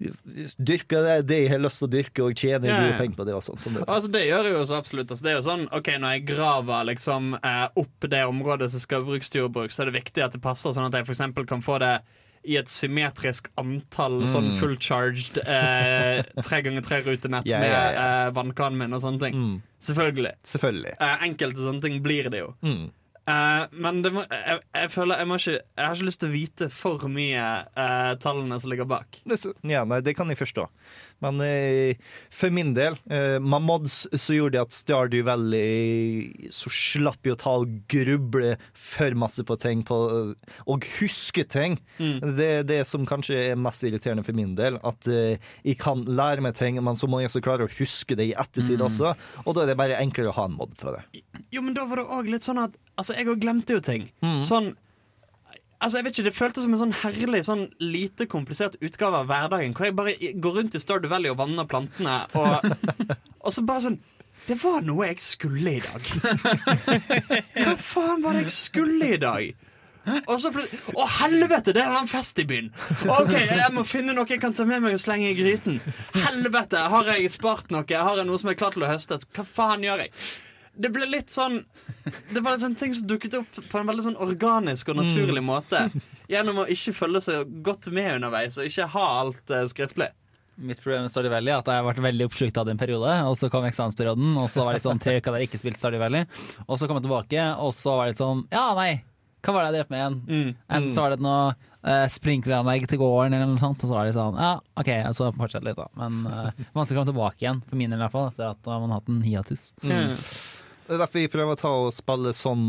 S1: Dyrke det, det jeg har lyst til å dyrke, og tjene
S2: Ja,
S1: gode penger på det. og sånt. Som det.
S2: Altså, det gjør jeg jo så absolutt. Altså, det er jo sånn, ok, Når jeg graver liksom eh, opp det området som skal brukes til jordbruk, så er det viktig at det passer, sånn at jeg f.eks. kan få det i et symmetrisk antall sånn full charged eh, tre ganger tre rutenett
S1: yeah,
S2: med
S1: yeah. med
S2: eh, vannkanen min og sånne ting.
S1: Mm,
S2: Selvfølgelig.
S1: selvfølgelig.
S2: Eh, enkelte sånne ting blir det jo.
S1: Mm.
S2: Eh, men må, jeg, jeg føler jeg, må ikke, jeg har ikke lyst til å vite for mye uh, tallene som ligger bak.
S1: Ja, nei, det kan jeg forstå. Men eh, for min del, eh, med mods så gjorde det at Stardew Valley så slapp jeg å ta og gruble for masse på ting på, og huske ting. Det er det som kanskje er mest irriterende for min del. At eh, jeg kan lære meg ting, men så må jeg også klare å huske det i ettertid også. Og da er det bare enklere å ha en mod for det.
S2: Jo, men da var det òg litt sånn at Altså, jeg òg glemte jo ting. Sånn Altså, jeg vet ikke, Det føltes som en sånn herlig, sånn lite komplisert utgave av hverdagen. Hvor jeg bare går rundt i Stardew Valley og vanner plantene, og, og så bare sånn Det var noe jeg skulle i dag. Hva faen var det jeg skulle i dag? Og så plutselig Å, helvete! Det er en fest i byen! OK, jeg må finne noe jeg kan ta med meg og slenge i gryten. Helvete! Har jeg spart noe? Har jeg noe som er klart til å høstes? Hva faen gjør jeg? Det ble litt sånn Det var sånn ting som dukket opp på en veldig sånn organisk og naturlig måte. Gjennom å ikke følge så godt med underveis og ikke ha alt uh, skriftlig.
S4: Mitt problem med Stardew Valley er at jeg har vært veldig oppslukt av det en periode. Og så kom eksamensperioden, og så var det litt sånn tre uker der jeg ikke spilte Stardew Valley. Og så kom jeg tilbake, og så var det litt sånn Ja, nei, hva var det jeg drev med igjen?
S2: Mm.
S4: Enten så var det noe uh, sprinkleranlegg til gården, eller noe sånt. Og så var det sånn Ja, OK, så fortsett litt, da. Men uh, vanskelig å komme tilbake igjen, for min del i hvert fall, etter at man har hatt en hiatus.
S2: Mm.
S1: Det er derfor jeg prøver å ta og spille sånn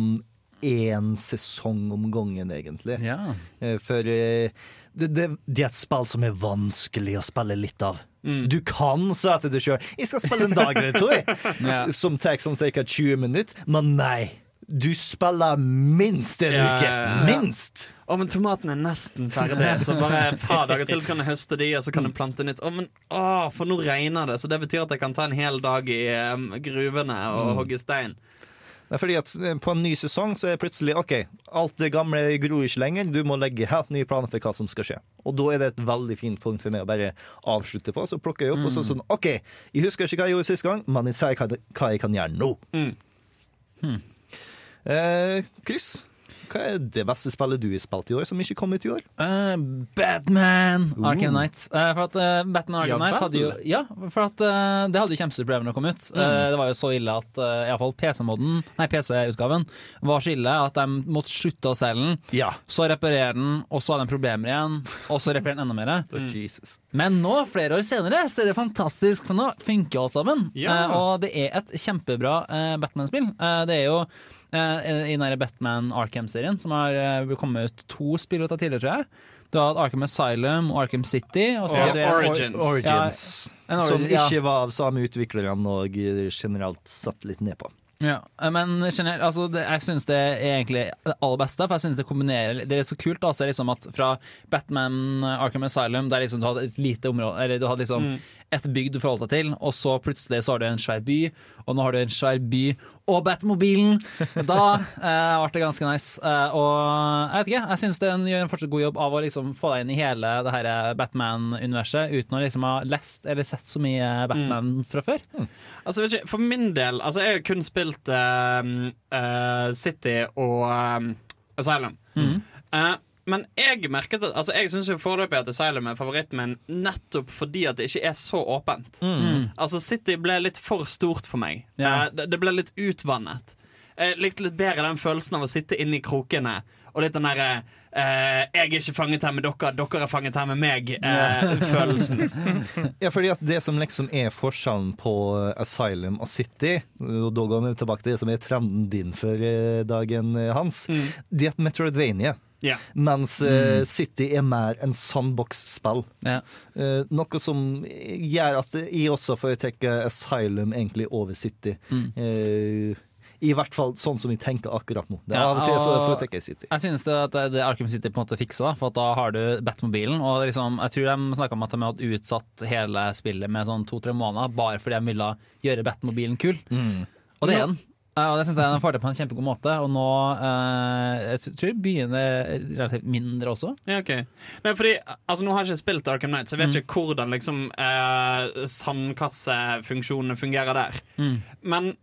S1: én sesong om gangen, egentlig.
S4: Ja.
S1: Eh, For eh, det, det, det er et spill som er vanskelig å spille litt av.
S2: Mm.
S1: Du kan si til deg sjøl 'jeg skal spille en dag eller to', jeg»,
S4: Ja.
S1: som tar sånn ca. 20 minutter, men nei. Du spiller minst en
S2: Ja,
S1: uke.
S2: ja, ja.
S1: Minst!
S2: Å, men tomaten er nesten ferdig, så bare et par dager til så kan jeg høste de, og så kan jeg plante nytt. Å, men å, for nå regner det, så det betyr at jeg kan ta en hel dag i um, gruvene og hogge stein.
S1: Det er fordi at eh, På en ny sesong så er det plutselig OK, alt det gamle gror ikke lenger. Du må legge helt nye planer for hva som skal skje. Og da er det et veldig fint punkt for meg å bare avslutte på. Så plukker jeg opp og så sånn OK, jeg husker ikke hva jeg gjorde sist gang, men jeg sier hva, hva jeg kan gjøre nå.
S2: Mm.
S1: Eh, Chris, hva er det beste spillet du har spilt i år, som ikke kom ut i år?
S4: Uh, Batman Arkham Knight. Uh, for at uh, Batman Arkham Knight hadde jo Ja, for at det hadde jo kjempestore da det kom ut. Eh, det var jo så ille at uh, iallfall PC-moden, nei PC-utgaven, var så ille at de måtte slutte å selge den.
S1: Ja.
S4: Så reparere den, og så hadde de problemer igjen, og så reparere den enda mer.
S1: Jesus.
S4: Men nå, flere år senere, så er det fantastisk, for nå funker jo alt sammen.
S2: Ja.
S4: Og det er et kjempebra Batman-spill. Det er jo i den Batman Arkham-serien, som har eh, kommet ut to spill ut av tidligere, tror jeg. Du har hatt Arkham Asylum og Arkham City. Og så
S2: Og
S4: Origins. Or
S2: Origins.
S1: Ja,
S4: en
S1: som
S4: origin- ja.
S1: ikke var av samme utviklerne og generelt satt litt ned på.
S4: Ja, men generelt, altså det, jeg syns det er egentlig det aller beste. For jeg syns Det kombinerer Det er så kult da, så er liksom at fra Batman Arkham Asylum, der liksom du hadde et lite område Eller du hadde liksom et bygd du forholder deg til, og så plutselig så har du en svær by, og nå har du en svær by og Batmobilen. Da eh, ble det ganske nice. Eh, og jeg vet ikke, jeg syns den gjør en fortsatt god jobb av å liksom få deg inn i hele det her Batman-universet uten å liksom ha lest eller sett så mye Batman fra før.
S2: Altså, vet ikke, for min del Altså, jeg har kun spilt uh, uh, City og uh, Asylum. Eh, men jeg merket at Altså, jeg syns foreløpig at Asylum er favoritten min nettopp fordi at det ikke er så åpent. Altså, City ble litt for stort for meg.
S4: Ja.
S2: Eh, det, det ble litt utvannet. Jeg likte litt bedre den følelsen av å sitte inne i krokene og litt den derre eh, 'jeg er ikke fanget her med dere, dere er fanget her med meg'-følelsen.
S1: Ja, fordi at det som liksom er forskjellen på eh, Asylum og City, og da går vi tilbake til det som er trenden din for eh, dagen, Hans, Hans, det er at Metroidvania.
S2: Ja.
S1: Mens mm. City er mer en sandbox-spill.
S4: Ja.
S1: Eh, noe som gjør at jeg også foretrekker Asylum egentlig over City. Eh, I hvert fall sånn som jeg tenker akkurat nå. Det er
S4: Ja,
S1: Av og til så foretrekker jeg City.
S4: Jeg synes det at det- det Arkham City på en måte fiksa, da, for at da har du Batmobilen. Og liksom, jeg tror de snakka om at de hadde utsatt hele spillet med sånn to-tre måneder bare fordi de ville gjøre Batmobilen kul. Og det er den. Og det synes jeg den får til på en kjempegod måte. Og nå eh, Jeg tror byen er relativt mindre også.
S2: Ja, ok Nei, fordi, altså Nå har jeg ikke spilt Arkham Knight, så jeg vet ikke hvordan liksom, eh, sandkassefunksjonene fungerer der. Men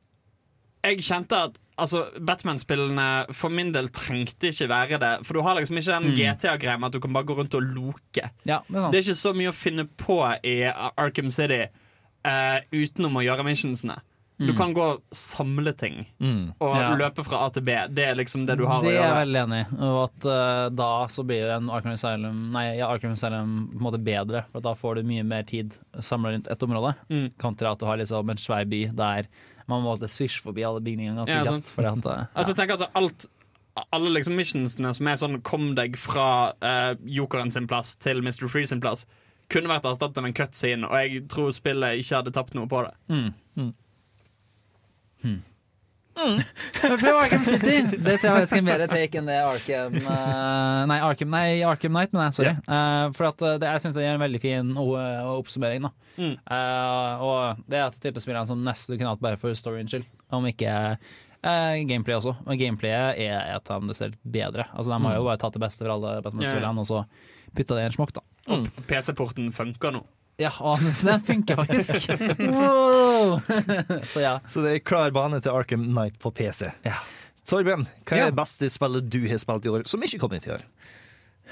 S2: jeg kjente at altså, Batman-spillene for min del trengte ikke være det. For du har liksom ikke den GTA-greia med at du kan bare gå rundt og loke.
S4: Ja, det er.
S2: Det er ikke så mye å finne på i Arkham City eh, utenom å gjøre missionsene. Du kan gå og samle ting
S1: Mm.
S2: og
S4: Ja.
S2: løpe fra A til B. Det er liksom det du har
S4: det
S2: å
S4: er jeg veldig enig i. Og at uh, da så blir en Arkham Asylum Nei, ja, Arkham Asylum på en måte bedre, for da får du mye mer tid samla rundt et område.
S2: Mm.
S4: Kontra at du har liksom en svær by der man må svisje forbi alle bygningene ganske
S2: Ja,
S4: kjapt. Fordi at, ja.
S2: Altså, tenk altså alt alle liksom missionsene som er sånn kom deg fra uh, Jokeren sin plass til Mr. Free sin plass, kunne vært erstattet med en cutscene, og jeg tror spillet ikke hadde tapt noe på det.
S4: Men prøv Arkham City! Det tror jeg faktisk er en bedre take enn det Arkham eh, Nei, Arkham, nei, Arkham Knight, men nei, sorry. Eh, for at eh, det, jeg syns det gjør en veldig fin eh, oppsummering. Da.
S2: Mm.
S4: Uh, og det er et type spill som nesten kunne hatt bare for storyens skyld, om ikke uh, gameplay også. Og gameplayet er et av de desidert bedre. Altså, de har jo bare tatt det beste fra alle Batman-spillene, og så putta det i en smokk, da.
S2: Mm. PC-porten funker nå.
S4: Ja, det den funker faktisk! wow! så ja.
S1: Så det er klar bane til Arkham Knight på PC.
S4: Ja.
S1: Torben, hva er
S3: Ja.
S1: det beste spillet du har spilt i år, som ikke kom til i år?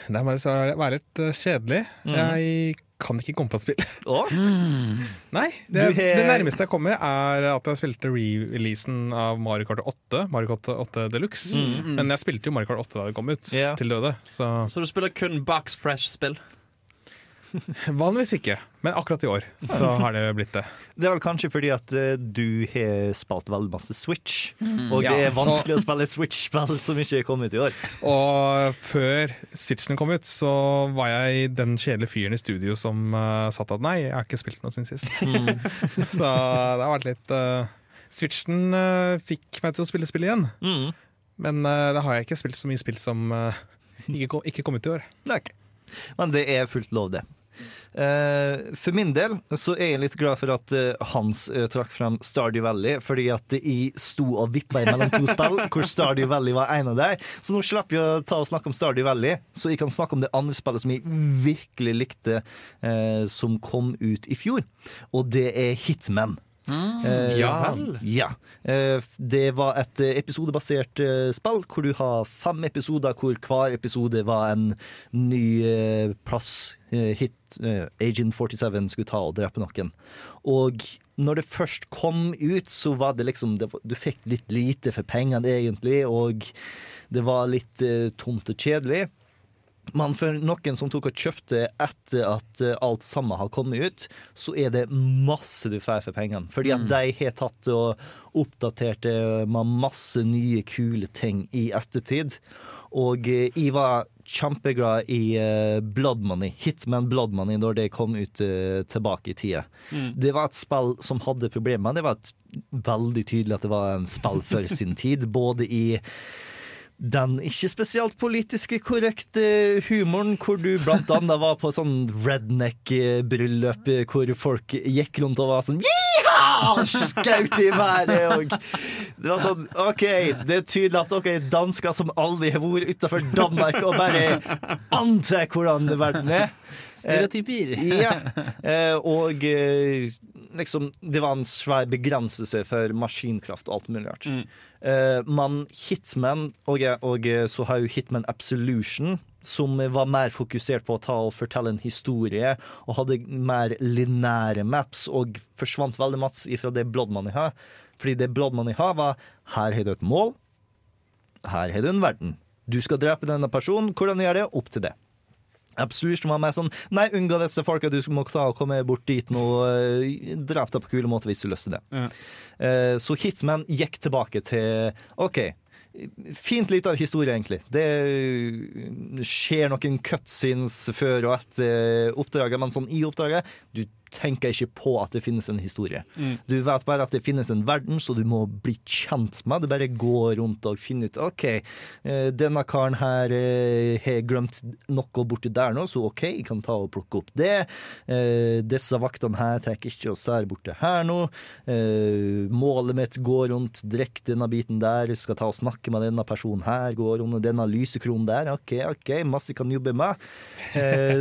S3: Det må være litt kjedelig. kjedelig. Jeg kan ikke komme på et spill. Nei, det,
S1: har-
S3: det nærmeste jeg kommer, er at jeg spilte re-releasen av Mario Kart 8, Mario Kart 8 Deluxe. Men jeg spilte jo Mario Kart 8 da det kom ut,
S1: yeah.
S3: til døde. Så
S2: Så du spiller kun box fresh-spill?
S3: vanligvis ikke. Men akkurat i år så har det blitt det.
S1: Det er vel kanskje fordi at eh, du har spilt veldig masse Switch, og
S3: Ja.
S1: det er vanskelig å spille Switch-spill som ikke er kommet i år.
S3: Og før Switchen kom ut, så var jeg den kjedelige fyren i studio som uh, satt at nei, jeg har ikke spilt noe siden sist. så det har vært litt uh, Switchen uh, fikk meg til å spille spill igjen.
S1: Mm.
S3: Men uh, da har jeg ikke spilt så mye spill som uh, ikke, kom, ikke kom ut i år.
S1: Nei, ok. Men det er fullt lov, det. Eh, for min del så er jeg litt glad for at eh, Hans eh, trakk frem Stardew Valley, fordi at jeg sto og vippa mellom to spill, hvor Stardew Valley var en av dem. Så nå slipper jeg å ta og snakke om Stardew Valley, så jeg kan snakke om det andre spillet som jeg virkelig likte, som kom ut i fjor, og det er Hitman. Eh,
S3: Ja
S2: vel.
S1: ja. Eh, Det var et eh, episodebasert eh, spill hvor du har fem episoder hvor hver episode var en ny eh, plass. Hit Agent 47 skulle ta og drepe noen. Og når det først kom ut, så var det liksom det, var- Du fikk litt lite for pengene, egentlig, og det var litt tomt og kjedelig. Men for noen som tok og kjøpte etter at eh, alt sammen har kommet ut, så er det masse du får for pengene. Fordi at de har tatt og oppdatert det med masse nye, kule ting i ettertid. Og eh, jeg var kjempeglad i eh, Blood Money, Hitman Blood Money, når det kom ut tilbake i tida. Det var et spill som hadde problemer. Det var et, veldig tydelig at det var en spill for sin tid, både i den ikke spesielt politiske korrekte humoren, hvor du blant annet var på sånn redneck-bryllup hvor folk gikk rundt og var sånn Skaut i været òg. Det var sånn OK, det er tydelig at dere er dansker som aldri har vært utenfor Danmark og bare antar hvordan verden er.
S4: Stereotyper.
S1: Ja. Eh, og eh, liksom Det var en svær begrenselse for maskinkraft og alt mulig rart. Eh, men Hitman, og, og så har jo Hitman Absolution, som var mer fokusert på å ta og fortelle en historie, og hadde mer linære maps, og forsvant veldig masse ifra det Blood Money har. Fordi det Blood Money har, var her har du et mål, her har du en verden. Du skal drepe denne personen. Hvordan gjør det? Opp til det. Absolution var mer sånn Nei, unngå disse folka, du må klare å komme bort dit nå. eh, Drep deg på kule måter hvis du har det.
S2: Ja.
S1: Eh, Så Hitman gikk tilbake til OK. Fint lite av historie, egentlig. Det skjer noen cutscenes før og etter oppdraget, men sånn i oppdraget Du tenker ikke på at det finnes en historie. Du vet bare at det finnes en verden, så du må bli kjent med. Du bare går rundt og finner ut OK, eh, denne karen her eh, har glemt noe borti der nå, så OK, jeg kan ta og plukke opp det. Eh, Disse vaktene her tar ikke og sær borti her nå. Målet mitt går rundt, drikk denne biten der, skal ta og snakke med denne personen her, går under denne lysekronen der. OK, OK, masse kan jobbe med.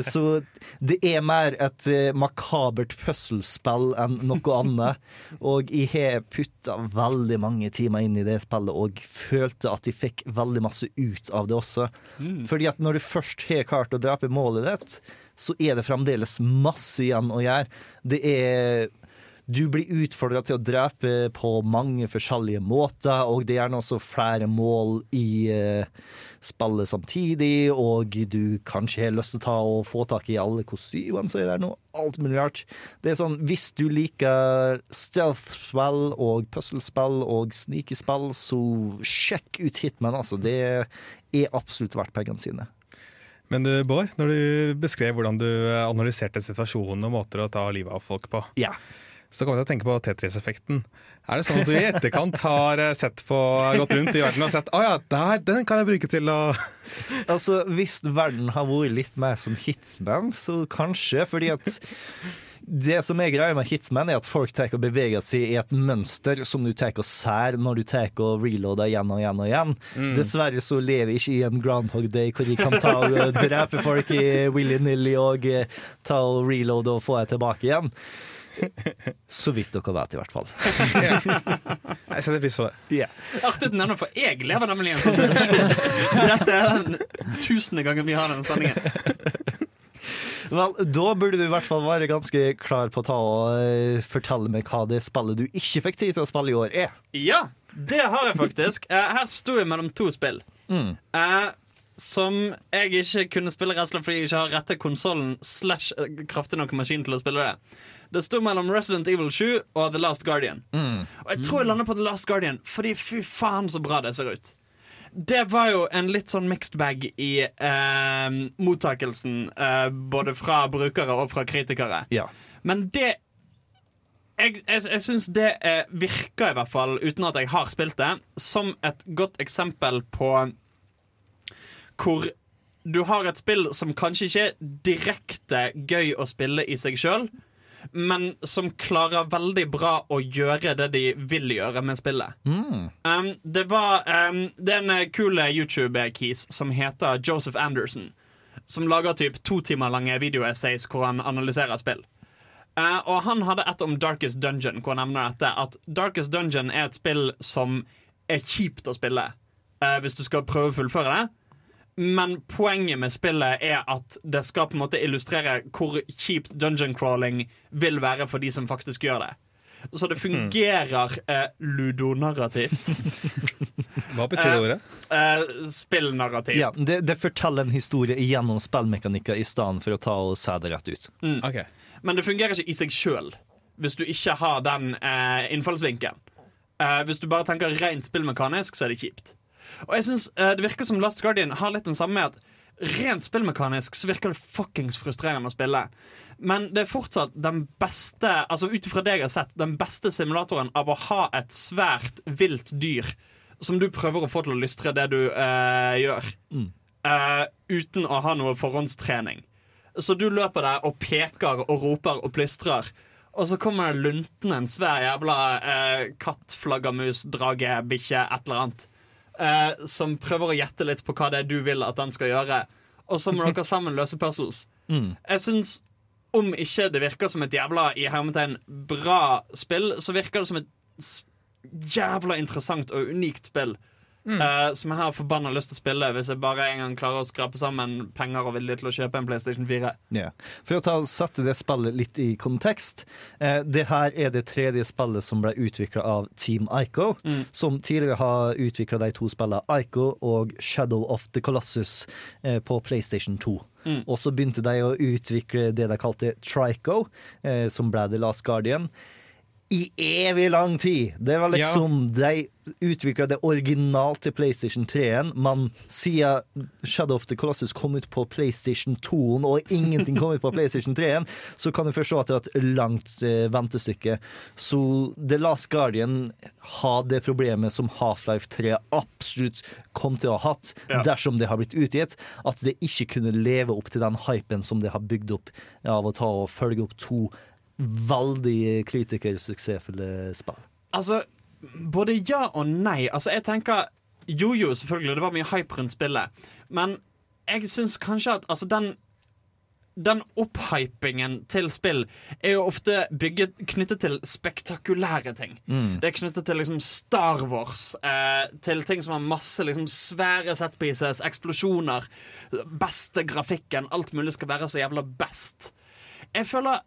S1: Så det er mer et eh, makabert puslespill enn noe annet. Og jeg har putta veldig mange timer inn i det spillet og følte at jeg fikk veldig masse ut av det også. Fordi at når du først har klart å drepe målet ditt, så er det fremdeles masse igjen å gjøre. Det er du blir utfordra til å drepe på mange forskjellige måter, og det er gjerne også flere mål i eh, spillet samtidig, og du kanskje har lyst til å ta og få tak i alle kostymene, så er det noe alt mulig rart. Det er sånn, Hvis du liker stealth-spill og puzzlespill og snikespill, så sjekk ut Hitman, altså. Det er absolutt verdt pengene sine.
S3: Men du, Bård, når du beskrev hvordan du analyserte situasjonen og måter å ta livet av folk på,
S1: Ja.
S3: Så kommer jeg til å tenke på Tetris-effekten. Er det sånn at du i etterkant har eh, sett på, gått rundt i verden og sett å ja, der, den kan jeg bruke til å
S1: Altså, Hvis verden har vært litt mer som Hitsman, så kanskje. Fordi at det som er greia med Hitsman, er at folk tar og beveger seg i et mønster som du tar og sær når du tar og reloader igjen og igjen og igjen. Dessverre så lever jeg ikke i en Groundhog Day hvor jeg kan ta og drepe folk i willy-nilly og eh, ta og reloade og få dem tilbake igjen. Så vidt dere vet, i hvert fall.
S3: Jeg setter pris på det.
S1: Ja.
S2: Artig at du nevner, for jeg lever nemlig i en sånn situasjon. Dette er den tusende gangen vi har denne sendingen.
S1: Vel, da burde du i hvert fall være ganske klar på å ta og fortelle meg hva det spillet du ikke fikk tid til å spille i år, er.
S2: Ja, det har jeg faktisk. Eh, her sto jeg mellom to spill. Eh, som jeg ikke kunne spille rett og slett fordi jeg ikke har rette konsollen slash eh, kraftig nok maskin til å spille det. Det sto mellom Resident Evil 7 og The Last Guardian. Og jeg tror jeg lander på The Last Guardian, fordi fy faen så bra det ser ut. Det var jo en litt sånn mixed bag i eh, mottakelsen, eh, både fra brukere og fra kritikere.
S1: Ja.
S2: Men det Jeg, jeg, jeg syns det eh, virker, i hvert fall, uten at jeg har spilt det, som et godt eksempel på hvor du har et spill som kanskje ikke er direkte gøy å spille i seg sjøl, men som klarer veldig bra å gjøre det de vil gjøre med spillet. Um, det, var, um, det er en eh, kul YouTube-kis som heter Joseph Anderson. Som lager typ to timer lange videoessays hvor han analyserer spill. Uh, og han hadde et om Darkest Dungeon, hvor han nevner dette. At Darkest Dungeon er et spill som er kjipt å spille uh, hvis du skal prøve å fullføre det. Men poenget med spillet er at det skal på en måte illustrere hvor kjipt dungeon crawling vil være for de som faktisk gjør det. Så det fungerer eh, ludonarrativt.
S3: Hva betyr det ordet?
S2: Eh, spillnarrativt.
S1: Ja, det, det forteller en historie gjennom spillmekanikker i stedet for å ta og se det rett ut.
S3: Ok.
S2: Men det fungerer ikke i seg sjøl hvis du ikke har den eh, innfallsvinkelen. Eh, hvis du bare tenker rent spillmekanisk, så er det kjipt. Og jeg synes eh, Det virker som Last Guardian har litt den samme med at rent spillmekanisk så virker det fuckings frustrerende å spille. Men det er fortsatt den beste Altså ut ifra det jeg har sett, den beste simulatoren av å ha et svært vilt dyr som du prøver å få til å lystre det du eh, gjør, eh, uten å ha noe forhåndstrening. Så du løper der og peker og roper og plystrer. Og så kommer det luntende en svær jævla eh, katt, flaggermus, drage, bikkje, et eller annet. Eh, som prøver å gjette litt på hva det er du vil at den skal gjøre. Og så må dere sammen løse puzzles. Jeg syns om ikke det virker som et jævla i hermetegn bra spill, så virker det som et jævla interessant og unikt spill. Eh, som jeg har forbanna lyst til å spille hvis jeg bare en gang klarer å skrape sammen penger og vilje til å kjøpe en PlayStation 4.
S1: Yeah. For å ta, sette det spillet litt i kontekst. Uh, det her er det tredje spillet som ble utvikla av Team Ico, som tidligere har utvikla de to spillene Ico og Shadow of the Colossus uh, på PlayStation 2. Og så begynte de å utvikle det de kalte Trico, som ble The Last Guardian. I evig lang tid! Det var liksom De utvikla det originalt til PlayStation 3-en, men siden Shadow of the Colossus kom ut på PlayStation 2-en, og ingenting kom ut på PlayStation 3-en, så kan du forstå at det er et langt eh, ventestykke. Så The Last Guardian har det problemet som Half-Life 3 absolutt kom til å ha hatt dersom det har blitt utgitt, at det ikke kunne leve opp til den hypen som det har bygd opp av å ta og følge opp to veldig kritikersuksessfulle spill.
S2: Altså, både ja og nei. Altså, jeg tenker Jojo, selvfølgelig. Det var mye hype rundt spillet. Men jeg syns kanskje at altså, den den opphypingen til spill er jo ofte bygget, knyttet til spektakulære ting. Det er knyttet til liksom Star Wars, eh, til ting som har masse liksom svære setpieces, eksplosjoner, beste grafikken. Alt mulig skal være så jævla best. Jeg føler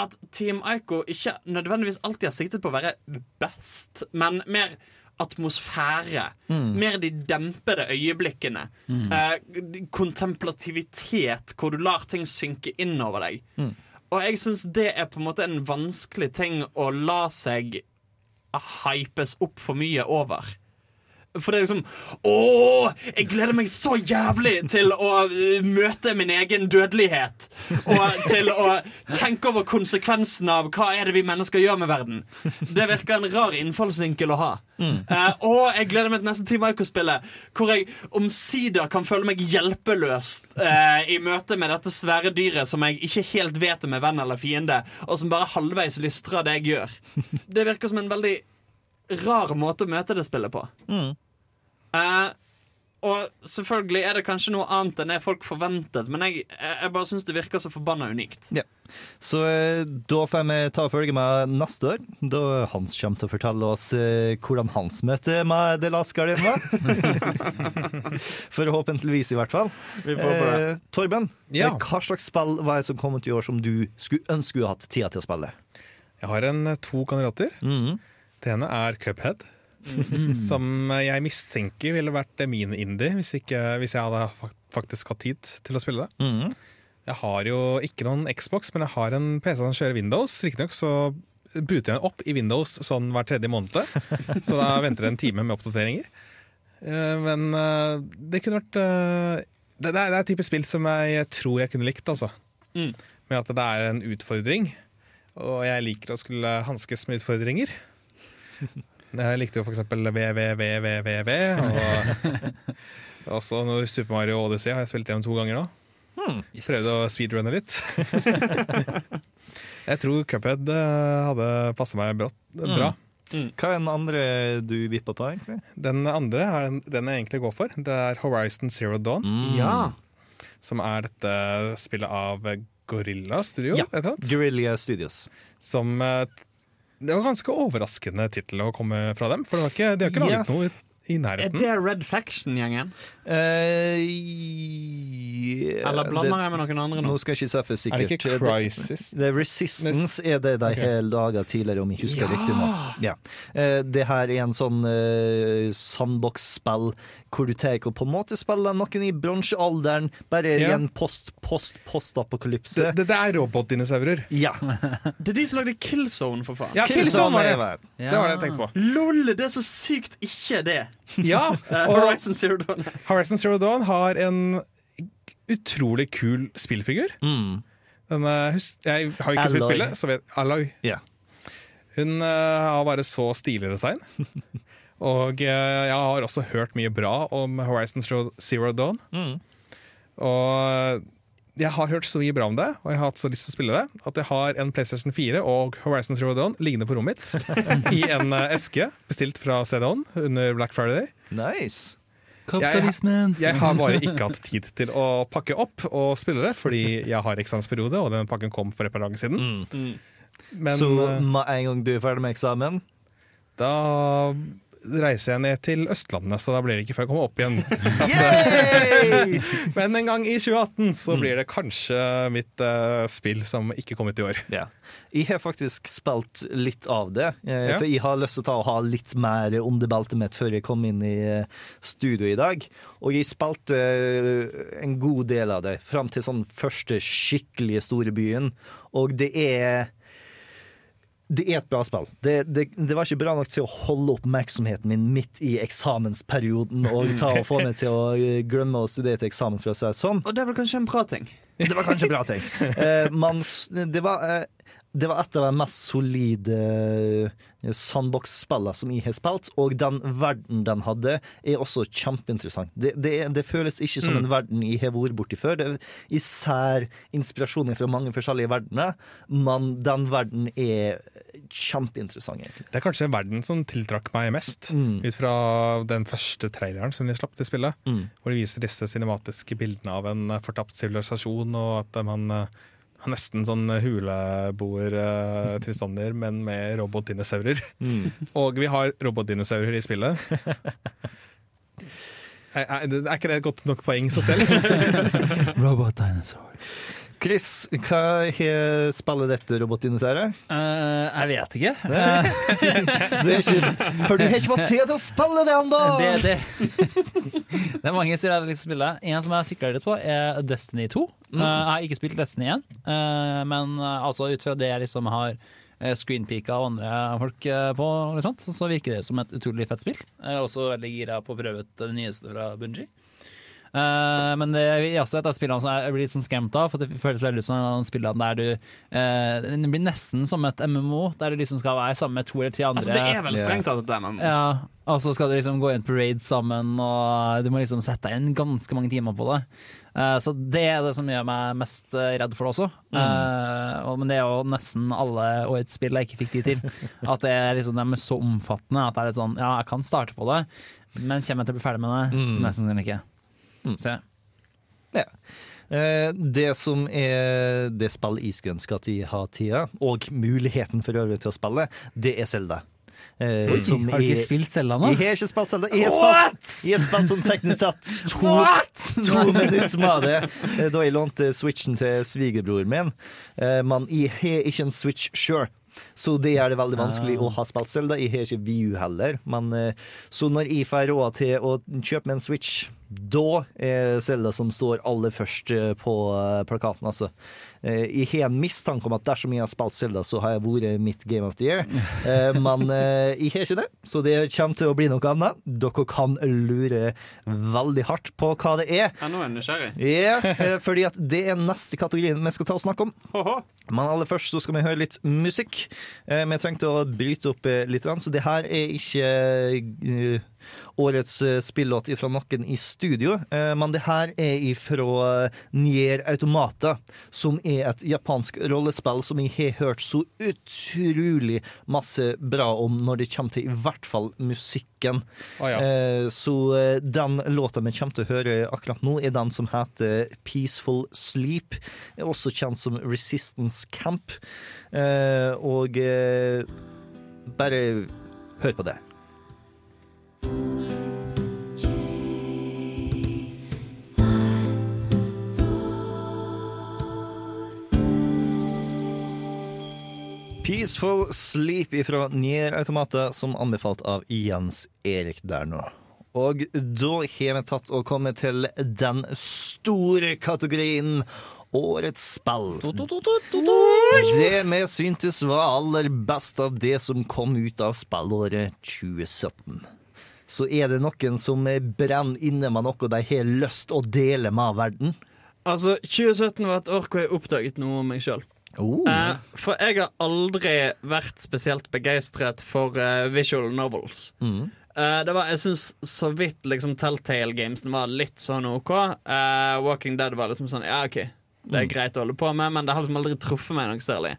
S2: at Team Aiko ikke nødvendigvis alltid har siktet på å være best, men mer atmosfære. Mer de dempede øyeblikkene. Eh, kontemplativitet, hvor du lar ting synke inn over deg. Og jeg syns det er på en måte en vanskelig ting å la seg hypes opp for mye over. For det er liksom Å, jeg gleder meg så jævlig til å uh, møte min egen dødelighet. Og til å tenke over konsekvensen av hva er det vi mennesker gjør med verden. Det virker en rar innfallsvinkel å ha. Eh, og jeg gleder meg til neste Team Ico-spillet, hvor jeg omsider kan føle meg hjelpeløst eh, i møte med dette svære dyret som jeg ikke helt vet om er venn eller fiende, og som bare halvveis lystrer det jeg gjør. Det virker som en veldig rar måte å møte det spillet på. Eh, og selvfølgelig er det kanskje noe annet enn det folk forventet, men jeg, jeg, bare syns det virker så forbanna unikt.
S1: Ja. Så eh, da får vi ta og følge med neste år, da Hans kommer til å fortelle oss eh, hvordan hans møte med The Last Guardian var. Forhåpentligvis, i hvert fall.
S2: Vi får håpe det.
S1: Eh, Torben,
S3: Ja.
S1: hva slags spill var det som kom ut i år som du skulle ønske du hadde hatt tida til å spille?
S3: Jeg har en, to kandidater.
S1: Mhm.
S3: Det ene er Cuphead. Som jeg mistenker ville vært min indie hvis, ikke, hvis jeg hadde faktisk hatt tid til å spille det.
S1: Mm.
S3: Jeg har jo ikke noen Xbox, men jeg har en PC som kjører Windows. Riktignok så booter jeg den opp i Windows sånn hver tredje måned. Så da venter det en time med oppdateringer. Eh, Men eh, det kunne vært eh, det er et type spill som jeg tror jeg kunne likt, altså.
S2: Mm.
S3: Med at det er en utfordring. Og jeg liker å skulle hanskes med utfordringer. Jeg likte jo for eksempel VVVVVV. Og også når Super Mario Odyssey har jeg spilt gjennom to ganger nå.
S4: Yes.
S3: Prøvde å speedrunne litt. jeg tror Cuphead eh, hadde passa meg brått, bra.
S1: Hva er den andre du vippa på, egentlig?
S3: Den andre er den, den jeg egentlig går for. Det er Horizon Zero Dawn.
S2: Ja.
S3: Som er dette spillet av Gorilla Studio.
S1: Ja,
S3: et eller annet.
S1: Guerrilla Studios.
S3: Som eh, Det var ganske overraskende tittel å komme fra dem. For det har ikke, de har ikke
S1: Ja.
S3: laget noe i
S2: Er det Red Faction-gjengen?
S1: Eh,
S2: Eller blander jeg med noen andre nå?
S1: Nå skal jeg ikke si for
S3: Er det ikke Crisis?
S1: Det, det Resistance er det de
S3: okay.
S1: har laga tidligere, om jeg husker riktig nå. Ja. Uh, det her er en sånn uh, sandbox-spill hvor du tar og på en måte spiller noen i bronsealderen, bare i
S3: Ja.
S1: en post, post, postapokalypse.
S3: Det, det, det er robotdinosaurer.
S1: Ja.
S2: Det er de som lagde Killzone, for faen.
S3: Ja, Killzone var det!
S1: Ja. det.
S3: Det var det jeg tenkte på.
S2: Lol, det er så sykt ikke det.
S3: Ja,
S2: Eh,
S3: og
S2: Horizon Zero Dawn.
S3: Horizon Zero Dawn har en utrolig kul spillfigur.
S1: Mm.
S3: Den, eh, jeg har ikke spilt spillet, så vet Alloy.
S1: Yeah.
S3: Hun uh, har bare så stilig design. Og uh, jeg har også hørt mye bra om Horizon Zero- Dawn. Og jeg har hørt så mye bra om det, og jeg har hatt så lyst til å spille det, at jeg har en PlayStation 4 og Horizon Zero Dawn liggende på rommet mitt i en eh, eske bestilt fra CD-ON under Black Friday.
S1: Nice.
S4: Kapitalismen!
S3: Jeg har bare ikke hatt tid til å pakke opp og spille det, fordi jeg har eksamensperiode, og den pakken kom for et par dager siden. Men
S1: så
S3: eh,
S1: med en gang du er ferdig med eksamen
S3: da reiser jeg ned til Østlandet, så da blir det ikke før jeg kommer opp igjen. Men en gang i 2018 så blir det kanskje mitt uh, spill som ikke kom ut i år.
S1: Ja. Jeg har faktisk spilt litt av det, eh, for jeg har lyst til å ta og ha litt mer under beltet mitt før jeg kom inn i eh, studio i dag. Og jeg spilte eh, en god del av det, fram til sånn første skikkelig store byen. Og det er det er et bra spill. Det, det, det var ikke bra nok til å holde oppmerksomheten min midt i eksamensperioden og ta og få meg til å eh, glemme å studere til eksamen, for å si det sånn.
S2: Og det var kanskje en bra ting.
S1: Det var kanskje en bra ting. Uh, man, det, var, eh, det var et av de mest solide eh, sandbox-spillene som jeg har spilt, og den verden den hadde, er også kjempeinteressant. Det, det, det føles ikke som en verden jeg har vært borti før. Det er især inspirasjoner fra mange forskjellige verdener, men den verden er kjempeinteressant, egentlig.
S3: Det er kanskje en verden som tiltrakk meg mest,
S1: Mm.
S3: ut fra den første traileren som de slapp til spillet.
S1: Mm.
S3: Hvor de viser disse cinematiske bildene av en fortapt sivilisasjon, og at man eh, nesten sånn huleboer-tilstander, men med robotdinosaurer.
S1: Mm.
S3: Og vi har robotdinosaurer i spillet. Er, er, er ikke det et godt nok poeng i seg selv?
S4: Robot dinosaurs.
S1: Chris, hva spiller dette robotdinosauret?
S4: Uh, jeg vet ikke. Eh,
S1: Du ikke, for du har ikke fått tid til å spille det ennå!
S4: det, det. det er mange steder jeg å spille. En som jeg sikla litt på, er Destiny 2. Eh, jeg har ikke spilt Destiny 1, uh, men eh, altså, ut fra det jeg liksom har uh, screenpeaka og andre folk eh, på, og sånt, så, virker det som et utrolig fett spill. Jeg er også veldig gira på å prøve ut det nyeste fra Bungie. Eh, men det er også et av spillene som jeg blir litt sånn skremt av, for det føles veldig ut som en av de spillene der du uh, Det blir nesten som et MMO, der du liksom skal være sammen med to eller tre andre.
S2: Altså, det er vel strengt tatt et MMO.
S4: Ja, og så skal du liksom gå inn på raid sammen, og du må liksom sette deg inn ganske mange timer på det. Uh, så det er det som gjør meg mest redd for det også. Mm. og, men det er jo nesten alle årets spill jeg ikke fikk tid til. At det er liksom, de er så omfattende at det er litt sånn Ja, jeg kan starte på det, men kommer jeg til å bli ferdig med det? Nesten sannsynlig ikke. Se.
S1: Ja. Eh, Det som er det spillet jeg skulle ønske at de har tida, og muligheten for øvrig til å spille, det er Selda. Eh, som
S4: har du ikke
S1: er-
S4: spilt Selda nå?
S1: Jeg har ikke spilt Zelda. Jeg har spilt, jeg har spilt som teknisk sett to, to minutter med det eh, da jeg lånte Switchen til svigerbroren min. Eh, Men jeg har ikke en Switch sjøl. Så det gjør det veldig vanskelig å ha spilt Zelda. Jeg har ikke VU heller. Men, eh, så når jeg får råd til å kjøpe meg en Switch, da er Zelda som står aller først eh, på eh, plakaten, altså. Eh, Jeg har en mistanke om at dersom jeg har spilt Zelda, så har jeg vært mitt Game of the Year. Eh, Men eh, jeg har ikke det, så det kommer til å bli noe annet. Dere kan lure veldig hardt på hva det er.
S2: Ja, nå er jeg nysgjerrig.
S1: Ja, eh, fordi at det er neste kategorien vi skal ta og snakke om. Men aller først så skal vi høre litt musikk. Eh, Vi trengte å bryte opp eh, litt, så det her er ikke eh, årets eh, spillåt fra noen i studio, eh, men det her er ifra Nier Automata, som er et japansk rollespill som jeg har hørt så utrolig masse bra om når det kommer til i hvert fall musikken.
S3: Oh, ja.
S1: Eh, Så eh, den låta vi kommer til å høre akkurat nå, er den som heter Peaceful Sleep. Er også kjent som Resistance Camp. Eh, Og eh, bare hør på det. Peaceful Sleep ifra Nier Automata, som anbefalt av Jens Erik der nå. Og da har vi tatt og kommet til den store kategorien Årets spill. Det vi syntes var aller best av det som kom ut av spillåret 2017. Så er det noen som brenner inne med noe de har lyst å dele med verden.
S2: Altså, 2017 var et år hvor jeg oppdaget noe om meg sjøl.
S1: Oh.
S2: Eh, for jeg har aldri vært spesielt begeistret for eh, visual novels.
S1: Mm.
S2: Eh, det var, jeg syns så vidt liksom Telltale Gamesen var litt sånn OK. Eh, Walking Dead var liksom sånn Ja, OK, det er greit å holde på med, men det har liksom aldri truffet meg noe særlig.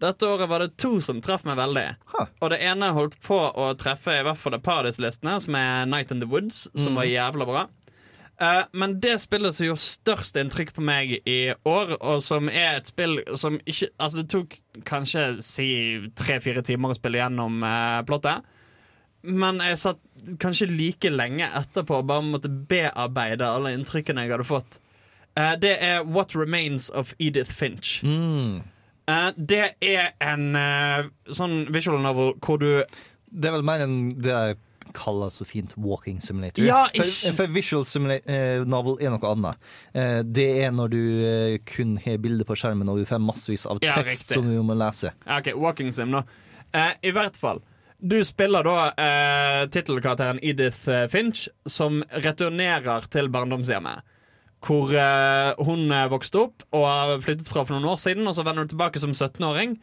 S2: Dette året var det to som traff meg veldig.
S1: Huh.
S2: Og det ene holdt på å treffe i hvert fall et par av disse listene, som er Night in the Woods, som var jævla bra. Eh, men det spillet som gjorde størst inntrykk på meg i år, og som er et spill som ikke Altså, det tok kanskje si tre-fire timer å spille gjennom uh, plottet. Men jeg satt kanskje like lenge etterpå og bare måtte bearbeide alle inntrykkene jeg hadde fått. Uh, det er What Remains of Edith Finch.
S1: Mm.
S2: Eh, det er en uh, sånn visual novel hvor du
S1: Det er vel mer enn det jeg kaller så fint walking simulator.
S2: Ja,
S1: for, for visual eh, novel er noe annet. Det er når du kun har bilder på skjermen og du får massevis av
S2: Ja,
S1: tekst
S2: riktig.
S1: som du må lese.
S2: OK, Walking Sim, nå. I hvert fall. Du spiller da eh, tittelkarakteren Edith Finch, som returnerer til barndomshjemmet. Hvor uh, hun eh, vokste opp og har flyttet fra for noen år siden, og så vender hun tilbake som 17-åring.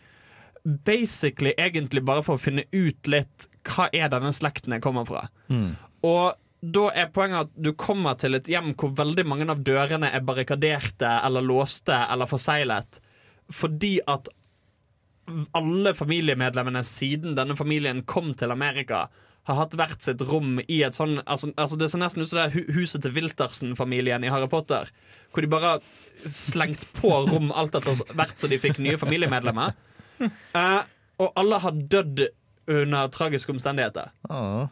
S2: Basically egentlig bare for å finne ut litt hva er denne slekten jeg kommer fra. Og da er poenget at du kommer til et hjem hvor veldig mange av dørene er barrikaderte eller låste eller forseglet. Fordi at alle familiemedlemmene siden denne familien kom til Amerika, har hatt hvert sitt rom i et sånn altså, altså Det ser nesten ut som det er huset til Wiltersen-familien i Harry Potter. Hvor de bare har slengt på rom alt etter hvert så de fikk nye familiemedlemmer. Uh, og alle har dødd under tragiske omstendigheter.
S1: Oh.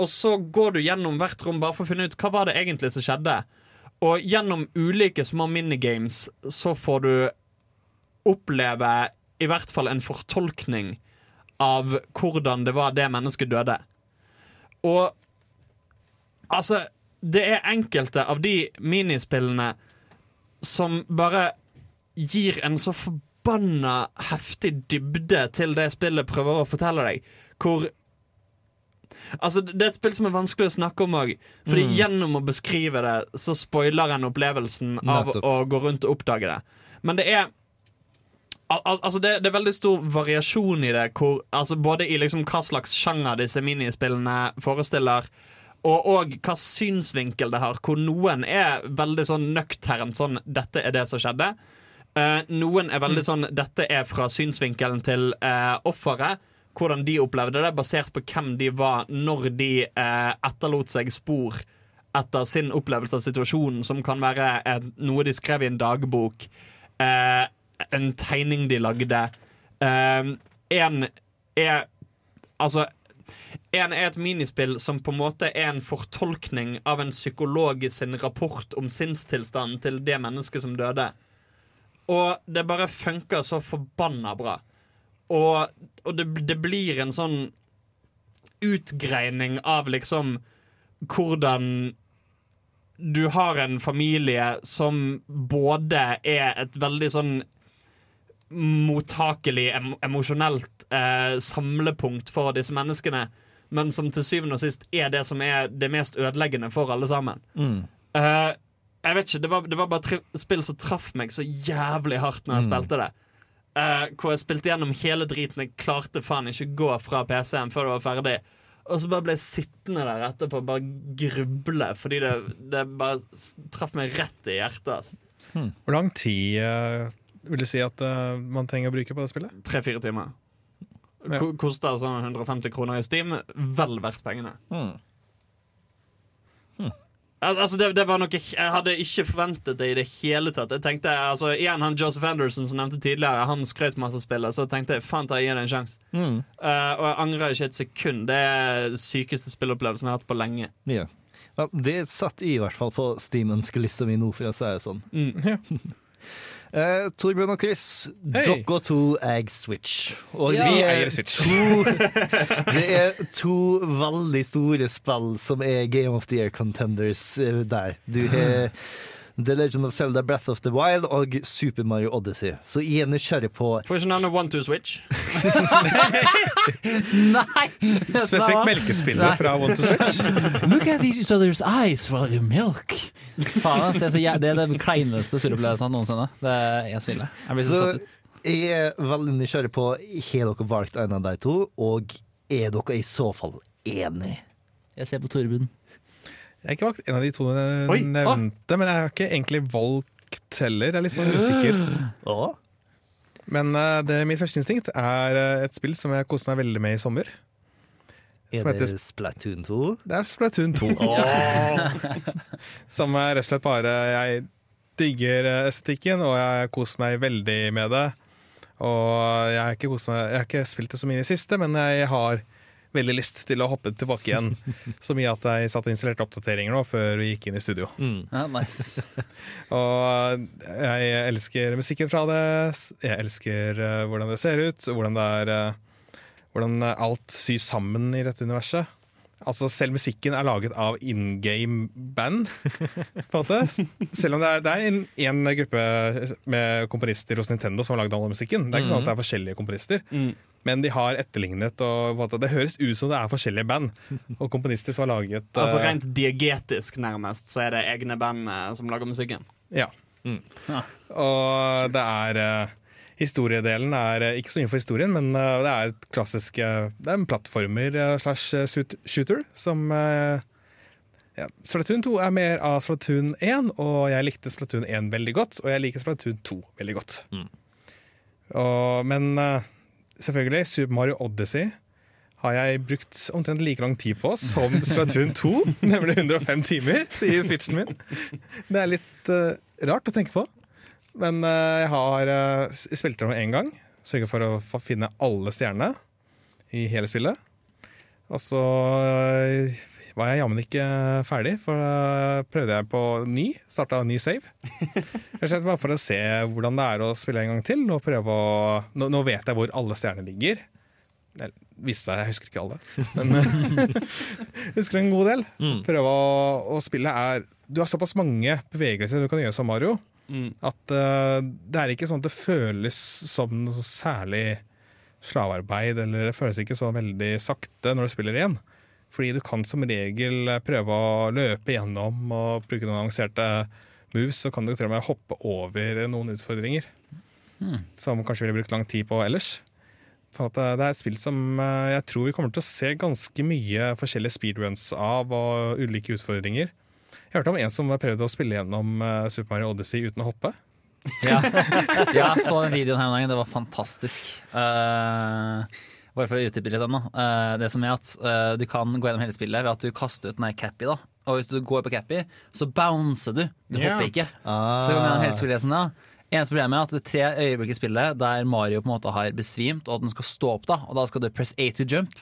S2: Og så går du gjennom hvert rom bare for å finne ut hva var det egentlig som skjedde. Og gjennom ulike små minigames så får du oppleve i hvert fall en fortolkning av hvordan det var det mennesket døde. Og altså Det er enkelte av de minispillene som bare gir en så forbanna heftig dybde til det spillet prøver å fortelle deg. Hvor Altså, Det er et spill som er vanskelig å snakke om òg. Fordi gjennom å beskrive det, så spoiler en opplevelsen av
S1: Nettopp.
S2: å gå rundt og oppdage det. Men det er Al al altså det, det er veldig stor variasjon i det, hvor, altså både i liksom hva slags sjanger disse minispillene forestiller, og og hva synsvinkel det har. Hvor noen er veldig sånn nøkternt sånn 'dette er det som skjedde'. Uh, noen er veldig sånn 'dette er fra synsvinkelen til uh, offeret'. Hvordan de opplevde det, basert på hvem de var når de uh, etterlot seg spor etter sin opplevelse av situasjonen, som kan være et, noe de skrev i en dagbok, eh, en tegning de lagde. Eh, en er Altså en er et minispill som på en måte er en fortolkning av en psykolog sin rapport om sinnstilstanden til det mennesket som døde. Og det bare funker så forbanna bra. Og, og det, det blir en sånn utgreining av liksom hvordan du har en familie som både er et veldig sånn mottakelig, em emosjonelt eh, samlepunkt for disse menneskene, men som til syvende og sist er det som er det mest ødeleggende for alle sammen. Eh, jeg vet ikke, Det var, det var bare spill som traff meg så jævlig hardt når jeg spilte det. Eh, hvor jeg spilte gjennom hele driten. Jeg klarte faen ikke å gå fra PC-en før det var ferdig. Og så bare ble jeg sittende der etterpå og bare gruble, fordi det, det bare traff meg rett i hjertet. Altså.
S3: Hvor lang tid eh, vil du si at uh, man trenger å bruke på det spillet?
S2: Tre-fire timer.
S3: Ja.
S2: Koster sånn 150 kroner i Steam. Vel verdt pengene.
S1: Hmm.
S2: Al- Altså det, det var noe Jeg hadde ikke forventet det i det hele tatt. Jeg tenkte, altså Igjen han Joseph Anderson som nevnte tidligere, han skrøt masse av spillet. Så tenkte jeg faen ta gi det en sjanse.
S1: Mm.
S2: Uh, og jeg angrer ikke et sekund. Det er den sykeste spillopplevelsen jeg har hatt på lenge.
S1: Ja. Ja, det satt i hvert fall på Steam-ønskelista mi nå, for å si det sånn.
S2: Mm.
S1: Eh, Torbjørn og Chris,
S3: hey.
S1: dere to eier Switch. Og
S4: Ja.
S1: vi er
S3: eier Switch.
S1: to Det er to veldig store spill som er Game of the Year contenders uh, der. Du har The Legend of Zelda Breath of the Wild og Super Mario Odyssey. Så jeg er nysgjerrig på
S2: Får ikke navnet One Two Switch.
S4: Nei!
S3: Spesifikt melkespillet fra One to Switch.
S4: Look at each other's eyes while you milk. Faen, det, er det er den kleineste spilleopplevelsen noensinne. Det er jeg spiller. Jeg blir så,
S1: Så
S4: satt ut.
S1: jeg er veldig nysgjerrig på Har dere valgt en av de to, og er dere i så fall Enig.
S4: Jeg ser på Torben.
S3: Jeg har ikke valgt en av de to
S2: du
S3: nevnte, men jeg har ikke egentlig valgt heller. Jeg er litt sånn usikker. Men eh, det, mitt første instinkt er eh, et spill som jeg koste meg veldig med i sommer.
S1: Er det
S3: heter
S1: Splatoon 2?
S3: Det er Splatoon 2. Som er rett og slett bare Jeg digger eh, estetikken, og jeg koser meg veldig med det. Og jeg har ikke, meg, jeg har ikke spilt det så mye i det siste, men jeg har veldig lyst til å hoppe tilbake igjen. Så mye at jeg satt og installerte oppdateringer nå før vi gikk inn i studio.
S4: Ja, nice.
S3: Og jeg elsker musikken fra det. Jeg elsker eh, hvordan det ser ut, hvordan det er eh, Hvordan alt sys sammen i dette universet. Altså Selv musikken er laget av in game band. på en måte Selv om det er, det er en, en gruppe med komponister hos Nintendo som har lagd all musikken. Det er ikke sånn at det er forskjellige komponister. Men de har etterlignet, og på en måte, det høres ut som det er forskjellige band og komponister som har laget
S2: Altså
S3: eh,
S2: Rent diegetisk, nærmest, så er det egne band eh, som lager musikken.
S3: Ja. Og det er eh, Historiedelen er eh, ikke så mye for historien, men eh, det er et klassisk eh, Det er en plattformer slash shooter som ja, Splatoon 2 er mer av Splatoon 1, og jeg likte Splatoon 1 veldig godt. Og jeg liker Splatoon 2 veldig godt. Og, men selvfølgelig, Super Mario Odyssey har jeg brukt omtrent like lang tid på som Splatoon 2, nemlig 105 timer, sier switchen min. Det er litt uh, rart å tenke på. Men eh, jeg har uh, spilt det én gang. Sørga for å finne alle stjernene i hele spillet. Og så eh, var jeg jammen ikke ferdig, for da prøvde jeg på ny. Starta ny save. Rett og slett bare for å se hvordan det er å spille en gang til. Og prøve å, nå, nå vet jeg hvor alle stjernene ligger. Eller, viste seg, jeg husker ikke alle. Men jeg husker en god del. Prøve å, å spille er Du har såpass mange bevegelser du kan gjøre som Mario. At uh, det er ikke sånn at det føles som noe særlig slavearbeid, eller det føles ikke så veldig sakte når du spiller igjen. Fordi du kan som regel prøve å løpe gjennom og bruke noen avanserte moves, så kan du til og med hoppe over noen utfordringer. Som kanskje ville brukt lang tid på ellers. Så at eh, det er et spill som eh, jeg tror vi kommer til å se ganske mye forskjellige speedruns av, og ulike utfordringer. Jeg hørte om en som prøvde å spille gjennom eh, Super Mario Odyssey uten å hoppe.
S4: Ja. ja, jeg så den videoen her en dag. Det var fantastisk. Uh, bare for å utdype litt den, da. Eh, det som er at uh, Du kan gå gjennom hele spillet ved at du kaster ut den der Cappy. da Og hvis du går på Cappy, så bouncer du. Du
S2: yeah.
S4: hopper ikke.
S1: Ah.
S4: Så kan hele spillet sånn, ja. Eneste problemet er at det er tre øyeblikk i spillet der Mario på en måte har besvimt, og at den skal stå opp. da Og da skal du press A to jump.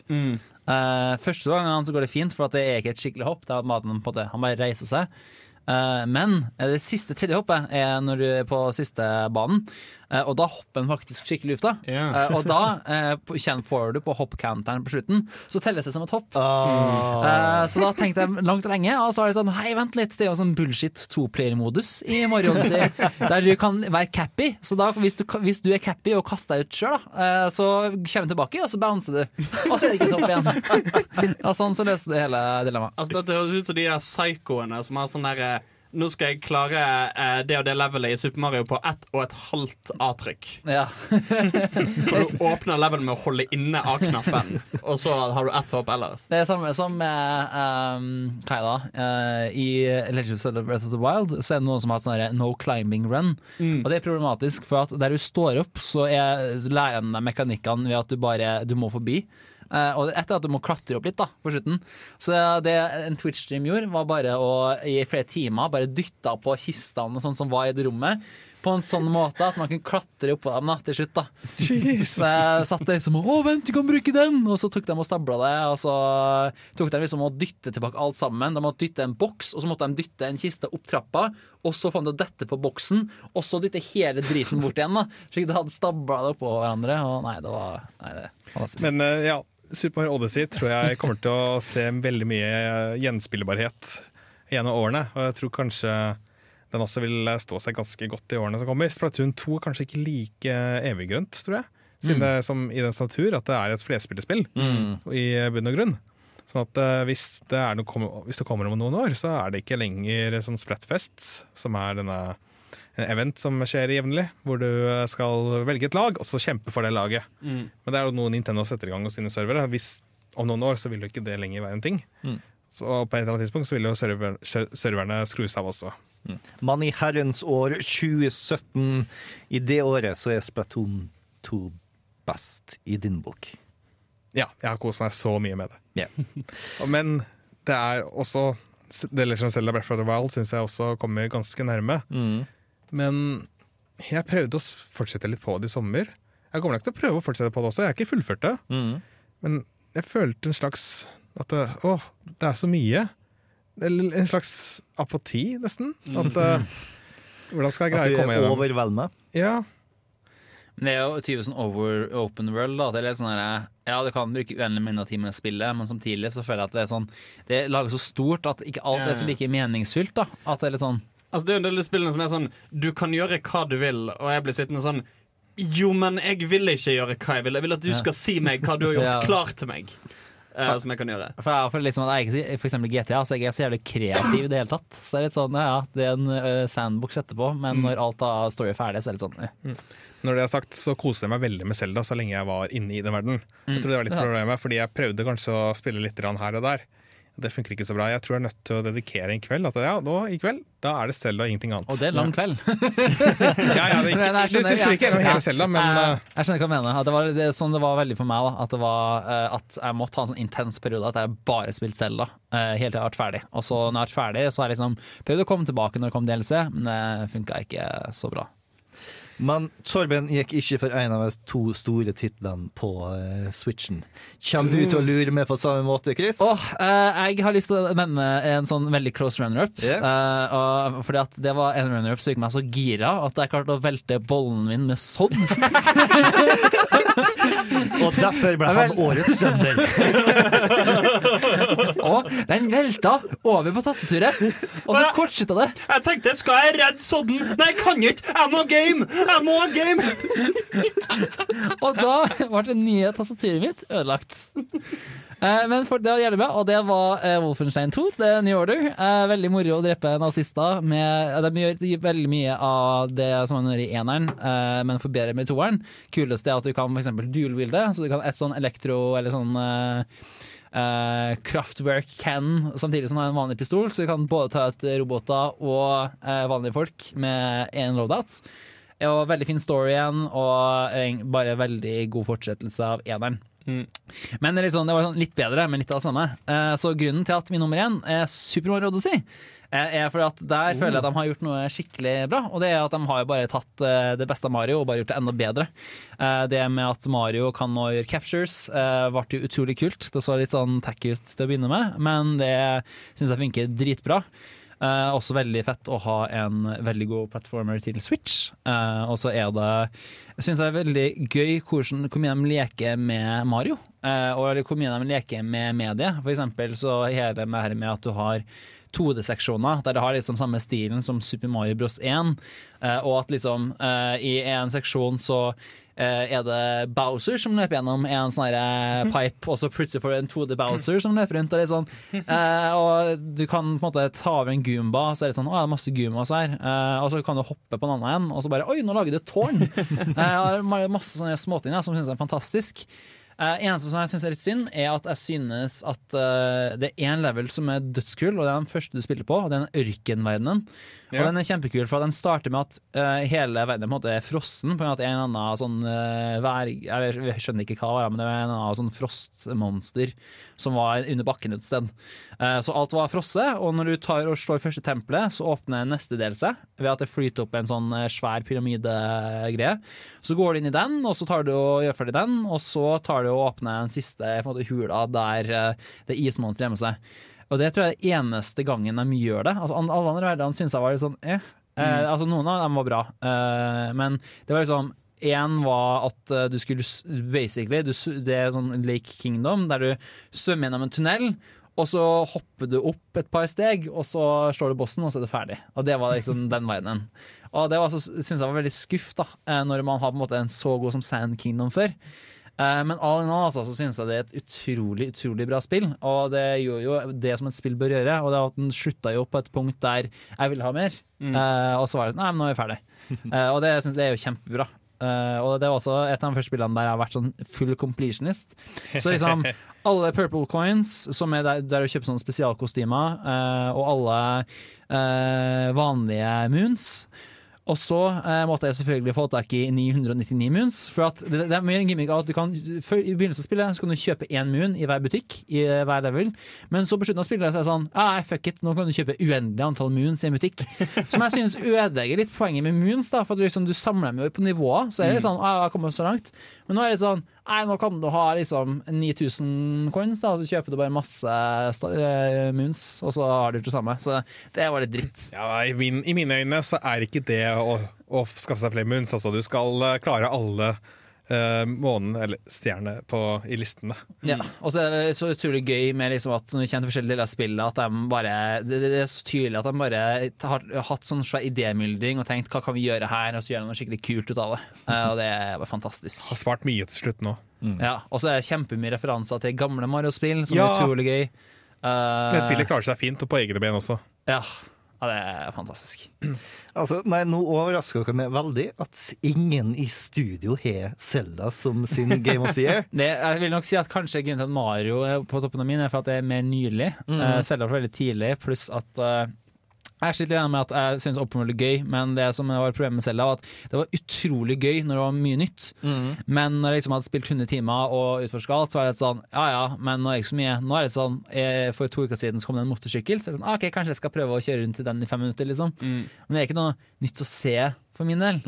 S4: Eh, første gangen så går det fint, for det er ikke et skikkelig hopp. Det er at maten på det. Han bare reiser seg. Uh, men det siste tredje hoppet er når du er på siste banen, eh, og da hopper den faktisk skikkelig i lufta.
S2: Yeah.
S4: Eh, og da eh, kjenner- får du på hoppcounteren på slutten, så telles det som et hopp.
S1: Oh.
S4: Eh, så da tenkte jeg langt og lenge, og så var det sånn Hei, vent litt, det er jo sånn bullshit toplayer-modus i Mario Odyssey, der du kan være cappy. Så da, hvis du, hvis du er cappy og kaster deg ut sjøl, eh, så kommer du tilbake, og så bouncer du. Og så er det ikke et hopp igjen. Og sånn så løser det hele dilemmaet.
S2: Altså Dette høres ut som de psykoene som har sånn derre Nå skal jeg klare eh, det og det levelet i Super Mario på ett og et halvt A-trykk.
S4: Ja.
S2: For du åpner levelet med å holde inne A-knappen, og så har du ett hopp ellers.
S4: Det er samme som med um, hva da? Eh, I Legends of the Breath of the Wild Så er det noen som har sånn no climbing run. Og det er problematisk, for at der du står opp, så, er, lærer de deg mekanikkene ved at du bare du må forbi. Eh, og etter at du må klatre opp litt da, på slutten. Så det en Twitch-stream gjorde, var bare å i flere timer bare dytte på kistene sånn som var i det rommet. På en sånn måte at man kunne klatre oppå dem da, til slutt. da Så jeg satt der liksom Å, vent, du kan bruke den! Og så tok de og stabla det, og så tok de liksom og dytte tilbake alt sammen. De måtte dytte en boks, og så måtte de dytte en kiste opp trappa, og så fant de dette på boksen, og så dytte hele driten bort igjen. da Slik de hadde stabla det oppå hverandre. Og nei, det var Nei, det fantastisk.
S3: Men eh, ja, Super Mario Odyssey tror jeg kommer til å se veldig mye gjenspillbarhet gjennom årene. Og jeg tror kanskje den også vil stå seg ganske godt i årene som kommer. Splatoon 2 er kanskje ikke like eviggrønt, tror jeg. Siden det er som i dens natur at det er et flerspillerspill i bunn og grunn. Sånn at eh, hvis det, er noe, hvis det kommer om noen år, så er det ikke lenger sånn Splatfest, som er denne en event som skjer jevnlig, hvor du skal velge et lag og så kjempe for det laget. Men det er jo noe Nintendo setter i gang hos sine servere. Hvis om noen år så vil jo ikke det lenger være en ting.
S1: Mm.
S3: Så på et eller annet tidspunkt så vil jo server, ser- serverne skrus av også.
S1: Men i herrens år 2017, i det året, så er Splatoon 2 best i din bok.
S3: Ja, jeg har kost meg så mye med det. Yeah. Men det er også The Legend of Zelda Breath of the Wild syns jeg også kommer ganske nærme.
S1: Mm.
S3: Men jeg prøvde å fortsette litt på det i sommer. Jeg kommer nok til å prøve å fortsette på det også. Jeg har ikke fullført det.
S1: Mm.
S3: Men jeg følte en slags at det, Å, det er så mye. Eller en slags apati, nesten. At eh, Hvordan skal jeg greie å komme gjennom?
S1: At du er overveldet.
S3: Ja,
S4: Men det er jo typisk sånn over open world. Da. Det er litt sånn her, ja, du kan bruke uendelig mange timer på spillet, men samtidig så føler jeg at det er sånn Det lages så stort at ikke alt er så like meningsfylt. da At det er litt sånn
S2: Altså, det er jo en del av spillene som er sånn Du kan gjøre hva du vil, og jeg blir sittende sånn Jo, men jeg vil ikke gjøre hva jeg vil. Jeg vil at du skal si meg hva du har gjort
S4: Ja.
S2: klar til meg. For, som jeg kan gjøre.
S4: For jeg for, liksom at jeg For eksempel GTA, så jeg er så jævlig kreativ i det hele tatt. Så det er litt sånn, ja, ja det er en uh, sandbox etterpå, men
S3: Mm.
S4: når alt av story er ferdig, så er det litt sånn eh.
S3: Når det er sagt, så koste jeg meg veldig med Zelda så lenge jeg var inne i den verden. Jeg tror det var litt
S4: det
S3: problemet, fordi jeg prøvde kanskje å spille litt her og der. Det funker ikke så bra. Jeg tror jeg er nødt til å dedikere en kveld. At ja, nå i kveld, da er det Selda og ingenting annet.
S4: Og det er lang kveld.
S3: Ja, ja, det er ikke,
S4: Men jeg
S3: du, du spiller ikke gjennom hele Selda, men
S4: jeg,
S3: eh,
S4: jeg skjønner hva du mener. At det var det sånn det var veldig for meg. da At det var eh, At jeg måtte ha en sånn intens periode At jeg bare spilte Selda uh, helt til jeg ble ferdig. Og så når jeg ble ferdig, så har jeg liksom prøvd å komme tilbake når det kom DLC, men det funka ikke så bra.
S1: Men Torben gikk ikke for en av de to store titlene på uh, Switchen. Kommer du til å lure med på samme måte, Chris?
S4: Oh, uh, jeg har lyst til å nevne en sånn veldig close runner-up. Yeah. Uh, fordi at det var en runner-up som gikk meg så gira at jeg klarte å velte bollen min med sodd.
S1: Og derfor ble han årets trønder.
S4: og den velta over på tastaturet, og så kortslutta det.
S2: Jeg tenkte, skal jeg redde sodden? Nei, jeg kan ikke! Jeg må game! Jeg må game!
S4: Og da ble det nye tastaturet mitt ødelagt. Eh, men for, det var jævlig bra, og det var eh, Wolfenstein 2, The New Order. Eh, veldig moro å drepe nazister. Med, de gjør veldig mye av det som man gjør i eneren, eh, men forbedrer med toeren. Kuleste er at du kan f.eks. dual-wilde, så du kan et sånn elektro eller sånn eh, Kraftwerk can samtidig som du har en vanlig pistol, så du kan både ta ut roboter og uh, vanlige folk med én loadout. Og veldig fin story igjen, og bare veldig god fortsettelse av eneren. Men det, er litt sånn, det var sånn litt bedre, men litt av det samme. Eh, Så grunnen til at min nummer én er Super Mario Odyssey, eh, er fordi at der føler jeg at de har gjort noe skikkelig bra. Og det er at de har bare tatt eh, det beste av Mario og bare gjort det enda bedre. Det med at Mario kan nå gjøre captures, ble jo utrolig kult. Det så litt sånn tacky ut til å begynne med, men det syns jeg funker dritbra. Eh, også veldig fett å ha en veldig god platformer til Switch. Eh, og så er det Jeg syns det er veldig gøy hvordan, hvor mye de leker med Mario. eh, og hvor mye de leker med mediet. For eksempel så er det med, med at du har 2D-seksjoner der det har liksom samme stilen som Super Mario Bros. 1. eh, og at liksom i en seksjon så er det Bowser som løper gjennom en sånn eh, pipe, og så plutselig får du en 2D Bowser som løper rundt. Og, sånn. eh, og du kan på en måte ta over en Goomba, så er det sånn Å, det er masse Goombas her. Eh, og så kan du hoppe på en annen en, og så bare Oi, nå lager du et tårn! eh, er masse sånne småting som synes er fantastisk. Uh, eneste som jeg syns er litt synd, er at jeg synes at uh, det er én level som er dødskul, og det er den første du spiller på, og det er den ørkenverdenen. Og den er kjempekul, for den starter med at uh, hele verden på en måte er frossen. På en måte en eller annen sånn uh, vær... Jeg, skjønner ikke hva det var, men det var en eller annen sånn frostmonster som var under bakken et sted. Uh, så alt var frosset, og når du tar og slår første tempelet, så åpner neste del seg ved at det flyter opp en sånn svær pyramidegreie. Så går du inn i den, og så tar du og gjør ferdig den, og så tar du og åpner den siste måte, hula der det ismonsteret gjemmer seg. Og det tror jeg er eneste gangen de gjør det. Altså, alle andre verdener syns jeg var litt sånn eh. Eh, altså, noen av dem var bra, eh, men det var liksom Én var at eh, du skulle basically du, Det er sånn Lake Kingdom, der du svømmer gjennom en tunnel. Og så hopper du opp et par steg, og så slår du bossen, og så er det ferdig. Og det var liksom den verdenen. Og det syns jeg var veldig skuff, da, eh, når man har på en måte en så god som Sand Kingdom før. Eh, Men all in all altså, så synes jeg det er et utrolig utrolig bra spill. Og det gjør jo det som et spill bør gjøre. Og det er at den slutta jo på et punkt der jeg ville ha mer. Eh, og så var det sånn Nei, men nå er vi ferdig. Eh, og det, synes jeg er jo kjempebra. Uh, og det er også et av de første spillene der jeg har vært sånn full completionist. Så liksom alle purple coins, som er der, der du kjøper sånne spesialkostymer, uh, og alle uh, vanlige moons. Og så eh, måtte jeg selvfølgelig få tak i 999 moons. For at det, det er mye en gimmick av at du kan før, I begynnelsen av spillet så kan du kjøpe én moon i hver butikk, i eh, hver level. Men så på slutten av spillet så er det sånn Nei, fuck it, nå kan du kjøpe uendelig antall moons i en butikk. Som jeg synes ødelegger litt poenget med moons, da, for at du, liksom, du samler dem jo på nivåer. Så er det litt sånn ja, jeg har kommet så langt. Men nå er det litt sånn Nei, nå kan du ha liksom 9000 coins, da, og så kjøper du bare masse eh, moons, og så har du det samme. Så det var litt dritt.
S3: Ja, i, min, I mine øyne så er ikke det å, å skaffe seg flere moons. Altså, du skal eh, klare alle uh, månen, eller stjerne, på, i listene.
S4: Ja, og så er det så utrolig gøy med liksom at når vi kjenner forskjellige deler av spillet, at de bare det, det er så tydelig at de bare har hatt sånn svær idémyldring og tenkt hva kan vi gjøre her, og så gjør de noe skikkelig kult ut av det. Uh, og det er bare fantastisk.
S3: Har spart mye til slutt nå.
S4: Ja, og så er det kjempemye referanser til gamle Mario-spill, som
S3: Ja.
S4: er utrolig gøy. Uh,
S3: Men spillet klarer seg fint, og på egne ben også.
S4: ja. Ja, det er fantastisk.
S1: Altså, nei, Nå overrasker dere meg veldig at ingen i studio har Zelda som sin Game of the Year.
S4: Det, jeg vil nok si at kanskje grunnen til at Mario er på toppen av min, er for at det er mer nylig. Mm. uh, var veldig tidlig, pluss at eh, jeg sliter litt med at jeg syns Open er gøy, men det som var problemet med Selda, var at det var utrolig gøy når det var mye nytt. Men når jeg liksom hadde spilt 100 timer og utforska alt, så var det litt sånn ja ja, men nå er det ikke så mye. Nå er det sånn eh, For to uker siden så kom det en motorsykkel, så jeg er sånn, ah, ok, kanskje jeg skal prøve å kjøre rundt i den i fem minutter, liksom. Men det er ikke noe nytt å se for min del.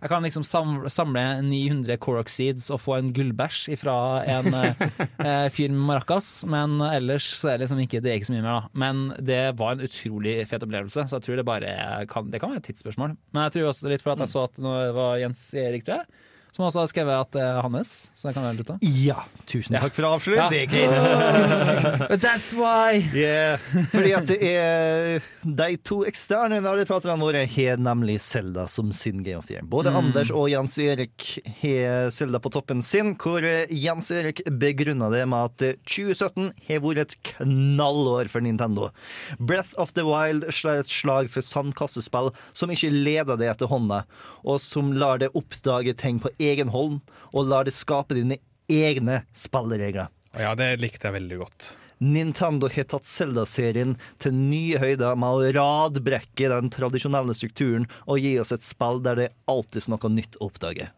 S4: Jeg kan liksom samle, samle 900 Corox seeds og få en gullbæsj fra en eh, eh, fyr med maracas, men ellers så er det liksom ikke, det er ikke så mye mer. da Men det var en utrolig fet opplevelse, så jeg tror det bare kan, det kan være et tidsspørsmål. Men jeg tror også litt for at jeg så at nå var Jens Erik, tror jeg, som også har skrevet at det er hans, så det kan være litt av.
S1: Ja, tusen takk for å avsløre
S4: Ja.
S1: det, Chris.
S4: That's why!
S1: Yeah. Fordi at det er de to eksterne nerdepraterne våre har nemlig Selda som sin Game of the Year. Både Anders og Jens Erik har Selda på toppen sin, hvor Jens Erik begrunna det med at 2017 har vært et knallår for Nintendo. Breath of the Wild slår et slag for sandkassespill som ikke leder det etter hånda, og som lar det oppdage ting på egen hånd, og lar det skape dine egne spilleregler.
S3: Ja, det likte jeg veldig godt.
S1: Nintendo har tatt Zelda-serien til nye høyder med å radbrekke den tradisjonelle strukturen og gi oss et spill der det alltid er noe nytt å oppdage.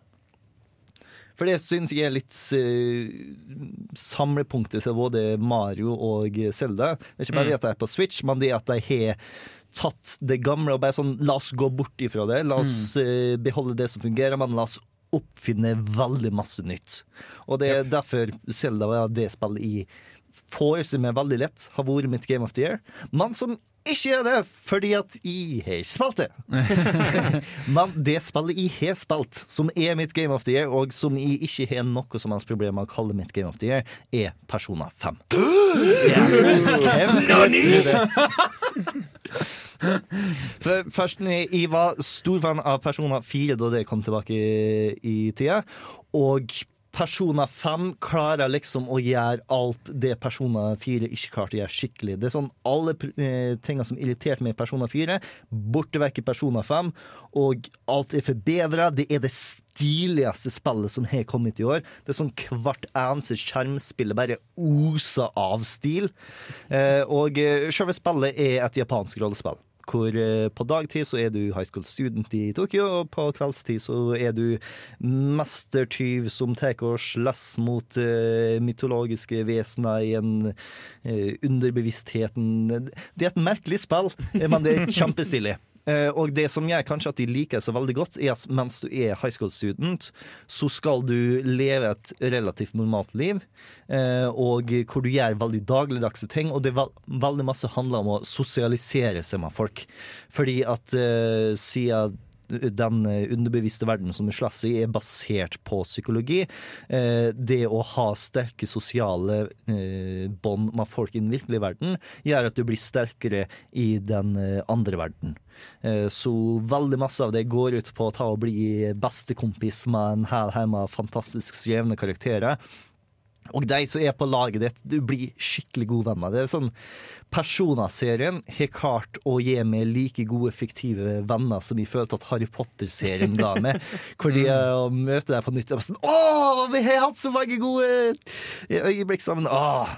S1: For det syns jeg er litt uh, samlepunktet til både Mario og Zelda. Det er ikke bare det at de er på Switch, men det at de har tatt det gamle og bare sånn La oss gå bort ifra det. La oss uh, beholde det som fungerer, men la oss oppfinne veldig masse nytt. Og det er derfor Zelda var det spillet i forestiller meg veldig lett har vært mitt Game of the Year, men som ikke gjør det, fordi at jeg har ikke spilt det. men det spillet jeg har spilt, som er mitt Game of the Year, og som jeg ikke har noe som helst problem med å kalle mitt Game of the Year, er Persona 5. Yeah. Hvem skal tro det? For først, jeg var stor fan av Persona 4 da det kom tilbake i, i tida. Og Persona 5 klarer liksom å gjøre alt det Persona 4 ikke klarte å gjøre skikkelig. Det er sånn Alle eh, tingene som irriterte meg i Persona 4, borte vekk i Persona 5. Og alt er forbedra. Det er det stiligste spillet som har kommet i år. Det er sånn hvert eneste skjermspillet bare oser av stil. Eh, og eh, selve spillet er et japansk rollespill. Hvor eh, på dagtid så er du high school student i Tokyo, og på kveldstid så er du mestertyv som tar og slåss mot eh, mytologiske vesener i en eh, underbevisstheten Det er et merkelig spill, men det er kjempestilig. Eh, og det som gjør kanskje at de liker så veldig godt, er at mens du er high school student, så skal du leve et relativt normalt liv, eh, og hvor du gjør veldig dagligdagse ting, og det vel, veldig masse handler om å sosialisere seg med folk. Fordi at eh, siden den eh, underbevisste verden som vi slåss i, er basert på psykologi. Eh, det å ha sterke sosiale eh, bånd med folk i den virkelige verden, gjør at du blir sterkere i den andre verden. Så veldig masse av det går ut på å ta og bli bestekompis med en hel haug med fantastisk skrevne karakterer. Og de som er på laget ditt, du blir skikkelig god venn med. Det er sånn Persona-serien har klart å gi meg like gode fiktive venner som jeg følte at Harry Potter-serien ga meg. Hvor de eh, møter deg på nytt og bare sånn Å, vi har hatt så mange gode øyeblikk sammen! Åh.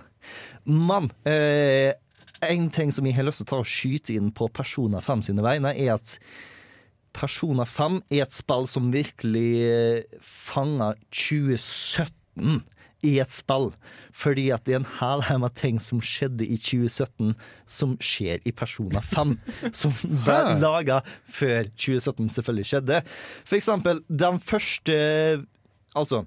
S1: Men eh, en ting som jeg har lyst til å ta og skyte inn på Persona 5 sine vegne, er at Persona 5 er et spill som virkelig eh, fanger 2017 i et spill. Fordi at det er en hel haug med ting som skjedde i 2017, som skjer i Persona 5. Som ble laga før 2017 selvfølgelig skjedde. For eksempel, den første Altså,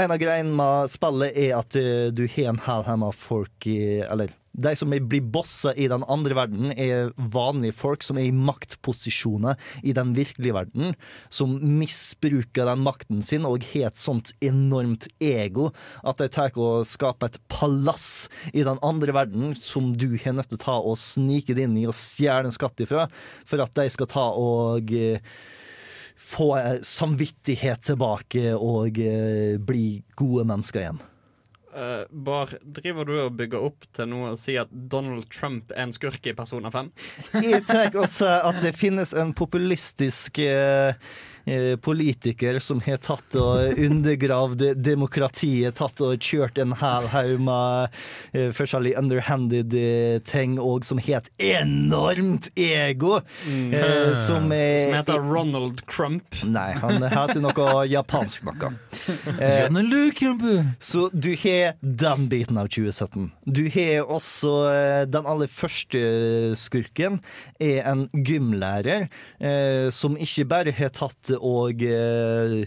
S1: en av greiene med spillet er at eh, du har en hel haug med folk i Eller de som blir bossa i den andre verden, er vanlige folk som er i maktposisjoner i den virkelige verden, som misbruker den makten sin og har et sånt enormt ego at de tar og skaper et palass i den andre verden som du har nødt til å ta og snike deg inn i og stjele en skatt ifra, for at de skal ta og eh, få eh, samvittighet tilbake og eh, bli gode mennesker igjen.
S2: Uh, Bar, driver du og bygger opp til noe og si at Donald Trump er en skurk i Persona 5?
S1: Jeg tar også at det finnes en populistisk eh, politiker som har tatt og undergravd demokratiet, tatt og kjørt en hel haug med eh, forskjellige underhanded eh, ting, og som har et enormt ego. eh, som, er,
S2: Som heter Ronald Crump.
S1: Nei, han heter noe japansk noe. Eh, så du har den biten av 2017. Du har også eh, den aller første skurken, er en gymlærer eh, som ikke bare har tatt og eh,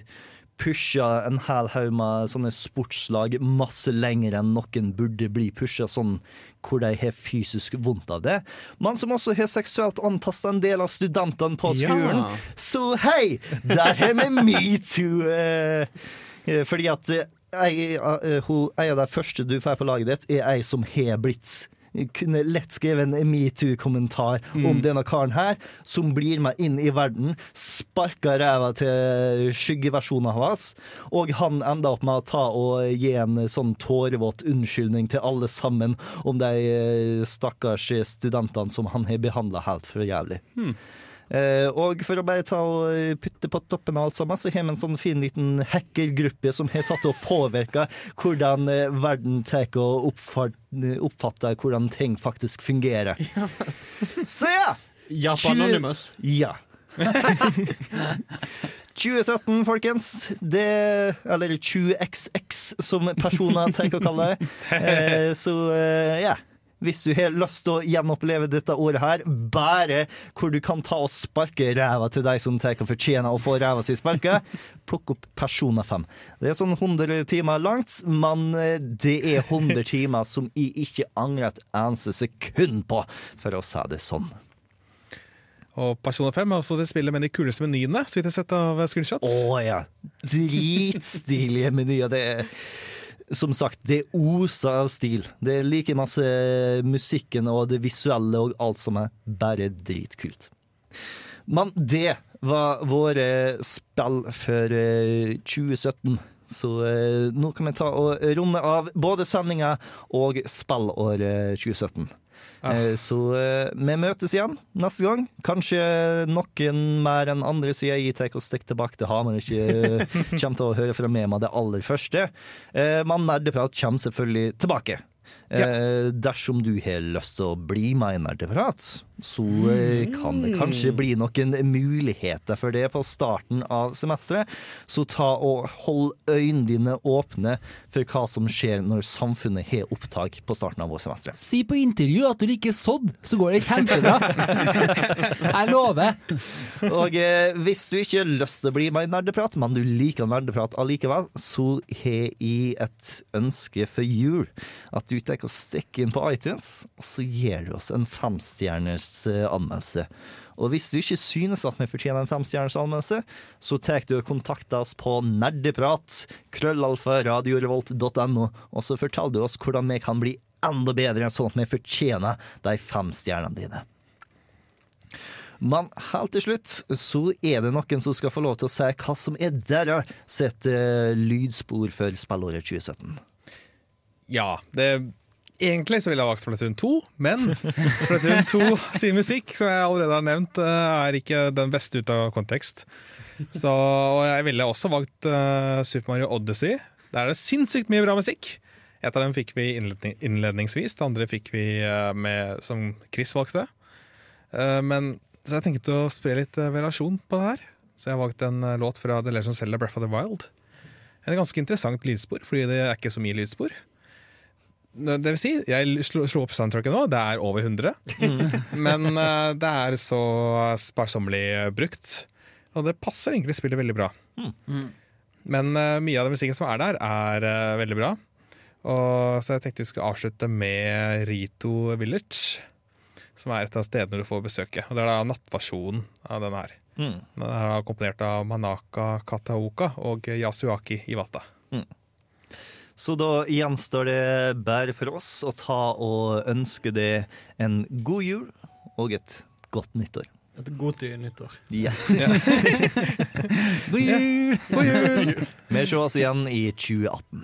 S1: pusha en hel haug med sånne sportslag masse lenger enn noen burde bli pusha, sånn hvor de har fysisk vondt av det, men som også har seksuelt antasta en del av studentene på
S2: Ja.
S1: skolen. Så hei, der har vi metoo! Eh, eh, fordi at eh, ei, hun- ei av de første du får på laget ditt, er ei som har blitt kunne lett skrive en metoo-kommentar om denne karen her, som blir meg inn i verden, sparker ræva til skyggeversjonen av oss, og han ender opp med å ta og gi en sånn tårevåt unnskyldning til alle sammen om de eh, stakkars studentene som han har behandla helt for jævlig. Eh, og for å bare ta og putte på toppen av alt sammen, så har vi en sånn fin liten hackergruppe som har tatt og påvirka hvordan eh, verden tar og oppfatter hvordan ting faktisk fungerer. Så ja!
S2: Japan Anonymous.
S1: Ja. 2017, folkens. Det, eller 20XX, som personer tenker å kalle det. Eh, så eh, ja. Hvis du har lyst til å gjenoppleve dette året her, bare hvor du kan ta og sparke ræva til de som tar og fortjener å få ræva si sparka, plukk opp Persona 5. Det er sånn 100 timer langt, men eh, det er 100 timer som jeg ikke angrer et eneste sekund på, for å si det sånn.
S3: Og Persona 5 er også det spillet med de kuleste menyene, så vidt jeg har sett av screenshots.
S1: Å ja. Dritstilige menyer. Det er som sagt, det oser av stil. Det er like masse musikken og det visuelle og alt som er bare dritkult. Men det var våre spill for eh, 2017. Så eh, nå kan vi ta og runde av både sendinga og spillåret 2017. Eh, Så eh, vi møtes igjen neste gang. Kanskje noen mer enn andre, sier jeg tar og stikker tilbake til Hamar og ikke eh, kommer til å høre fra meg med det aller første. Men Nerdeprat kommer selvfølgelig tilbake. Eh, Dersom du har lyst til å bli med i Nerdeprat, så eh, kan det kanskje bli noen muligheter for det på starten av semesteret. Så ta og hold øynene dine åpne for hva som skjer når samfunnet har opptak på starten av vår semester.
S8: Si på intervju at du liker sådd, så går det kjempebra. Jeg lover.
S1: Og eh, hvis du ikke har lyst til å bli med i Nerdeprat, men du liker Nerdeprat allikevel, så har jeg et ønske for jul. At du tar og stikker inn på iTunes, og så gir du oss en femstjerners eh, anmeldelse. Og hvis du ikke synes at vi fortjener en femstjerners anmeldelse, så tar du og kontakter oss på nerdeprat, krøllalfa, radiorevolt.no, og så forteller du oss hvordan vi kan bli enda bedre, sånn at vi fortjener de fem stjernene dine. Men helt til slutt så er det noen som skal få lov til å si hva som er deres sitt eh, lydspor for spillåret 2017.
S3: Ja, det Egentlig så ville jeg valgt Splatoon 2, men Splatoon 2 sin musikk, som jeg allerede har nevnt, eh, er ikke den beste ut av kontekst. Så, og jeg ville også valgt uh, Super Mario Odyssey. Der er det sinnssykt mye bra musikk. Et av dem fikk vi innledning, innledningsvis, det andre fikk vi eh, med, som Chris valgte. Men Så jeg tenkte å spre litt variasjon på det her. Så jeg valgte en låt fra The Legend Zelda Breath of the Wild. Et ganske interessant lydspor, fordi det er ikke så mye lydspor. Det vil si, jeg slo, slo opp soundtracket nå, det er over 100. Men uh, det er så sparsommelig brukt, og det passer egentlig spillet veldig bra. Men uh, mye av den musikken som er der, er uh, veldig bra. Og, så jeg tenkte vi skulle avslutte med Rito Village, som er et av stedene du får besøke. Og det er da nattversjonen av denne her.
S1: Mm.
S3: Den er komponert av Manaka Kataoka og Yasuaki Iwata.
S1: Så da gjenstår det bare for oss å ta og ønske deg en god jul og et godt nyttår.
S2: Et godt nyttår.
S1: Ja.
S8: God jul!
S1: God jul! Vi ses igjen i 2018.